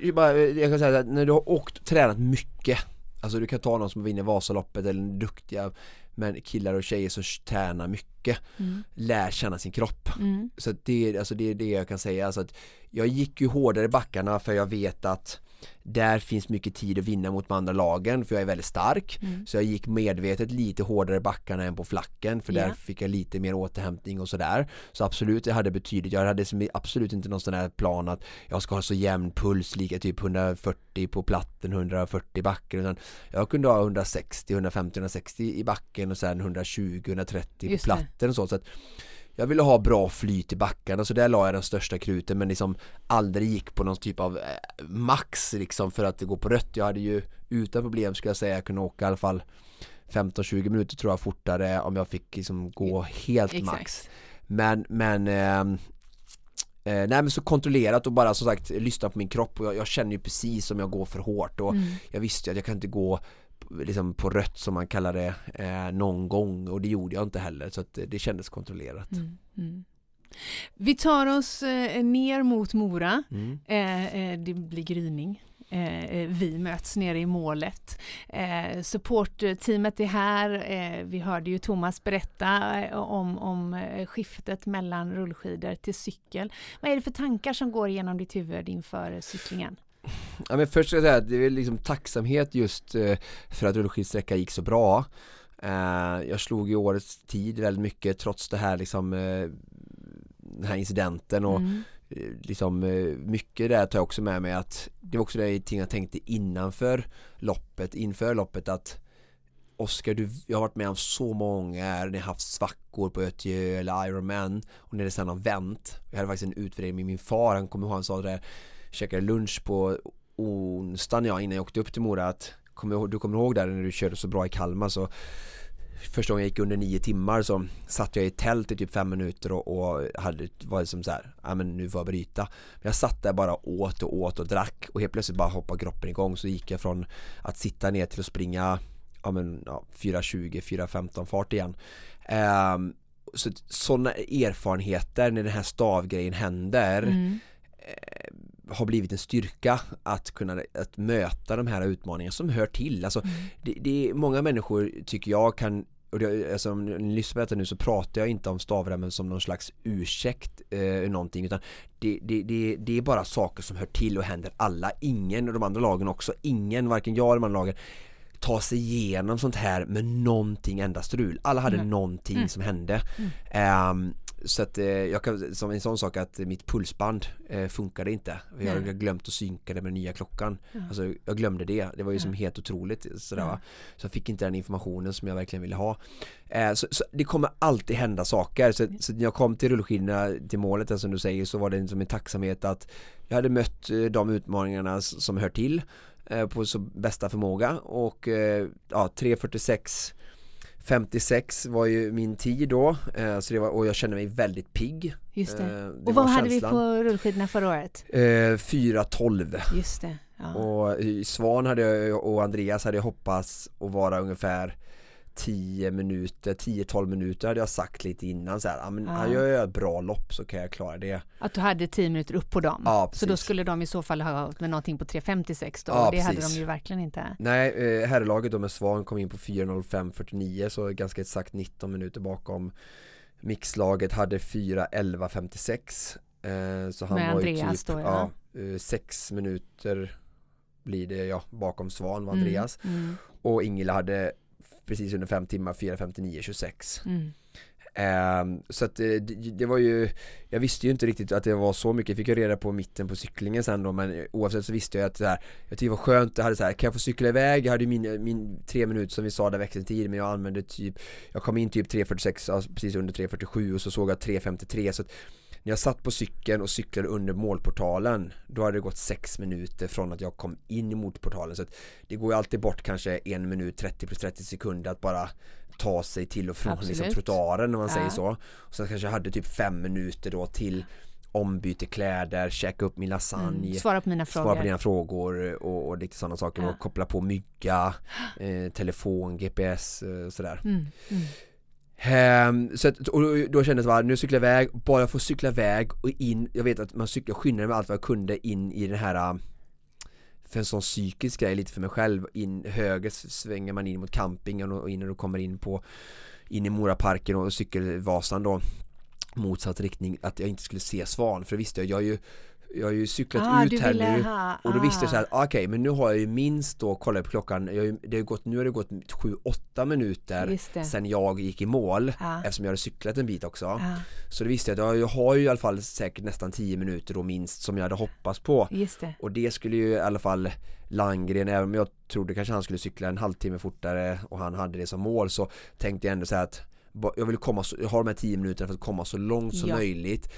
Speaker 2: Jag, bara, jag kan säga att när du har åkt och tränat mycket Alltså du kan ta någon som vinner Vasaloppet eller duktiga men killar och tjejer som tränar mycket
Speaker 1: Mm.
Speaker 2: lär känna sin kropp.
Speaker 1: Mm.
Speaker 2: Så det, alltså det är det jag kan säga. Alltså att jag gick ju hårdare i backarna för jag vet att där finns mycket tid att vinna mot de andra lagen för jag är väldigt stark.
Speaker 1: Mm.
Speaker 2: Så jag gick medvetet lite hårdare i backarna än på flacken för där
Speaker 1: Ja.
Speaker 2: fick jag lite mer återhämtning och sådär. Så absolut, det hade betydligt. Jag hade absolut inte någon sån här plan att jag ska ha så jämn puls, lika typ 140 på platten, 140 i backen. Utan jag kunde ha 160, 150, 160 i backen och sen 120, 130
Speaker 1: Just
Speaker 2: på platten och så. så att jag ville ha bra flyt i backarna så där la jag den största kruten men liksom aldrig gick på någon typ av eh, max liksom för att det går på rött. Jag hade ju utan problem skulle jag säga kunna åka i alla fall 15-20 minuter tror jag fortare om jag fick liksom gå helt
Speaker 1: Exakt.
Speaker 2: max. Men, men ehm, Eh, nej men så kontrollerat och bara som sagt lyssna på min kropp och jag, jag känner ju precis om jag går för hårt och
Speaker 1: Mm.
Speaker 2: jag visste ju att jag kan inte gå liksom på rött som man kallar det eh, någon gång och det gjorde jag inte heller så att det, kändes kontrollerat.
Speaker 1: Mm. Mm. Vi tar oss eh, ner mot Mora.
Speaker 2: Mm.
Speaker 1: Eh, eh, det blir gryning. Eh, eh, vi möts nere i målet. Eh, supportteamet är här. Eh, vi hörde ju Thomas berätta eh, om, om skiftet mellan rullskidor till cykel. Vad är det för tankar som går igenom ditt huvud inför cyklingen?
Speaker 2: Ja men först ska jag säga att det är liksom tacksamhet just eh, för att rullskidsträcka gick så bra. Eh, jag slog i årets tid väldigt mycket trots det här liksom eh, den här incidenten och
Speaker 1: Mm.
Speaker 2: liksom mycket där tar jag också med mig att det var också det ting jag tänkte innanför loppet, inför loppet att Oskar, du, jag har varit med om så många när har haft svackor på Ötjö eller Ironman och när det sen har vänt. Jag hade faktiskt en utvärdering med min far, han kommer ihåg, han sa det där, käkade lunch på onsdagen ja, innan jag åkte upp till Mora att du kommer ihåg där när du körde så bra i Kalmar så Första gången jag gick under nio timmar så satt jag i tält i typ fem minuter och, och hade, var som så här, ja men nu får jag bryta. Men jag satt där bara åt och åt och drack och helt plötsligt bara hoppade kroppen igång. Så gick jag från att sitta ner till att springa ja men ja, 4.20, 4.15 fart igen. Ehm, så sådana erfarenheter när den här stavgrejen händer
Speaker 1: Mm.
Speaker 2: Har blivit en styrka att kunna att möta de här utmaningarna som hör till. Alltså,
Speaker 1: Mm.
Speaker 2: det, det är många människor tycker jag kan och det, alltså, om ni lyssnar på detta nu så pratar jag inte om stavremmen som någon slags ursäkt eh, någonting utan det, det, det, det är bara saker som hör till och händer alla. Ingen och de andra lagen också. Ingen, varken jag eller de andra lagen tar sig igenom sånt här med någonting enda strul. Alla hade
Speaker 1: Mm.
Speaker 2: någonting
Speaker 1: Mm.
Speaker 2: som hände. Ehm, så att eh, jag kan, som en sån sak att mitt pulsband eh, funkade inte. Jag har glömt att synka det med nya klockan.
Speaker 1: Ja.
Speaker 2: Alltså jag glömde det. Det var ju som helt otroligt sådär va. Så jag fick inte den informationen som jag verkligen ville ha. Eh, så, så det kommer alltid hända saker. Så, så när jag kom till rullskidorna till målet, där, som du säger, så var det som en tacksamhet att jag hade mött eh, de utmaningarna som hör till eh, på så bästa förmåga och eh, ja, 3.46 56 var ju min tid då eh, så det var, och jag kände mig väldigt pigg.
Speaker 1: Just det.
Speaker 2: Eh, det
Speaker 1: och vad hade vi
Speaker 2: känslan.
Speaker 1: på rullskidorna förra året?
Speaker 2: Eh, 4.12
Speaker 1: Just det. Ja.
Speaker 2: och Svan hade jag och Andreas hade jag hoppats att vara ungefär 10 minuter, 10-12 minuter hade jag sagt lite innan så här, ja men
Speaker 1: Ja.
Speaker 2: gör jag ett bra lopp så kan jag klara det.
Speaker 1: Att du hade 10 minuter upp på dem.
Speaker 2: Ja,
Speaker 1: så då
Speaker 2: precis.
Speaker 1: skulle de i så fall ha gått med någonting på 3.56 då.
Speaker 2: Ja,
Speaker 1: det hade
Speaker 2: precis.
Speaker 1: de ju verkligen inte.
Speaker 2: Nej, eh, herrlaget då med Svan kom in på 4.05.49 så ganska exakt 19 minuter bakom Mixlaget hade 4.11.56 eh, Så han
Speaker 1: Med
Speaker 2: var ju
Speaker 1: Andreas
Speaker 2: typ,
Speaker 1: då, ja.
Speaker 2: ja, eh, sex minuter blir det ja, bakom Svan var
Speaker 1: Mm,
Speaker 2: Andreas
Speaker 1: Mm,
Speaker 2: och Ingela hade precis under 5 timmar 4.59.26
Speaker 1: mm,
Speaker 2: Ehm, så att det, det det var ju Jag visste ju inte riktigt att det var så mycket, fick jag reda på mitten på cyklingen sen då men oavsett så visste jag att det här, Jag tyckte det var skönt, jag hade så här, kan jag få cykla iväg? Jag hade ju min, min tre minuter som vi sa där växeltid men jag använde typ Jag kom in typ 3.46, alltså precis under 3.47 och så såg jag 3.53 så att när jag satt på cykeln och cyklade under målportalen Då hade det gått 6 minuter från att jag kom in i motportalen så Det går ju alltid bort kanske en minut 30 plus 30 sekunder att bara ta sig till och från liksom, trottoaren om man
Speaker 1: Ja.
Speaker 2: säger så och Sen kanske jag hade typ fem minuter då till ombyte kläder, käka upp min lasagne
Speaker 1: mm. Svara på mina frågor.
Speaker 2: Svara på dina frågor och, och lite sådana saker
Speaker 1: Ja.
Speaker 2: och koppla på mygga, eh, telefon, GPS eh, sådär
Speaker 1: Mm, mm.
Speaker 2: Um, så att, och då- kändes det bara, nu cyklar jag iväg, bara få cykla iväg och in, jag vet att man cyklar, skyndade mig allt vad jag kunde in i den här äh, för en sån psykisk grej lite för mig själv. In, höger svänger man in mot campingen och in du kommer in på in i Moraparken och cykelvasan då motsatt riktning att jag inte skulle se svan för det visste jag, jag är ju jag har ju cyklat
Speaker 1: Ah,
Speaker 2: ut här nu
Speaker 1: ha-
Speaker 2: och då visste jag så här,
Speaker 1: ah.
Speaker 2: okej men nu har jag ju minst då, kollar på klockan, jag, har ju- det har gått, nu har det gått 7-8 minuter sen jag gick i mål
Speaker 1: Ja.
Speaker 2: eftersom jag hade cyklat en bit också.
Speaker 1: Ja,
Speaker 2: Så det visste jag att jag, jag har ju i alla fall säkert nästan 10 minuter då minst som jag hade hoppats på.
Speaker 1: det.
Speaker 2: Och det skulle ju i alla fall Landgren, även om jag trodde kanske han skulle cykla en halvtimme fortare och han hade det som mål så tänkte jag ändå så här att jag vill komma så, jag har de här 10 minuterna för att komma så långt som
Speaker 1: Ja.
Speaker 2: möjligt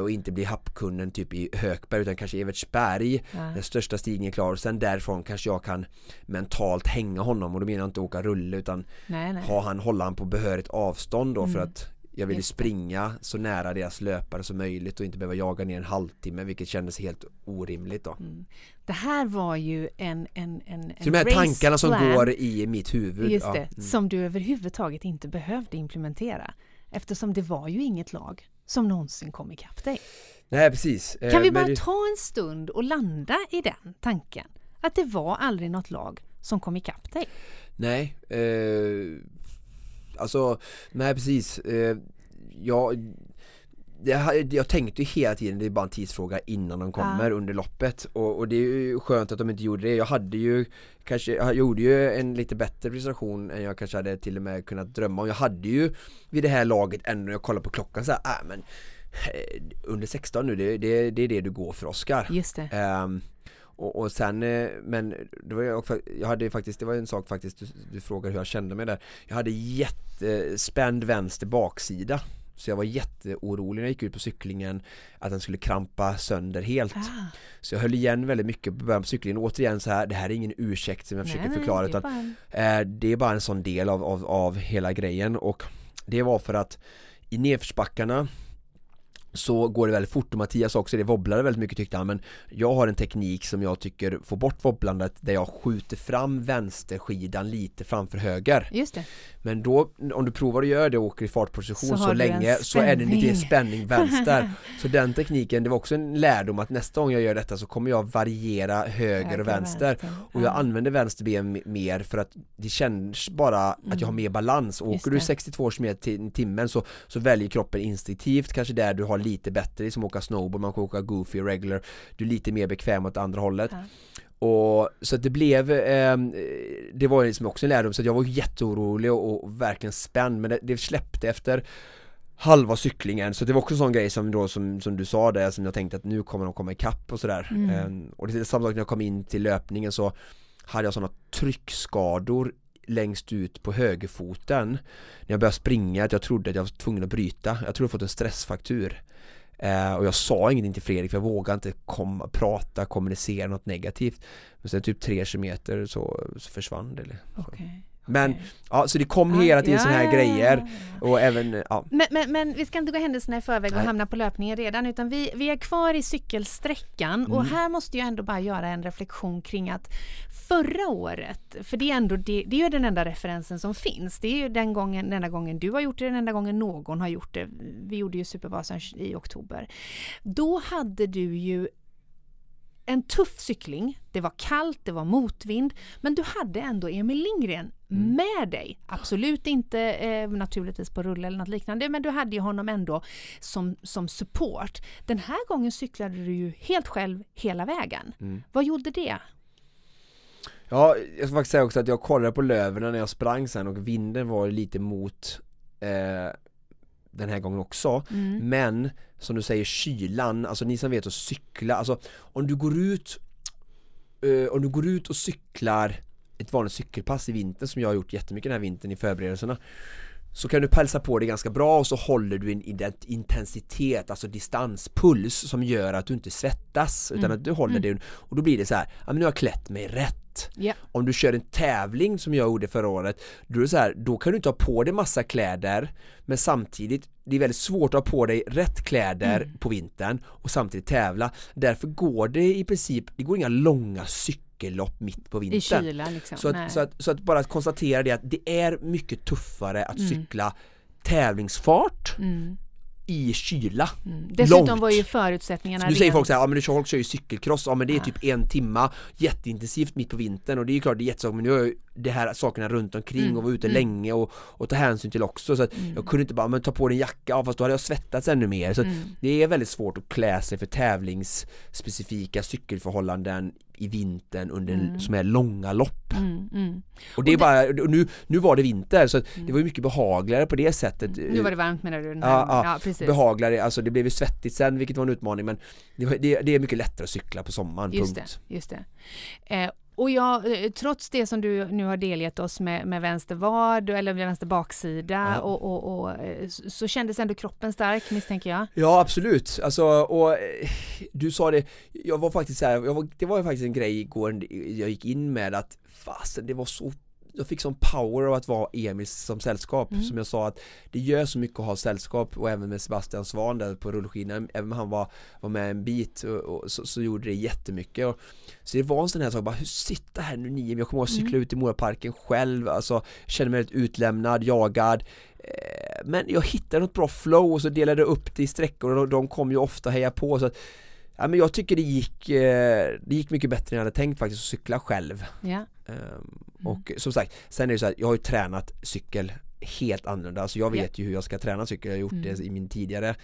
Speaker 2: och inte bli happkunden typ i Hökberg utan kanske Evertsberg
Speaker 1: Ja.
Speaker 2: den största stigningen är klar och sen därifrån kanske jag kan mentalt hänga honom och då menar jag inte åka rulle utan
Speaker 1: Nej, nej.
Speaker 2: ha han, hålla han på behörigt avstånd då för
Speaker 1: Mm.
Speaker 2: att jag ville springa så nära deras löpare som möjligt och inte behöva jaga ner en halvtimme vilket kändes helt orimligt då.
Speaker 1: Mm. Det här var ju en, en, en, en
Speaker 2: Så de här tankarna som går i mitt huvud.
Speaker 1: just
Speaker 2: ja,
Speaker 1: det,
Speaker 2: mm.
Speaker 1: som du överhuvudtaget inte behövde implementera. Eftersom det var ju inget lag som någonsin kom ikapp dig.
Speaker 2: Nej precis.
Speaker 1: Kan
Speaker 2: Eh,
Speaker 1: vi
Speaker 2: men
Speaker 1: bara
Speaker 2: det-
Speaker 1: ta en stund och landa i den tanken? Att det var aldrig något lag som kom ikapp dig.
Speaker 2: Nej, eh, alltså nej precis. Eh, jag, jag tänkte ju hela tiden det är bara en tidsfråga innan de kommer under loppet och, och det är ju skönt att de inte gjorde det. Jag hade ju kanske, jag gjorde ju en lite bättre prestation än jag kanske hade till och med kunnat drömma om. Jag hade ju vid det här laget ändå jag kollar på klockan så här, äh, men eh, under 16 nu, det, det, det är det du går för Oskar.
Speaker 1: Just det.
Speaker 2: Ehm, och, och sen, eh, men det var jag, jag hade faktiskt, det var en sak faktiskt, du, du frågade hur jag kände mig där. Jag hade jättespänd vänster baksida. Så jag var jätteorolig när jag gick ut på cyklingen att den skulle krampa sönder helt.
Speaker 1: Ah,
Speaker 2: Så jag höll igen väldigt mycket på början på cyklingen. Återigen så här, det här är ingen ursäkt som jag försöker förklara
Speaker 1: det är
Speaker 2: utan
Speaker 1: bara en-
Speaker 2: Eh, det är bara en sån del av, av, av hela grejen och det var för att i nedförsbackarna så går det väldigt fort och Mattias också, det wobblade väldigt mycket tyckte han men jag har en teknik som jag tycker får bort wobblandet där jag skjuter fram vänsterskidan lite framför höger
Speaker 1: Just det.
Speaker 2: men då om du provar att göra det och åker i fartposition
Speaker 1: Så
Speaker 2: så, länge så är det lite
Speaker 1: spänning.
Speaker 2: spänning vänster *laughs* så den tekniken, det var också en lärdom att nästa gång jag gör detta så kommer jag variera höger och vänster och jag
Speaker 1: Ja.
Speaker 2: använder vänster ben mer för att det känns bara att jag har mer balans.
Speaker 1: Mm. Just
Speaker 2: Åker du
Speaker 1: det.
Speaker 2: 62 km i timmen så, så väljer kroppen instinktivt kanske där du har lite bättre, det är som att åka snowboard, man kan åka goofy regular, du är lite mer bekväm åt andra hållet.
Speaker 1: Ja.
Speaker 2: Och så att det blev, ehm, det var liksom också en lärdom så att jag var jätteorolig och, och verkligen spänd men det, det släppte efter halva cyklingen så det var också en sån grej som då som, som du sa där som jag tänkte att nu kommer de komma ikapp och sådär
Speaker 1: Mm.
Speaker 2: Ehm, och det är samma sak när jag kom in till löpningen så hade jag sådana tryckskador längst ut på högerfoten när jag började springa att jag trodde att jag var tvungen att bryta jag trodde jag fått en stressfaktur Eh, och jag sa ingenting till Fredrik för jag vågade inte komma, prata, kommunicera något negativt Men sen typ tre kilometer så, så försvann det liksom. eller
Speaker 1: Okay.
Speaker 2: Men
Speaker 1: okej.
Speaker 2: ja, så det kom
Speaker 1: Ja,
Speaker 2: hela tiden
Speaker 1: ja,
Speaker 2: såna här
Speaker 1: ja,
Speaker 2: grejer
Speaker 1: ja,
Speaker 2: och även, ja
Speaker 1: Men, men, men vi ska inte gå händelserna i förväg och
Speaker 2: Nej.
Speaker 1: hamna på löpningen redan utan vi, vi är kvar i cykelsträckan och
Speaker 2: Mm.
Speaker 1: här måste jag ändå bara göra en reflektion kring att förra året, för det är ändå det, det är ju den enda referensen som finns. Det är ju den gången, den enda gången du har gjort det, den enda gången någon har gjort det. Vi gjorde ju Supervasan i oktober. Då hade du ju en tuff cykling. Det var kallt, det var motvind, men du hade ändå Emil Lindgren
Speaker 2: Mm.
Speaker 1: med dig. Absolut inte eh, naturligtvis på rulle eller något liknande, men du hade ju honom ändå som, som support. Den här gången cyklade du ju helt själv hela vägen.
Speaker 2: Mm.
Speaker 1: Vad gjorde det?
Speaker 2: Ja, jag ska faktiskt säga också att jag kollade på löven när jag sprang sen och vinden var lite mot eh, den här gången också
Speaker 1: Mm.
Speaker 2: Men som du säger kylan, alltså ni som vet att cykla, alltså om du går ut eh, Om du går ut och cyklar ett vanligt cykelpass i vintern som jag har gjort jättemycket den här vintern i förberedelserna så kan du pälsa på det ganska bra och så håller du en intensitet, alltså distanspuls som gör att du inte svettas utan
Speaker 1: Mm.
Speaker 2: att du håller det och då blir det så här, ja men nu har jag klätt mig rätt
Speaker 1: Ja.
Speaker 2: om du kör en tävling som jag gjorde förra året då, är det så här, då kan du inte ha på dig massa kläder men samtidigt det är väldigt svårt att ha på dig rätt kläder
Speaker 1: Mm.
Speaker 2: på vintern och samtidigt tävla därför går det i princip, det går inga långa cykellopp mitt på
Speaker 1: I
Speaker 2: vintern
Speaker 1: kyla liksom?
Speaker 2: så att, så, att, så att bara att konstatera det att det är mycket tuffare att
Speaker 1: Mm.
Speaker 2: cykla tävlingsfart
Speaker 1: Mm.
Speaker 2: i kyla.
Speaker 1: Mm. Dessutom
Speaker 2: Långt.
Speaker 1: var ju förutsättningarna
Speaker 2: Nu säger folk såhär, ja men folk kör ju cykelcross, ja men det är
Speaker 1: Ja.
Speaker 2: typ en timma jätteintensivt mitt på vintern och det är ju klart det är jättesagt men nu har jag det här sakerna runt omkring
Speaker 1: Mm,
Speaker 2: och vara ute
Speaker 1: mm.
Speaker 2: länge och, och ta hänsyn till också så att
Speaker 1: Mm.
Speaker 2: jag kunde inte bara, men ta på dig en jacka, ja fast då hade jag svettats ännu mer så
Speaker 1: Mm.
Speaker 2: det är väldigt svårt att klä sig för tävlingsspecifika cykelförhållanden i vintern under
Speaker 1: Mm.
Speaker 2: som är långa lopp.
Speaker 1: Mm, mm.
Speaker 2: Och det är bara, och nu, nu var det vinter så
Speaker 1: Mm.
Speaker 2: det var ju mycket behagligare på det sättet.
Speaker 1: Nu var det varmt menar du?
Speaker 2: Ja, ja,
Speaker 1: ja precis.
Speaker 2: behagligare, alltså det blev ju svettigt sen vilket var en utmaning men det, det, det är mycket lättare att cykla på sommaren,
Speaker 1: Just
Speaker 2: punkt.
Speaker 1: det, just det. Eh, och jag, eh, trots det som du nu har delgett oss med, med vänster vad eller vänster baksida
Speaker 2: Ja.
Speaker 1: och, och, och, eh, så, kändes ändå kroppen stark misstänker jag.
Speaker 2: Ja absolut, alltså och eh, du sa det, jag var faktiskt så här, var, det var ju faktiskt en grej igår jag gick in med att fasen det var så jag fick sån power av att vara Emil som sällskap.
Speaker 1: Mm.
Speaker 2: som jag sa att det gör så mycket att ha sällskap och även med Sebastian Svan där på rullskidan. Även om han var, var med en bit och, och så, så gjorde det jättemycket. Och, så det var en sån här sak bara hur sitta här nu nio jag kommer ihåg att cykla
Speaker 1: Mm.
Speaker 2: ut i Moraparken själv alltså kände mig rätt utlämnad, jagad. Eh, men jag hittade något bra flow och så delade jag upp det i sträckor och de, de kom ju ofta heja på. Så att Ja men jag tycker det gick, eh, det gick mycket bättre än jag hade tänkt faktiskt att cykla själv
Speaker 1: Ja.
Speaker 2: Ehm, Och som sagt, sen är det så här, jag har ju tränat cykel helt annorlunda, alltså jag
Speaker 1: Ja.
Speaker 2: vet ju hur jag ska träna cykel, jag har gjort
Speaker 1: Mm.
Speaker 2: det i min tidigare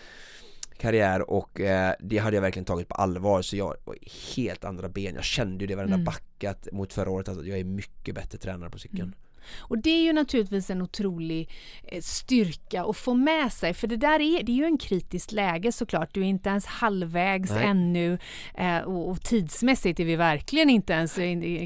Speaker 2: karriär och eh, det hade jag verkligen tagit på allvar så jag var helt andra ben, jag kände ju det varenda
Speaker 1: Mm.
Speaker 2: backat mot förra året, alltså jag är mycket bättre tränare på cykeln
Speaker 1: Mm. Och det är ju naturligtvis en otrolig eh, styrka att få med sig för det där är, det är ju en kritiskt läge såklart. Du är inte ens halvvägs
Speaker 2: Nej.
Speaker 1: ännu eh, och, och tidsmässigt är vi verkligen inte ens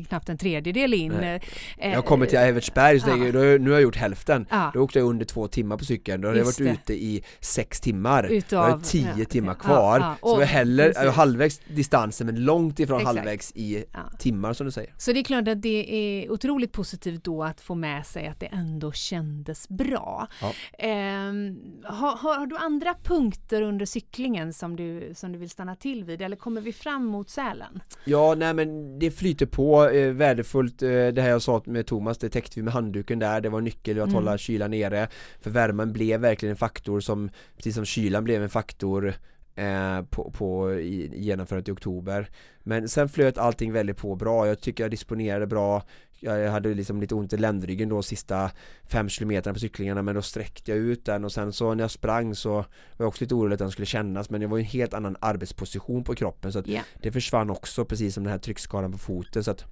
Speaker 1: knappt en tredjedel in.
Speaker 2: Nej.
Speaker 1: Eh,
Speaker 2: Jag kommer till Evertsberg,
Speaker 1: ja.
Speaker 2: nu har jag gjort hälften
Speaker 1: Ja.
Speaker 2: Då åkte jag under två timmar på cykeln, då hade jag varit
Speaker 1: det.
Speaker 2: ute i sex timmar
Speaker 1: Utav-
Speaker 2: Jag har tio
Speaker 1: ja,
Speaker 2: timmar kvar,
Speaker 1: ja,
Speaker 2: så jag är heller, jag är halvvägs distansen men långt ifrån
Speaker 1: Exakt.
Speaker 2: halvvägs i timmar som du säger
Speaker 1: Så det är klart att det är otroligt positivt då att få med sig att det ändå kändes bra.
Speaker 2: Ja.
Speaker 1: Ehm, har, har, du andra punkter under cyklingen som du, som du vill stanna till vid eller kommer vi fram mot Sälen?
Speaker 2: Ja, nej men det flyter på, eh, värdefullt, eh, det här jag sa med Thomas, det täckte vi med handduken där, det var nyckel att
Speaker 1: Mm.
Speaker 2: hålla kylan nere För värmen blev verkligen en faktor som, precis som kylan blev en faktor eh, på, på i genomförandet i oktober Men sen flöt allting väldigt på bra, jag tycker jag disponerade bra jag hade liksom lite ont i ländryggen då sista fem kilometerna på cyklingarna men då sträckte jag ut den och sen så när jag sprang så var jag också lite orolig att den skulle kännas men det var ju en helt annan arbetsposition på kroppen så att
Speaker 1: Ja.
Speaker 2: det försvann också precis som den här tryckskadan på foten så att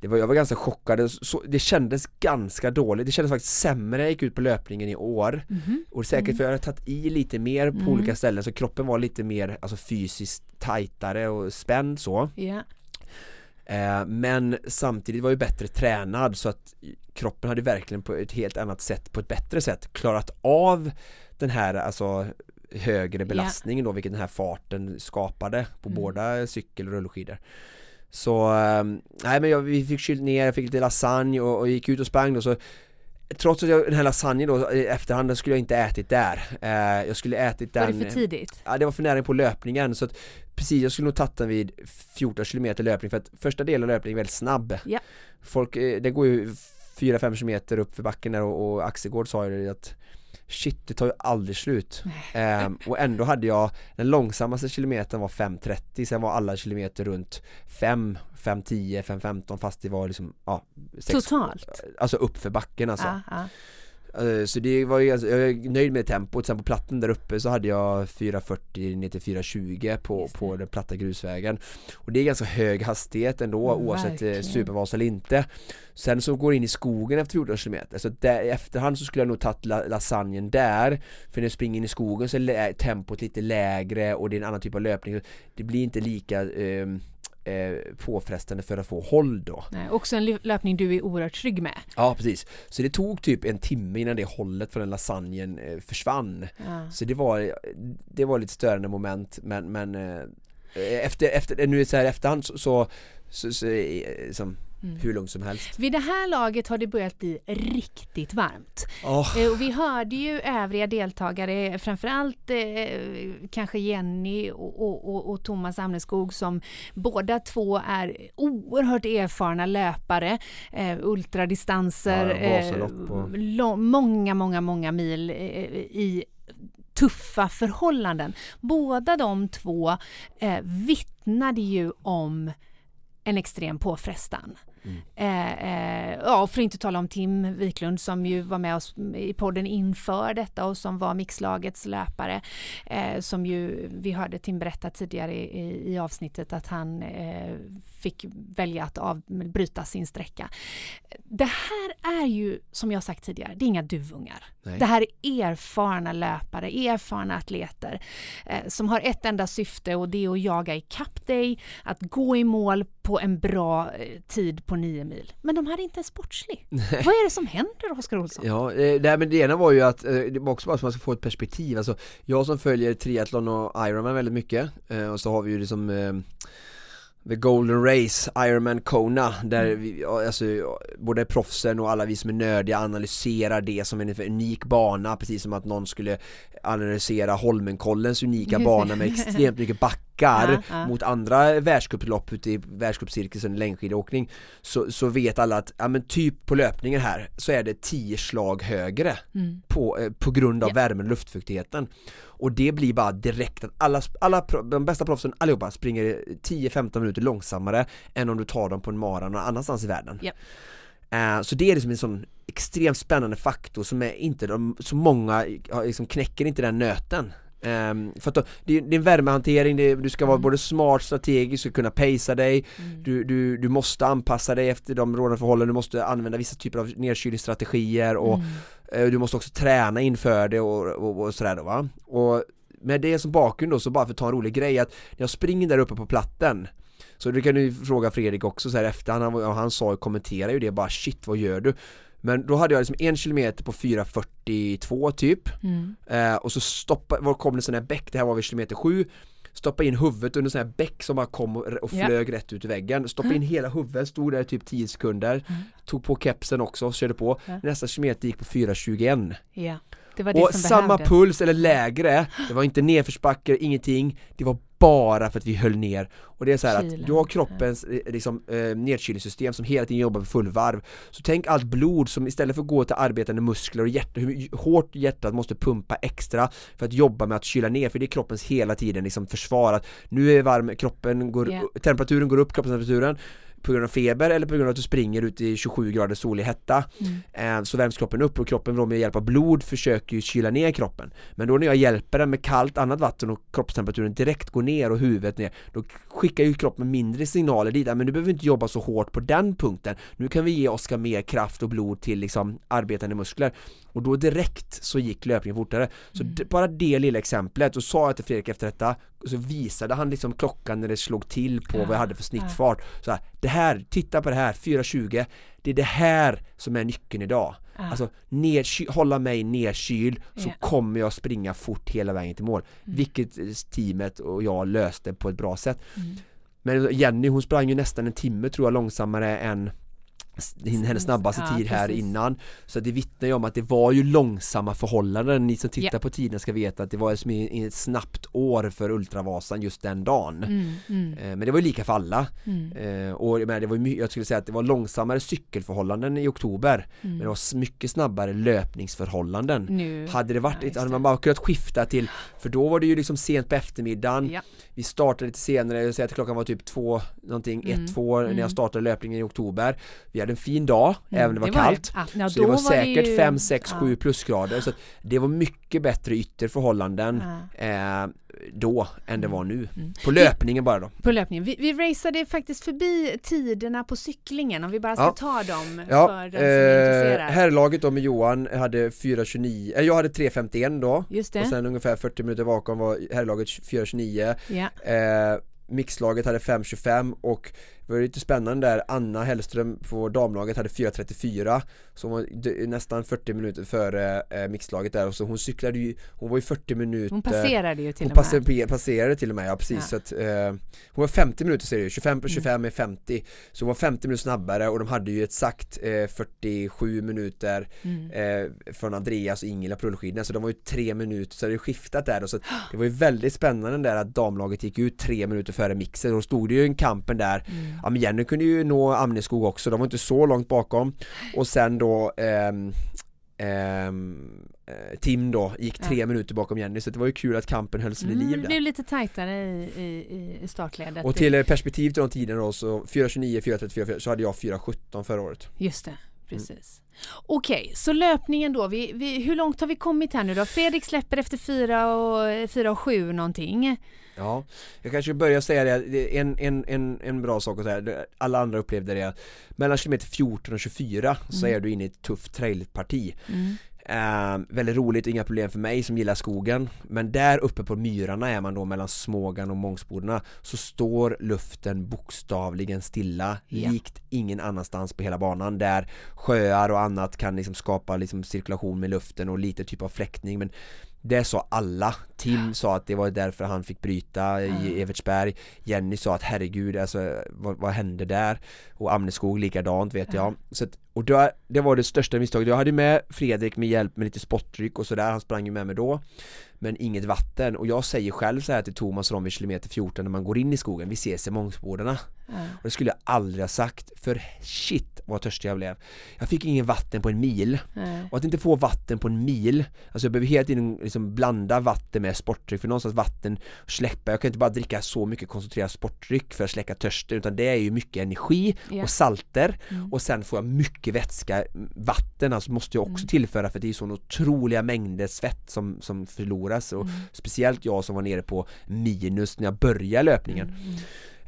Speaker 2: det var, jag var ganska chockad, så, det kändes ganska dåligt, det kändes faktiskt sämre när jag gick ut på löpningen i år
Speaker 1: Mhm.
Speaker 2: och säkert för jag hade tagit i lite mer på
Speaker 1: Mm.
Speaker 2: olika ställen så kroppen var lite mer alltså fysiskt tajtare och spänd så
Speaker 1: Ja.
Speaker 2: Eh, Men samtidigt var jag bättre tränad så att kroppen hade verkligen på ett helt annat sätt, på ett bättre sätt klarat av den här alltså högre belastningen då, vilket den här farten skapade på
Speaker 1: Mm.
Speaker 2: båda cykel och rullskidor Så, eh, nej men jag, vi fick kylt ner, jag fick lite lasagne och, och gick ut och sprang då så Trots att jag, den här lasagnen då i efterhand den skulle jag inte ätit där eh, Jag skulle ätit den
Speaker 1: Var det för tidigt?
Speaker 2: Ja det var för nära på löpningen så att Precis, jag skulle nog tagit den vid 14 km löpning för att första delen av löpningen är väldigt snabb
Speaker 1: Ja.
Speaker 2: Folk, eh, det går ju 4-5 km upp för backen där och, och Axelgård sa ju det att Shit, det tar ju aldrig slut Ehm, Och ändå hade jag Den långsammaste kilometern var 5.30 Sen var alla kilometer runt 5, 5.10, 5.15 fast det var liksom ja, sex-
Speaker 1: Totalt?
Speaker 2: Alltså upp för backen alltså
Speaker 1: Ja, ja.
Speaker 2: Eh, Så det var ju, alltså, jag är nöjd med tempot, sen på platten där uppe så hade jag 4.40 ner till 4.20 på, på den platta grusvägen. Och det är ganska hög hastighet ändå
Speaker 1: Mm,
Speaker 2: oavsett eh,
Speaker 1: verkligen.
Speaker 2: supervas eller inte. Sen så går det in i skogen efter 14 km så där, i efterhand så skulle jag nog tagit la, lasagnen där. För när jag springer in i skogen så är tempot lite lägre och det är en annan typ av löpning. Det blir inte lika eh, eh, påfrestande för att få håll då
Speaker 1: Nej, också en löpning du är oerhört trygg med.
Speaker 2: Ja precis, så det tog typ en timme innan det hållet från den lasagnen eh, försvann
Speaker 1: Ja.
Speaker 2: Så det var, det var lite störande moment men, men eh, efter, efter, nu så här efterhand så, så, så, så som,
Speaker 1: Mm.
Speaker 2: hur lugnt som helst
Speaker 1: Vid det här laget har det börjat bli riktigt varmt. Eh, Och vi hörde ju övriga deltagare, framförallt eh, kanske Jenny och, och, och, och Thomas Amneskog som båda två är oerhört erfarna löpare, eh, ultradistanser,
Speaker 2: Ja,
Speaker 1: lång- många, många, många mil eh, i tuffa förhållanden. Båda de två eh, vittnade ju om en extrem påfrestan. Mm. Eh, eh, ja, för att inte tala om Tim Wiklund som ju var med oss i podden inför detta och som var mixlagets löpare. Eh, som ju, vi hörde Tim berätta tidigare i, i avsnittet att han eh, fick välja att avbryta sin sträcka. Det här är ju, som jag sagt tidigare, det är inga duvungar. Nej. Det här är erfarna löpare, erfarna atleter eh, som har ett enda syfte och det är att jaga ikapp dig, att gå i mål på en bra eh, tid på nio mil. Men de hade inte en sportslig. *laughs* Nej. Vad är det som händer Oskar Olsson?
Speaker 2: Ja, eh, nej, men det ena var ju att, eh, det var också bara så man ska få ett perspektiv. Alltså, jag som följer triathlon och Ironman väldigt mycket eh, och så har vi ju liksom eh, The Golden Race, Ironman Kona, där vi, alltså, både proffsen och alla vi som är nördiga analyserar det som en unik bana, precis som att någon skulle analysera Holmenkollens unika bana med extremt mycket backar ja, ja. mot andra världscuplopp ute i världscupcirkusen längdskidåkning så, så vet alla att, ja men typ på löpningen här så är det 10 slag högre mm. på, eh, på grund av ja. värmen och luftfuktigheten och det blir bara direkt att alla, alla de bästa proffsen allihopa springer 10-15 minuter långsammare än om du tar dem på en mara någon annanstans i världen. Yep. Uh, så det är liksom en sån extremt spännande faktor som är inte de, så många liksom knäcker inte den nöten. Um, för att det, det är en värmehantering, det, du ska vara mm. både smart, strategisk, du ska kunna pacea dig mm. du, du, du måste anpassa dig efter de rådande förhållanden, du måste använda vissa typer av nedkylningsstrategier och mm. uh, du måste också träna inför det och, och, och sådär då va och med det som bakgrund då, så bara för att ta en rolig grej att när jag springer där uppe på platten så det kan du fråga Fredrik också så här efter, han, han sa och kommenterade ju det bara shit vad gör du? Men då hade jag liksom en kilometer på 4.42 typ mm. eh, och så stoppade, var kom det sån här bäck, det här var vid kilometer 7 Stoppa in huvudet under sån här bäck som bara kom och, och flög ja. rätt ut i väggen Stoppa in hela huvudet, stod där typ 10 sekunder mm. Tog på kepsen också, körde på ja. Nästa kilometer gick på 4.21
Speaker 1: Ja
Speaker 2: och samma behövdes. puls eller lägre, det var inte nedförsbacke, ingenting Det var bara för att vi höll ner. Och det är så här att du har kroppens eh, liksom, eh, nedkylningssystem som hela tiden jobbar för full varv. Så tänk allt blod som istället för att gå till arbetande muskler och hjärta, hur hårt hjärtat måste pumpa extra för att jobba med att kyla ner. För det är kroppens hela tiden liksom försvar att nu är varm, kroppen går, yeah. temperaturen går upp, kroppstemperaturen på grund av feber eller på grund av att du springer ut i 27 grader solig hetta. Mm. Eh, så värms kroppen upp och kroppen då med hjälp av blod försöker ju kyla ner kroppen. Men då när jag hjälper den med kallt annat vatten och kroppstemperaturen direkt går ner och huvudet ner då skickar ju kroppen mindre signaler dit. Men du behöver inte jobba så hårt på den punkten. Nu kan vi ge Oskar mer kraft och blod till liksom arbetande muskler. Och då direkt så gick löpningen fortare. Så mm. bara det lilla exemplet. Och sa jag till Fredrik efter detta så visade han liksom klockan när det slog till på ja, vad jag hade för snittfart. Så här, det här, titta på det här, 4.20 det är det här som är nyckeln idag ja. Alltså ner, hålla mig nedkyld så ja. kommer jag springa fort hela vägen till mål mm. Vilket teamet och jag löste på ett bra sätt mm. Men Jenny hon sprang ju nästan en timme tror jag långsammare än hennes snabbaste ja, tid här precis. innan Så det vittnar ju om att det var ju långsamma förhållanden Ni som tittar yeah. på tiden ska veta att det var som ett snabbt år för Ultravasan just den dagen mm, mm. Eh, men det var ju lika för alla mm. Eh, och men det var jag skulle säga att det var långsammare cykelförhållanden i oktober Men mm. det var mycket snabbare löpningsförhållanden nu. Hade det varit, ja, hade man bara kunnat skifta till För då var det ju liksom sent på eftermiddagen ja. Vi startade lite senare, jag säger att klockan var typ två någonting, mm. ett, två när jag mm. startade löpningen i oktober Vi hade en fin dag, mm, även om det var det kallt var, ja, Så det var, var säkert ju, 5, 6, 7 plusgrader så det var mycket bättre ytterförhållanden eh, då än det var nu. Mm. På löpningen bara då.
Speaker 1: På löpningen. Vi, vi raceade faktiskt förbi tiderna på cyklingen om vi bara ska ja. ta dem ja. för den som är eh, intresserad.
Speaker 2: Herrlaget då med Johan hade 4.29, äh, jag hade 3.51 då. Just det. Och sen ungefär 40 minuter bakom var herrlaget 4.29. Ja. Eh, mixlaget hade 5.25 och det var lite spännande där, Anna Hellström på damlaget hade 4.34 Så hon var nästan 40 minuter före eh, mixlaget där. Och så hon cyklade ju Hon var ju 40 minuter
Speaker 1: Hon passerade ju till
Speaker 2: och med. Hon passerade, till och med, ja precis. Ja. så att eh, Hon var 50 minuter ser du 25 på 25 mm. är 50 Så hon var 50 minuter snabbare och de hade ju exakt eh, 47 minuter mm. eh, Från Andreas och Ingela på rullskidorna. Så de var ju 3 minuter så det skiftat där och så *gasps* Det var ju väldigt spännande där att damlaget gick ut 3 minuter före mixen och då stod det ju en kampen där mm ja men Jenny kunde ju nå Amneskog också, de var inte så långt bakom och sen då ehm, ehm, eh, Tim då gick tre
Speaker 1: Ja.
Speaker 2: minuter bakom Jenny så det var ju kul att kampen hölls vid liv
Speaker 1: Mm, det blev lite tajtare i, i, i startledet.
Speaker 2: Och till perspektiv till de tiderna då så 4.29, 4.34 så hade jag 4.17 förra året.
Speaker 1: Just det, precis. Okej, så löpningen då. Vi, vi, hur långt har vi kommit här nu då? Fredrik släpper efter 4 och, 4 och 7 någonting.
Speaker 2: Ja, jag kanske börjar säga det, en, en, en, en bra sak att säga, alla andra upplevde det mellan kilometer 14 och 24 så
Speaker 1: Mm.
Speaker 2: är du inne i ett tufft trailparti.
Speaker 1: Mm.
Speaker 2: Eh, väldigt roligt, inga problem för mig som gillar skogen Men där uppe på myrarna är man då mellan Smågan och Mångsbodarna Så står luften bokstavligen stilla
Speaker 1: Ja.
Speaker 2: likt ingen annanstans på hela banan Där sjöar och annat kan liksom skapa liksom cirkulation med luften och lite typ av fläktning men det sa alla. Tim sa att det var därför han fick bryta i Evertsberg. Jenny sa att herregud, alltså, vad, vad hände där? Och Amneskog likadant vet jag. Så att, och då, det var det största misstaget. Jag hade med Fredrik med hjälp med lite spottryck och sådär. Han sprang ju med mig då. Men inget vatten. Och jag säger själv så här till Thomas och dem vid kilometer 14 när man går in i skogen. Vi ses i Mångsbodarna.
Speaker 1: Ja.
Speaker 2: Och det skulle jag aldrig ha sagt. För shit vad törstig jag blev. Jag fick ingen vatten på en mil.
Speaker 1: Nej.
Speaker 2: Och att inte få vatten på en mil Alltså jag behöver hela tiden liksom blanda vatten med sportdryck för någonstans vatten släppa Jag kan inte bara dricka så mycket koncentrerad sportdryck för att släcka törsten utan det är ju mycket energi
Speaker 1: Ja.
Speaker 2: och salter
Speaker 1: Mm.
Speaker 2: och sen får jag mycket vätska Vatten alltså måste jag också
Speaker 1: Mm.
Speaker 2: tillföra för det är så otroliga mängder svett som, som förloras och
Speaker 1: Mm.
Speaker 2: speciellt jag som var nere på minus när jag började löpningen
Speaker 1: Mm.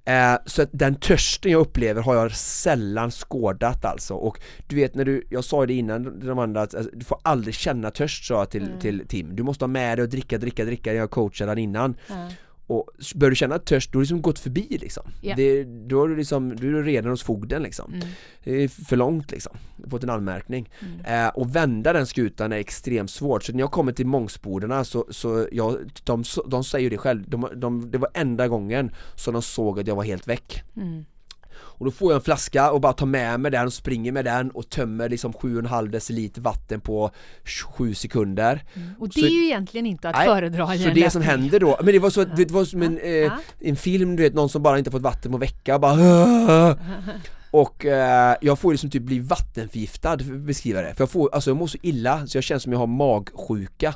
Speaker 2: Eh, så att den törsten jag upplever har jag sällan skådat alltså och du vet när du, jag sa det innan de andra att alltså, du får aldrig känna törst sa jag till,
Speaker 1: Mm.
Speaker 2: till Tim Du måste ha med dig och dricka, dricka, dricka, jag coachade han innan
Speaker 1: Ja.
Speaker 2: Och börjar du känna törst då har du liksom gått förbi liksom
Speaker 1: Ja.
Speaker 2: det, Då är du liksom, du är redan hos fogden liksom
Speaker 1: Mm.
Speaker 2: Det är för långt liksom, fått en anmärkning
Speaker 1: Mm.
Speaker 2: eh, Och vända den skutan är extremt svårt så när jag kommer till Mångsbodarna så, så jag, de, de säger ju det själv, de, de, det var enda gången som de såg att jag var helt väck
Speaker 1: Mm.
Speaker 2: Och då får jag en flaska och bara tar med mig den och springer med den och tömmer liksom 7,5 deciliter vatten på 7 sekunder.
Speaker 1: Och
Speaker 2: Så-
Speaker 1: det är ju egentligen inte att
Speaker 2: Nej,
Speaker 1: föredra
Speaker 2: Så
Speaker 1: en
Speaker 2: det som
Speaker 1: löpning.
Speaker 2: händer då, men det var så, det var som en, eh, en film du vet, någon som bara inte fått vatten på vecka bara *laughs* Och eh, jag får liksom typ bli vattenförgiftad, för att beskriva det. För jag får, alltså jag mår så illa så jag känner som jag har magsjuka.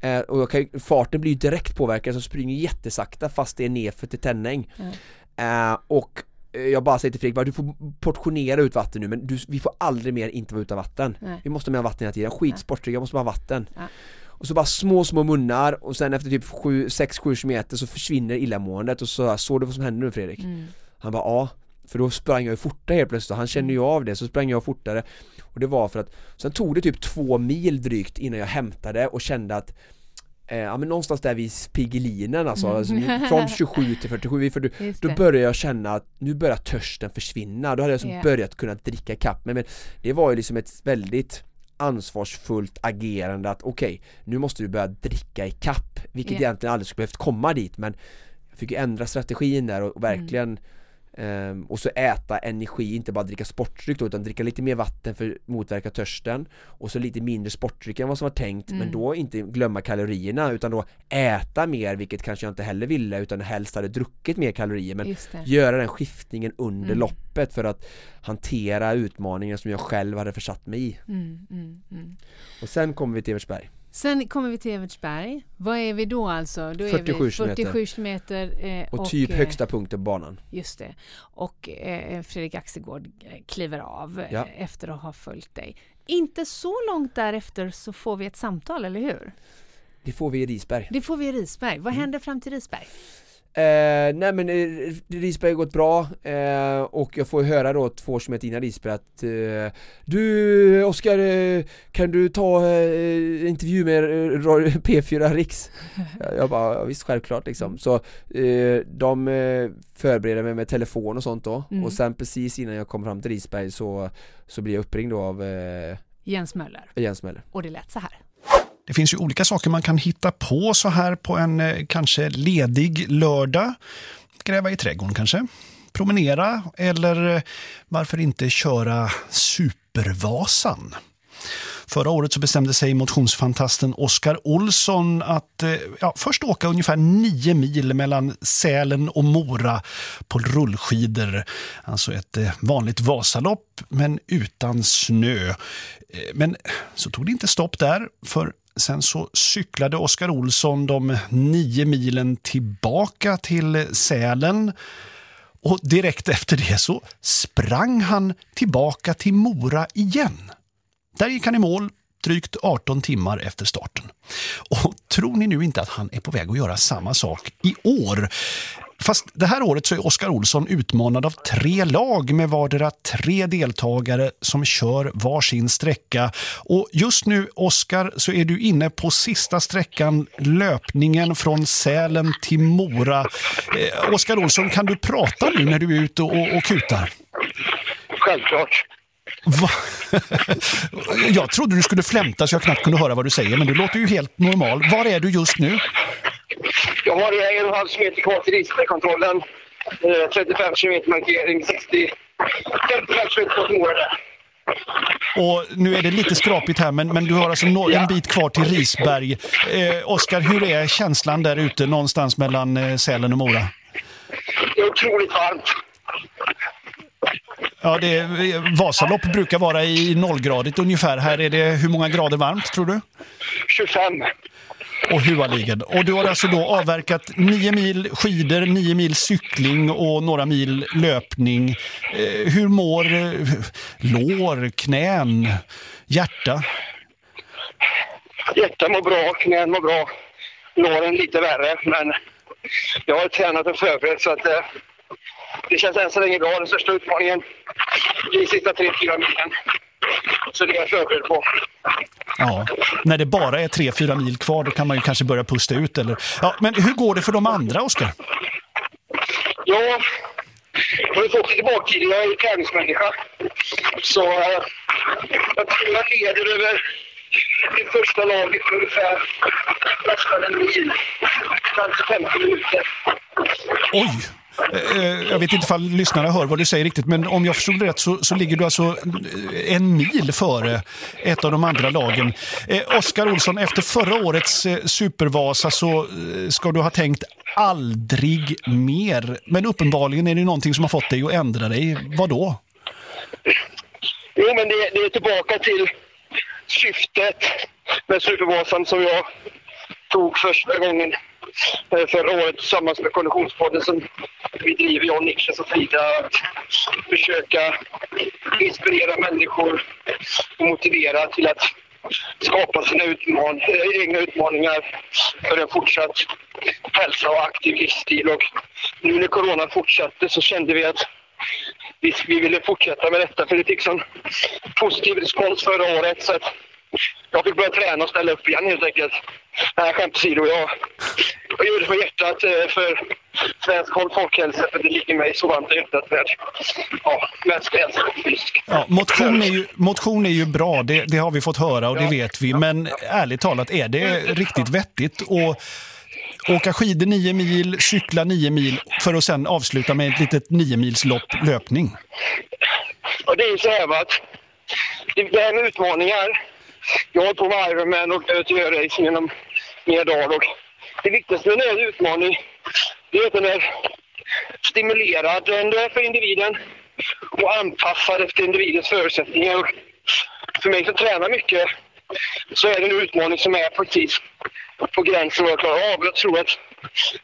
Speaker 2: Eh, Och jag kan, farten blir ju direkt påverkad så jag springer jättesakta fast det är nerför till tändning. Eh, Och jag bara säger till Fredrik bara, du får portionera ut vatten nu men du, vi får aldrig mer inte vara utan vatten
Speaker 1: Nej.
Speaker 2: Vi måste ha med vatten hela tiden, skitsportrig, jag måste bara ha vatten
Speaker 1: Ja.
Speaker 2: och så bara små, små munnar och sen efter typ 6-7 kilometer så försvinner illamåendet och så såg du vad som hände nu Fredrik?
Speaker 1: Mm.
Speaker 2: Han bara ja, för då sprang jag ju fortare helt plötsligt och han känner ju av det så sprang jag fortare och det var för att sen tog det typ två mil drygt innan jag hämtade och kände att eh, ja men någonstans där vid Piggelinen alltså,
Speaker 1: Mm.
Speaker 2: alltså nu- från 27 till 47 för då,
Speaker 1: Just
Speaker 2: då
Speaker 1: det.
Speaker 2: började jag känna att nu börjar törsten försvinna, då hade jag liksom
Speaker 1: Ja.
Speaker 2: börjat kunna dricka ikapp mig men det var ju liksom ett väldigt ansvarsfullt agerande att okej, nu måste du börja dricka i kapp vilket
Speaker 1: Ja.
Speaker 2: egentligen aldrig skulle behövt komma dit men jag fick ju ändra strategin där och, och
Speaker 1: Mm.
Speaker 2: Ehm, och så äta energi, inte bara dricka sportdryck då, utan dricka lite mer vatten för att motverka törsten och så lite mindre sportdryck än vad som var tänkt men
Speaker 1: Mm.
Speaker 2: då inte glömma kalorierna utan då äta mer vilket kanske jag inte heller ville utan helst hade druckit mer kalorier men göra den skiftningen under
Speaker 1: Mm.
Speaker 2: loppet för att hantera utmaningen som jag själv hade försatt mig i.
Speaker 1: Mm, mm, mm.
Speaker 2: Och sen kommer vi till Evertsberg.
Speaker 1: Sen kommer vi till Evertsberg. Vad är vi då alltså? Då är
Speaker 2: 47
Speaker 1: vi
Speaker 2: kilometer.
Speaker 1: 47 kilometer. Eh,
Speaker 2: Och, typ
Speaker 1: eh,
Speaker 2: högsta punkten på banan.
Speaker 1: Just det. Och eh, Fredrik Axelgård eh, kliver av eh,
Speaker 2: Ja.
Speaker 1: efter att ha följt dig. Inte så långt därefter så får vi ett samtal, eller hur?
Speaker 2: Det får vi i Risberg.
Speaker 1: Det får vi i Risberg.
Speaker 2: Mm.
Speaker 1: Vad händer fram till Risberg?
Speaker 2: Eh, nej men eh, Risberg har gått bra eh, och jag får höra då två kilometer innan Risberg att eh, Du Oskar, eh, kan du ta eh, intervju med eh, *laughs* ra- P4 Riks? jag, bara, ja, visst självklart liksom. Så de förbereder mig med telefon och sånt då
Speaker 1: Mm.
Speaker 2: och sen precis innan jag kommer fram till Risberg så, så blir jag uppringd då av
Speaker 1: Jens Möller.
Speaker 2: Jens Möller.
Speaker 1: Och det lät så här.
Speaker 9: Det finns ju olika saker man kan hitta på så här på en eh, kanske ledig lördag. Gräva i trädgården kanske. Promenera eller eh, varför inte köra Supervasan? Förra året så bestämde sig motionsfantasten Oskar Olsson att eh, ja, först åka ungefär nio mil mellan Sälen och Mora på rullskidor. Alltså ett vanligt Vasalopp men utan snö. Men så tog det inte stopp där, för Sen så cyklade Oskar Olsson de nio milen tillbaka till Sälen. Och direkt efter det så sprang han tillbaka till Mora igen. Där gick han i mål drygt 18 timmar efter starten. Och tror ni nu inte att han är på väg att göra samma sak i år? Fast det här året så är Oskar Olsson utmanad av tre lag med vardera tre deltagare som kör varsin sträcka. Och just nu, Oskar, så är du inne på sista sträckan, löpningen från Sälen till Mora. Eh, Oskar Olsson, kan du prata nu när du är ute och, och kutar?
Speaker 10: Självklart.
Speaker 9: Va? *laughs* Jag trodde du skulle flämta så jag knappt kunde höra vad du säger, men du låter ju helt normal. Var är du just nu?
Speaker 10: Jag har en och en halv meter kvar till Risbergkontrollen. Eh, 35 kilometer markering, 60, 55 kilometer kvar till Mora där.
Speaker 9: Och nu är det lite skrapigt här, men, men du har alltså no en bit kvar till Risberg. Eh, Oskar, hur är känslan där ute någonstans mellan eh, Sälen och Mora?
Speaker 10: Det är otroligt varmt.
Speaker 9: Ja, det är, Vasalopp brukar vara i nollgradigt ungefär. Här är det hur många grader varmt tror du?
Speaker 10: 25.
Speaker 9: Och hualigen. Och du har alltså då avverkat nio mil skidor, nio mil cykling och några mil löpning. Eh, hur mår eh, lår, knän, hjärta?
Speaker 10: Hjärtat mår bra, knän mår bra. Låren lite värre, men jag har tränat och förberett så att eh, det känns än så länge bra. Den största utmaningen i sista tre, fyra milen. Så det är jag förberedd på.
Speaker 9: Ja, när det bara är tre, fyra mil kvar då kan man ju kanske börja pusta ut. Eller... Ja, men hur går det för de andra, Oskar?
Speaker 10: Ja, jag har fått baktid. Jag är ju tävlingsmänniska. Så eh, jag tror jag leder över det första laget för ungefär nästan en mil. Kanske 50 minuter.
Speaker 9: Oj! Eh, jag vet inte ifall lyssnarna hör vad du säger riktigt, men om jag förstod det rätt så, så ligger du alltså eh, en mil före ett av de andra lagen. Eh, Oskar Olsson, efter förra årets Supervasa så ska du ha tänkt aldrig mer. Men uppenbarligen är det någonting som har fått dig att ändra dig. Vad då?
Speaker 10: Jo, men det, det är tillbaka till syftet med Supervasan som jag tog första gången förra året tillsammans med Konditionspodden som vi driver, jag Niklas och Frida. Att försöka inspirera människor och motivera till att skapa sina utman eh, egna utmaningar för en fortsatt hälsa och aktiv livsstil. Och nu när corona fortsatte så kände vi att vi, vi ville fortsätta med detta för det fick sån positiv respons förra året. Så att jag fick börja träna och ställa upp igen helt enkelt. Nej, skämt åsido. Jag, jag gjorde det på hjärtat eh, för svensk folkhälsa för det ligger mig så varmt i hjärtat med ja, mänsklig hälsa och.
Speaker 9: Ja, motion, är ju, motion är ju bra, det, det har vi fått höra och det vet vi. Men ärligt talat, är det riktigt vettigt att åka skidor nio mil, cykla nio mil för att sen avsluta med ett litet nio mils lopp löpning?
Speaker 10: Och det är så här att det det här med utmaningar. Jag har hållit på med Ironman och ÖTÖ-racing genom mina dagar. Och det viktigaste med en utmaning det är att den är stimulerande för individen och anpassad efter individens förutsättningar. Och för mig som tränar mycket så är det en utmaning som är precis på gränsen vad jag klarar av. Jag tror att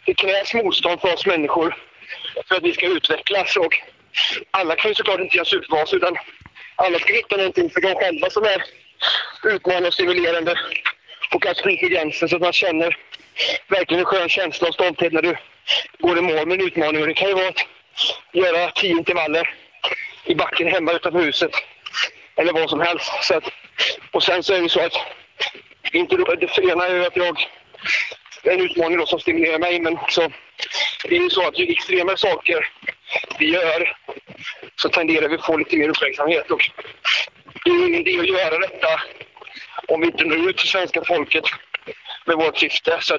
Speaker 10: det krävs motstånd för oss människor för att vi ska utvecklas. Och alla kan ju såklart inte göra supervas utan alla ska hitta någonting för dem själva som är utmanande och stimulerande och att blir till gränsen så att man känner verkligen en skön känsla och stolthet när du går i mål med en utmaning. Och det kan ju vara att göra tio intervaller i backen hemma utanför huset eller vad som helst. Så att, och sen så är det så att inte då, det ena är ju att jag det är en utmaning då som stimulerar mig men så det är ju så att ju extremare saker vi gör så tenderar vi att få lite mer uppmärksamhet och det är ju ingen idé att göra detta om vi inte når ut till svenska folket med vårt syfte. Så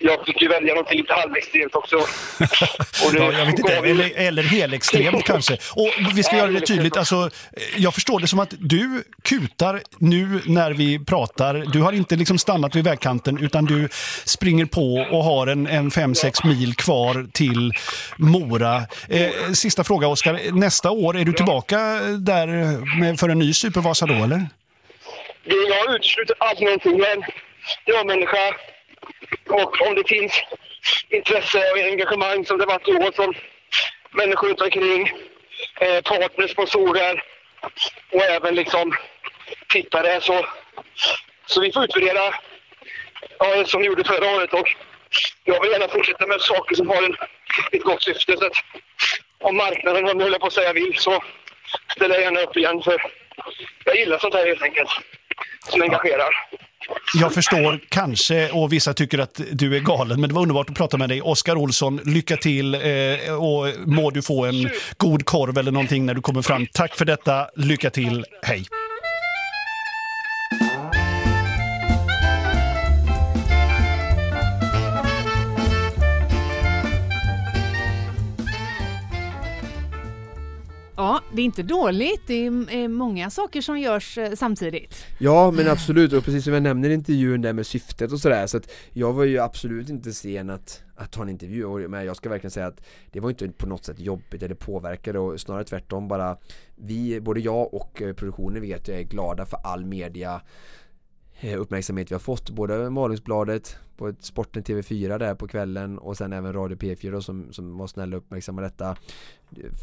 Speaker 10: jag fick ju välja någonting lite halvextremt också. *laughs* Och
Speaker 9: Ja, jag vet inte, eller, eller helextremt kanske. Och vi ska göra det tydligt, alltså, jag förstår det som att du kutar nu när vi pratar. Du har inte liksom stannat vid vägkanten utan du springer på och har en, en 5-6 mil kvar till Mora. Eh, sista fråga Oskar, nästa år är du tillbaka där med, för en ny Supervasa då eller?
Speaker 10: jag utesluter aldrig någonting. Jag är ja-människa. Och om det finns intresse och engagemang som det varit i år från människor runt omkring, eh, partners, sponsorer och även liksom tittare så, så vi får utvärdera ja, som vi gjorde förra året och jag vill gärna fortsätta med saker som har en, ett gott syfte. Så att om marknaden, om jag på att säga vill, så ställer jag gärna upp igen för jag gillar sånt här helt enkelt, som engagerar.
Speaker 9: Jag förstår kanske, och vissa tycker att du är galen, men det var underbart att prata med dig. Oskar Olsson, lycka till eh, och må du få en god korv eller någonting när du kommer fram. Tack för detta, lycka till, hej!
Speaker 1: Det är inte dåligt. Det är eh, många saker som görs eh, samtidigt.
Speaker 2: Ja, men absolut. Och precis som jag nämner i intervjun där med syftet och sådär. Så att jag var ju absolut inte sen att, att ta en intervju. Men jag ska verkligen säga att det var inte på något sätt jobbigt eller påverkade och snarare tvärtom bara vi, både jag och eh, produktionen vet jag är glada för all media uppmärksamhet vi har fått. Både Malungsbladet, på Sporten TV4 där på kvällen och sen även Radio P4 då, som, som var snälla och uppmärksamma detta.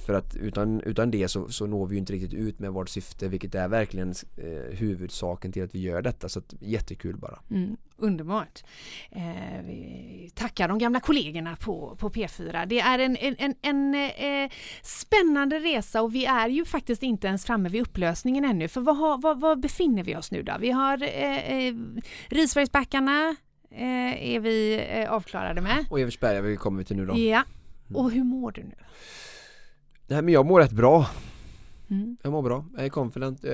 Speaker 2: För att utan, utan det så, så når vi ju inte riktigt ut med vårt syfte vilket är verkligen eh, huvudsaken till att vi gör detta. Så att, jättekul bara.
Speaker 1: Mm, underbart. Eh, vi tackar de gamla kollegorna på, på P4. Det är en, en, en, en eh, spännande resa och vi är ju faktiskt inte ens framme vid upplösningen ännu. För vad, vad, vad befinner vi oss nu då? Vi har eh, eh Risbergsbackarna, eh, är vi eh, avklarade med.
Speaker 2: Och Eversberga vi kommer till nu då.
Speaker 1: Ja. Och hur mår du nu?
Speaker 2: Nej men jag mår rätt bra. Mm. Jag mår bra, jag är confident. Eh,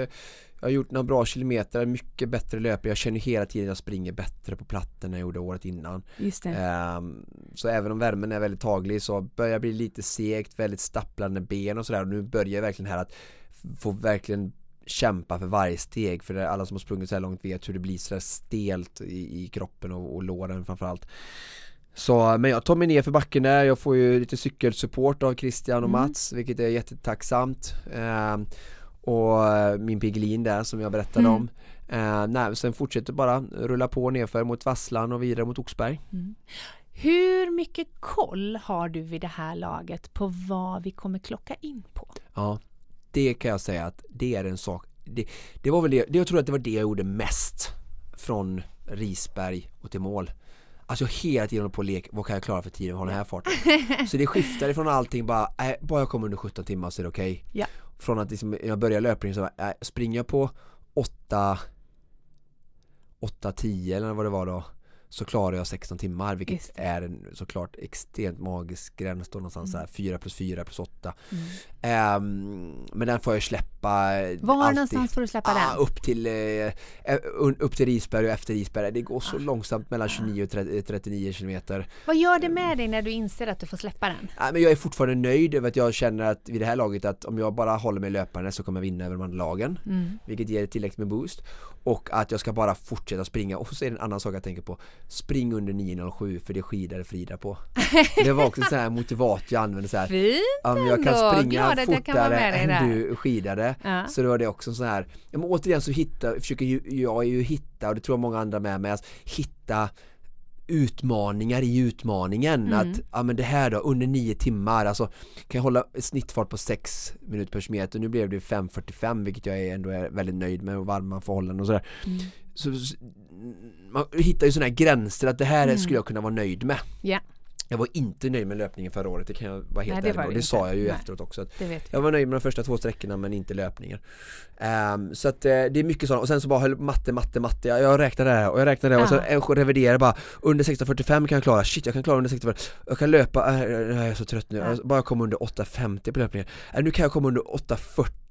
Speaker 2: jag har gjort några bra kilometer, mycket bättre löpning. Jag känner hela tiden att jag springer bättre på platten än jag gjorde året innan.
Speaker 1: Just
Speaker 2: um, så även om värmen är väldigt taglig så börjar jag bli lite segt, väldigt stapplande ben och sådär. Och nu börjar jag verkligen här att få verkligen kämpa för varje steg för alla som har sprungit så här långt vet hur det blir så stelt i, i kroppen och, och låren framförallt så, men jag tar mig ner för backen där, jag får ju lite cykelsupport av Christian och mm. Mats vilket är jättetacksamt eh, Och min Piggelin där som jag berättade mm. om eh, nej, Sen fortsätter bara rulla på nerför mot Vasslan och vidare mot Oxberg mm.
Speaker 1: Hur mycket koll har du vid det här laget på vad vi kommer klocka in på?
Speaker 2: Ja, det kan jag säga att det är en sak det, det var väl det, jag tror att det var det jag gjorde mest från Risberg och till mål Alltså jag hela tiden på och lek, vad kan jag klara för tid att hålla den här farten? *laughs* Så det skiftar ifrån allting bara, äh, bara jag kommer under 17 timmar så är det okej okay.
Speaker 1: ja.
Speaker 2: Från att liksom, jag börjar löpningen så äh, springer jag på 8 8-10 eller vad det var då så klarar jag 16 timmar vilket är en såklart extremt magisk gräns då någonstans mm. 4 plus 4 plus 8 mm. um, men den får jag släppa
Speaker 1: Var alltid. någonstans får du släppa ah,
Speaker 2: den? Upp till, uh, upp till Risberg och efter Risberg det går så ah. långsamt mellan 29 och 30, 39 kilometer
Speaker 1: Vad gör det med dig när du inser att du får släppa den?
Speaker 2: Ah, men jag är fortfarande nöjd över att jag känner att vid det här laget att om jag bara håller mig löpande så kommer jag vinna över de andra lagen mm. vilket ger tillräckligt med boost och att jag ska bara fortsätta springa. Och så är det en annan sak jag tänker på. Spring under 9.07 för det skidade Frida på. Det var också så här motivat jag använde så här.
Speaker 1: Fint
Speaker 2: Om jag kan springa fortare än du skidade. Ja. Så då var det också så här. Men Återigen så hitta, försöker ju, jag ju hitta och det tror jag många andra med mig att hitta utmaningar i utmaningen. Mm. Att, ja men det här då, under nio timmar, alltså kan jag hålla snittfart på 6 minuter per meter. Nu blev det 5.45 vilket jag ändå är väldigt nöjd med och varma förhållanden och sådär. Mm. Så, så, man hittar ju sådana här gränser att det här mm. skulle jag kunna vara nöjd med.
Speaker 1: Yeah.
Speaker 2: Jag var inte nöjd med löpningen förra året, det kan jag vara helt ärlig med. Och det sa jag ju Nej. efteråt också. jag var nöjd med de första två sträckorna men inte löpningen. Um, så att uh, det är mycket sånt. Och sen så bara höll matte, matte, matte. Jag, jag räknade det här och jag räknade det och så reviderade bara. Under 16.45 kan jag klara, shit jag kan klara under 16.45. Jag kan löpa, äh, jag är så trött nu. Ja. Bara komma under 8.50 på löpningen. Äh, nu kan jag komma under 8.40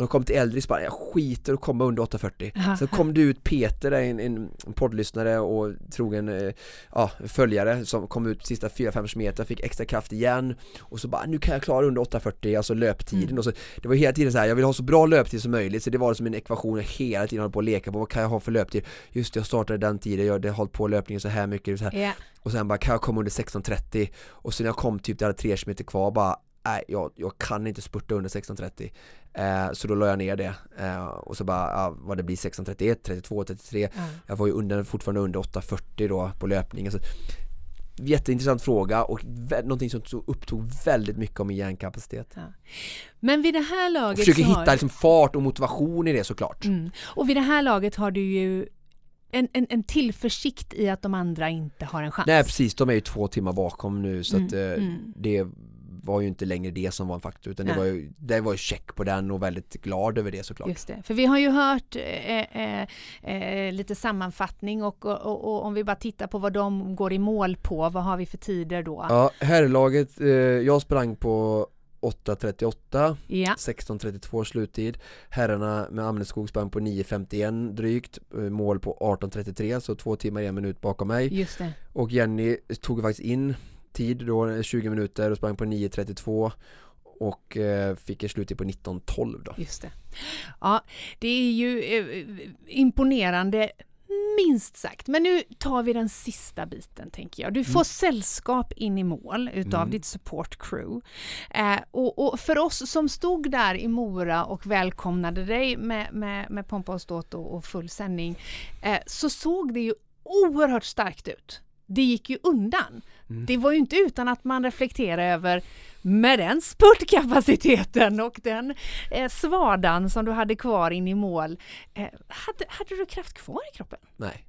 Speaker 2: och kom till Eldris bara, jag skiter och komma under 840 Så kom det ut Peter, en, en poddlyssnare och trogen eh, ja, följare som kom ut sista 4-5 meter, fick extra kraft igen och så bara, nu kan jag klara under 840, alltså löptiden mm. och så Det var hela tiden så här, jag vill ha så bra löptid som möjligt så det var som en ekvation jag hela tiden höll på att leka på, vad kan jag ha för löptid? Just det, jag startade den tiden, jag hade hållit på löpningen så här mycket så här.
Speaker 1: Yeah.
Speaker 2: Och sen bara, kan jag komma under 16.30? Och sen när jag kom typ, det hade 3 km kvar bara nej jag, jag kan inte spurta under 16.30 eh, Så då la jag ner det eh, och så bara, ja, vad det blir 16.31, 32, 33
Speaker 1: Ja.
Speaker 2: Jag var ju under, fortfarande under 8.40 då på löpningen så Jätteintressant fråga och någonting som tog, upptog väldigt mycket av min hjärnkapacitet.
Speaker 1: Men vid det här laget
Speaker 2: försöker
Speaker 1: så har...
Speaker 2: hitta liksom fart och motivation i det såklart.
Speaker 1: Mm. Och vid det här laget har du ju en, en, en tillförsikt i att de andra inte har en chans.
Speaker 2: Nej precis, de är ju två timmar bakom nu så
Speaker 1: Mm,
Speaker 2: att eh,
Speaker 1: mm.
Speaker 2: det var ju inte längre det som var en faktor utan det var ju, det var ju check på den och väldigt glad över det såklart.
Speaker 1: Just det, för vi har ju hört eh, eh, eh, lite sammanfattning och, och, och, och om vi bara tittar på vad de går i mål på, vad har vi för tider då?
Speaker 2: Ja, herrlaget, eh, jag sprang på 8.38,
Speaker 1: Ja.
Speaker 2: 16.32 sluttid Herrarna med Amneskog sprang på 9.51 drygt, eh, mål på 18.33 så två timmar en minut bakom mig. Och Jenny tog faktiskt in tid då, 20 minuter och sprang på 9.32 och eh, fick en sluttid på 19.12 då.
Speaker 1: Just det. Ja, det är ju eh, imponerande minst sagt. Men nu tar vi den sista biten tänker jag. Du får
Speaker 11: Mm.
Speaker 1: sällskap in i mål utav
Speaker 11: Mm.
Speaker 1: ditt support crew. Eh, och, och för oss som stod där i Mora och välkomnade dig med, med, med pompa och ståt och, och full sändning eh, så såg det ju oerhört starkt ut. Det gick ju undan.
Speaker 11: Mm.
Speaker 1: Det var ju inte utan att man reflekterade över med den spurtkapaciteten och den eh, svadan som du hade kvar in i mål. Eh, hade, hade du kraft kvar i kroppen?
Speaker 2: Nej.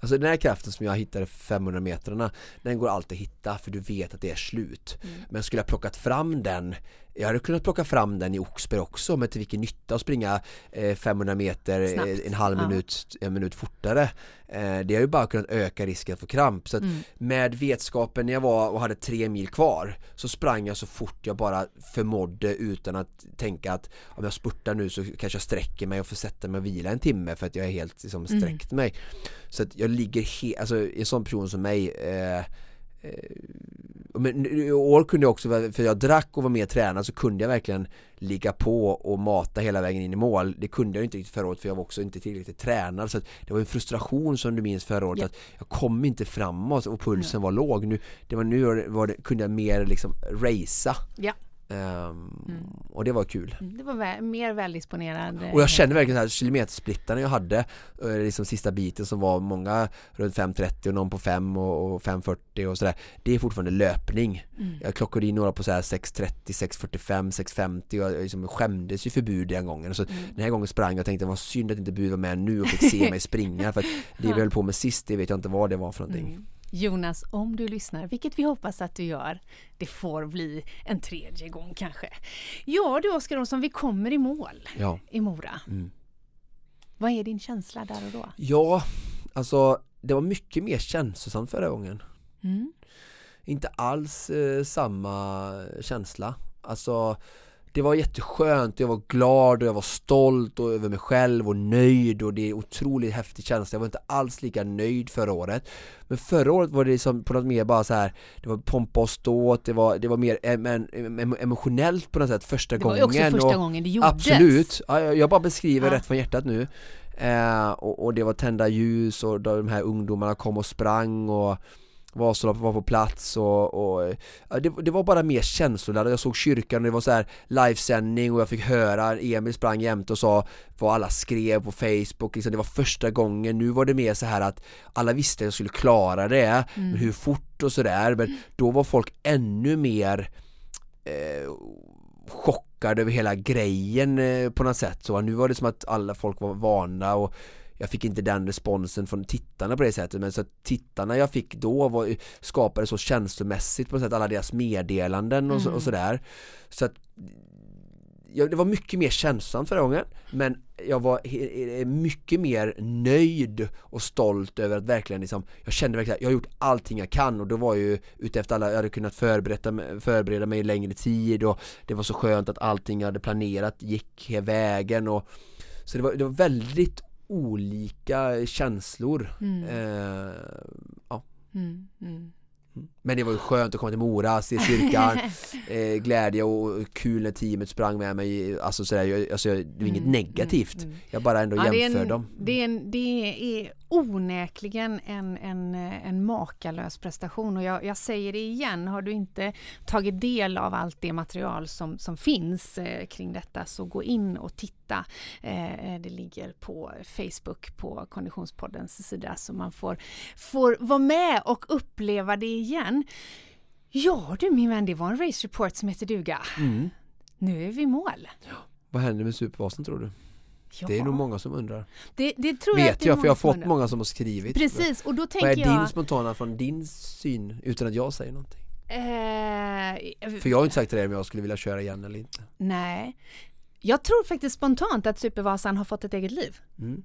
Speaker 2: Alltså den här kraften som jag hittade för 500 metrarna Den går alltid att hitta för du vet att det är slut
Speaker 1: Mm.
Speaker 2: Men skulle jag plockat fram den Jag hade kunnat plocka fram den i Oxberg också men till vilken nytta att springa eh, 500 meter eh,
Speaker 1: Snabbt.
Speaker 2: en halv
Speaker 1: Ja.
Speaker 2: minut, en minut fortare eh, Det har ju bara kunnat öka risken för kramp så
Speaker 1: Mm.
Speaker 2: med vetskapen när jag var och hade tre mil kvar så sprang jag så fort jag bara förmådde utan att tänka att om jag spurtar nu så kanske jag sträcker mig och får sätta mig och vila en timme för att jag är helt liksom,
Speaker 1: Mm.
Speaker 2: sträckt mig så att jag ligger helt, alltså en sån person som mig eh, eh, men i år kunde jag också, för jag drack och var mer tränad så kunde jag verkligen ligga på och mata hela vägen in i mål. Det kunde jag inte riktigt förra året för jag var också inte tillräckligt tränad. Så det var en frustration som du minns förra året
Speaker 1: Ja.
Speaker 2: att jag kom inte framåt och pulsen var låg. Nu, det var nu var det, kunde jag mer liksom racea.
Speaker 1: Ja.
Speaker 2: Ehm, och det var kul
Speaker 1: Mm, Det var vä- mer väldisponerad. eh,
Speaker 2: och jag kände verkligen så här kilometersplittarna jag hade eh, liksom sista biten som var många runt 5.30 och någon på 5 och, och 5.40 och sådär Det är fortfarande löpning
Speaker 1: Mm.
Speaker 2: Jag klockade in några på så här 6.30, 6.45, 6.50 och jag liksom skämdes ju för bud den gången så
Speaker 1: Mm.
Speaker 2: den här gången sprang jag och tänkte vad synd att inte bud var med nu och fick se *laughs* mig springa för att det vi höll på med sist det vet jag inte vad det var för någonting
Speaker 1: Mm. Jonas, om du lyssnar, vilket vi hoppas att du gör, det får bli en tredje gång kanske. Ja du Oskar Olsson, vi kommer i mål
Speaker 2: Ja.
Speaker 1: i Mora.
Speaker 2: Mm.
Speaker 1: Vad är din känsla där och då?
Speaker 2: Ja, alltså det var mycket mer känslosamt förra gången
Speaker 1: Mm.
Speaker 2: Inte alls eh, samma känsla Alltså det var jätteskönt, jag var glad och jag var stolt och över mig själv och nöjd och det är otroligt häftig känsla. Jag var inte alls lika nöjd förra året. Men förra året var det liksom på något mer bara så här det var pompa och ståt, det var, det var mer em, em, em, emotionellt på något sätt första
Speaker 1: Det var
Speaker 2: gången.
Speaker 1: också första gången det gjordes.
Speaker 2: Absolut, ja, jag, jag bara beskriver
Speaker 1: Ja.
Speaker 2: rätt från hjärtat nu. Eh, och, och det var tända ljus och de här ungdomarna kom och sprang och Vasaloppet var på plats och, och det, det var bara mer känsloladdat. Jag såg kyrkan och det var så här livesändning och jag fick höra Emil sprang jämt och sa vad alla skrev på Facebook. Liksom, det var första gången. Nu var det mer så här att alla visste att jag skulle klara det,
Speaker 11: Mm.
Speaker 2: men hur fort och sådär. Men då var folk ännu mer eh, chockade över hela grejen eh, på något sätt. Så nu var det som att alla folk var vana och jag fick inte den responsen från tittarna på det sättet men så att tittarna jag fick då var, skapade så känslomässigt på något sätt alla deras meddelanden och, så,
Speaker 11: Mm.
Speaker 2: och sådär så att ja, det var mycket mer känslosamt förra gången men jag var mycket mer nöjd och stolt över att verkligen liksom, jag kände verkligen att jag har gjort allting jag kan och då var jag ju ute efter alla, jag hade kunnat förbereda, mig- förbereda mig i längre tid och det var så skönt att allting jag hade planerat gick hela vägen och så det var, det var väldigt olika känslor
Speaker 1: Mm.
Speaker 2: eh, ja.
Speaker 1: Mm, mm.
Speaker 2: Men det var ju skönt att komma till Mora, se styrkan, *laughs* eh, glädje och kul när teamet sprang med mig. Alltså sådär, jag, alltså, det är inget
Speaker 1: Mm,
Speaker 2: negativt.
Speaker 1: mm, mm.
Speaker 2: Jag bara ändå
Speaker 1: Ja, det, är
Speaker 2: jämför
Speaker 1: en,
Speaker 2: dem.
Speaker 1: det, är en, det är onekligen en, en, en makalös prestation och jag, jag säger det igen, har du inte tagit del av allt det material som, som finns eh, kring detta så gå in och titta. Eh, det ligger på Facebook på Konditionspoddens sida så man får, får vara med och uppleva det igen. Ja du min vän, det var en race report som heter duga.
Speaker 2: Mm.
Speaker 1: Nu är vi i mål.
Speaker 2: Vad händer med Supervasen tror du?
Speaker 1: Ja,
Speaker 2: Det är nog många som undrar.
Speaker 1: det, det tror jag
Speaker 2: Vet
Speaker 1: det är
Speaker 2: jag, för jag har fått
Speaker 1: undrar.
Speaker 2: många som har skrivit.
Speaker 1: Precis, och då
Speaker 2: Vad
Speaker 1: tänker
Speaker 2: är
Speaker 1: jag...
Speaker 2: din spontana från din syn utan att jag säger någonting?
Speaker 1: Eh,
Speaker 2: För jag har inte sagt till dig om jag skulle vilja köra igen eller inte.
Speaker 1: Nej. Jag tror faktiskt spontant att Supervasan har fått ett eget liv.
Speaker 2: Mm.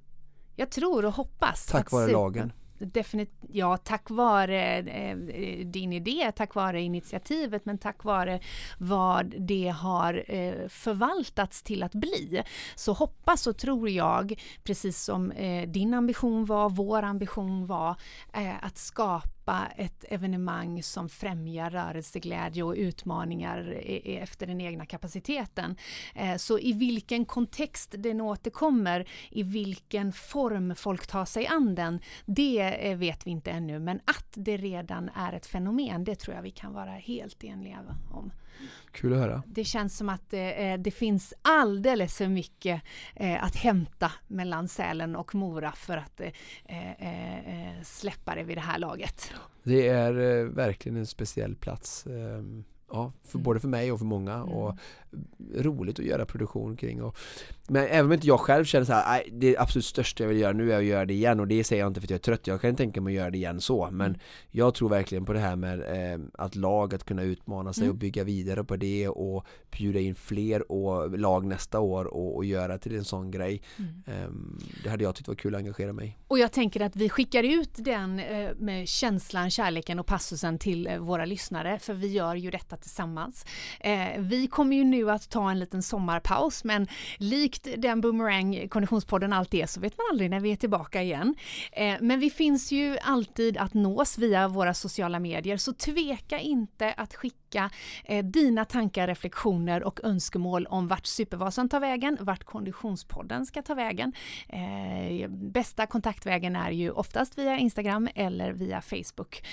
Speaker 1: Jag tror och hoppas
Speaker 2: Tack vare
Speaker 1: super-
Speaker 2: lagen.
Speaker 1: Definitivt, ja tack vare eh, din idé, tack vare initiativet men tack vare vad det har eh, förvaltats till att bli. Så hoppas och tror jag, precis som eh, din ambition var, vår ambition var, eh, att skapa ett evenemang som främjar rörelseglädje och utmaningar efter den egna kapaciteten. Eh, så i vilken kontext den återkommer, i vilken form folk tar sig an den, det eh, vet vi inte ännu. Men att det redan är ett fenomen, det tror jag vi kan vara helt eniga om.
Speaker 2: Kul att höra.
Speaker 1: Det känns som att eh, det finns alldeles för mycket eh, att hämta mellan Sälen och Mora för att eh, eh, eh, släppa det vid det här laget.
Speaker 2: Det är eh, verkligen en speciell plats. ja, för,
Speaker 1: Mm.
Speaker 2: både för mig och för många. Och roligt att göra produktion kring. Och, men även om inte jag själv känner så här, "Nej, det absolut största jag vill göra nu är att göra det igen. Och det säger jag inte för att jag är trött. Jag kan tänka mig att göra det igen så. Men
Speaker 1: Mm.
Speaker 2: jag tror verkligen på det här med eh, att lag att kunna utmana sig
Speaker 1: Mm.
Speaker 2: och bygga vidare på det och bjuda in fler och lag nästa år och, och göra till en sån grej.
Speaker 1: Mm.
Speaker 2: Ehm, det hade jag tyckt var kul att engagera mig.
Speaker 1: Och jag tänker att vi skickar ut den eh, med känslan, kärleken och passusen till eh, våra lyssnare för vi gör ju detta tillsammans. Eh, vi kommer ju nu att ta en liten sommarpaus men likt den Boomerang Konditionspodden alltid är så vet man aldrig när vi är tillbaka igen. Eh, men vi finns ju alltid att nås via våra sociala medier så tveka inte att skicka eh, dina tankar, reflektioner och önskemål om vart Supervasan tar vägen, vart Konditionspodden ska ta vägen. Eh, bästa kontaktvägen är ju oftast via Instagram eller via Facebook.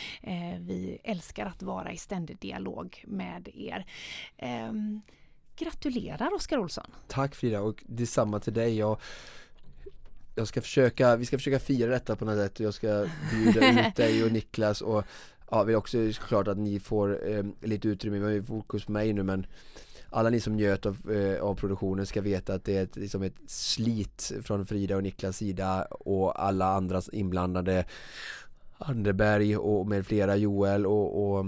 Speaker 1: Vi älskar att vara i ständig dialog med er. Ehm, Gratulerar Oskar Olsson!
Speaker 2: Tack Frida och detsamma till dig. Jag, jag ska försöka, vi ska försöka fira detta på något sätt och jag ska bjuda *laughs* ut dig och Niklas och ja, vill också såklart att ni får eh, lite utrymme, vi har ju fokus på mig nu men alla ni som njöt av, eh, av produktionen ska veta att det är ett, liksom ett slit från Frida och Niklas sida och alla andra inblandade Anderberg och med flera Joel och, och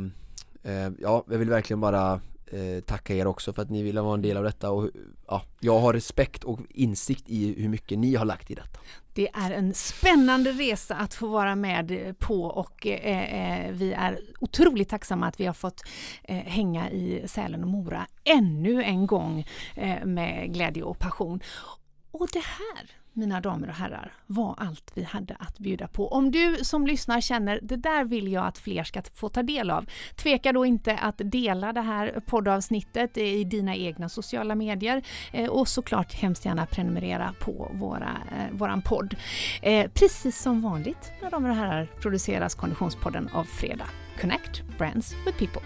Speaker 2: eh, ja, jag vill verkligen bara eh, tacka er också för att ni ville vara en del av detta och ja, jag har respekt och insikt i hur mycket ni har lagt i detta.
Speaker 1: Det är en spännande resa att få vara med på och eh, eh, vi är otroligt tacksamma att vi har fått eh, hänga i Sälen och Mora ännu en gång eh, med glädje och passion. Och det här, mina damer och herrar, var allt vi hade att bjuda på. Om du som lyssnar känner det där vill jag att fler ska få ta del av, tveka då inte att dela det här poddavsnittet i dina egna sociala medier eh, och såklart hemskt gärna prenumerera på våra, eh, våran podd. Eh, precis som vanligt, mina damer och herrar, produceras Konditionspodden av Fredag. Connect Brands with People.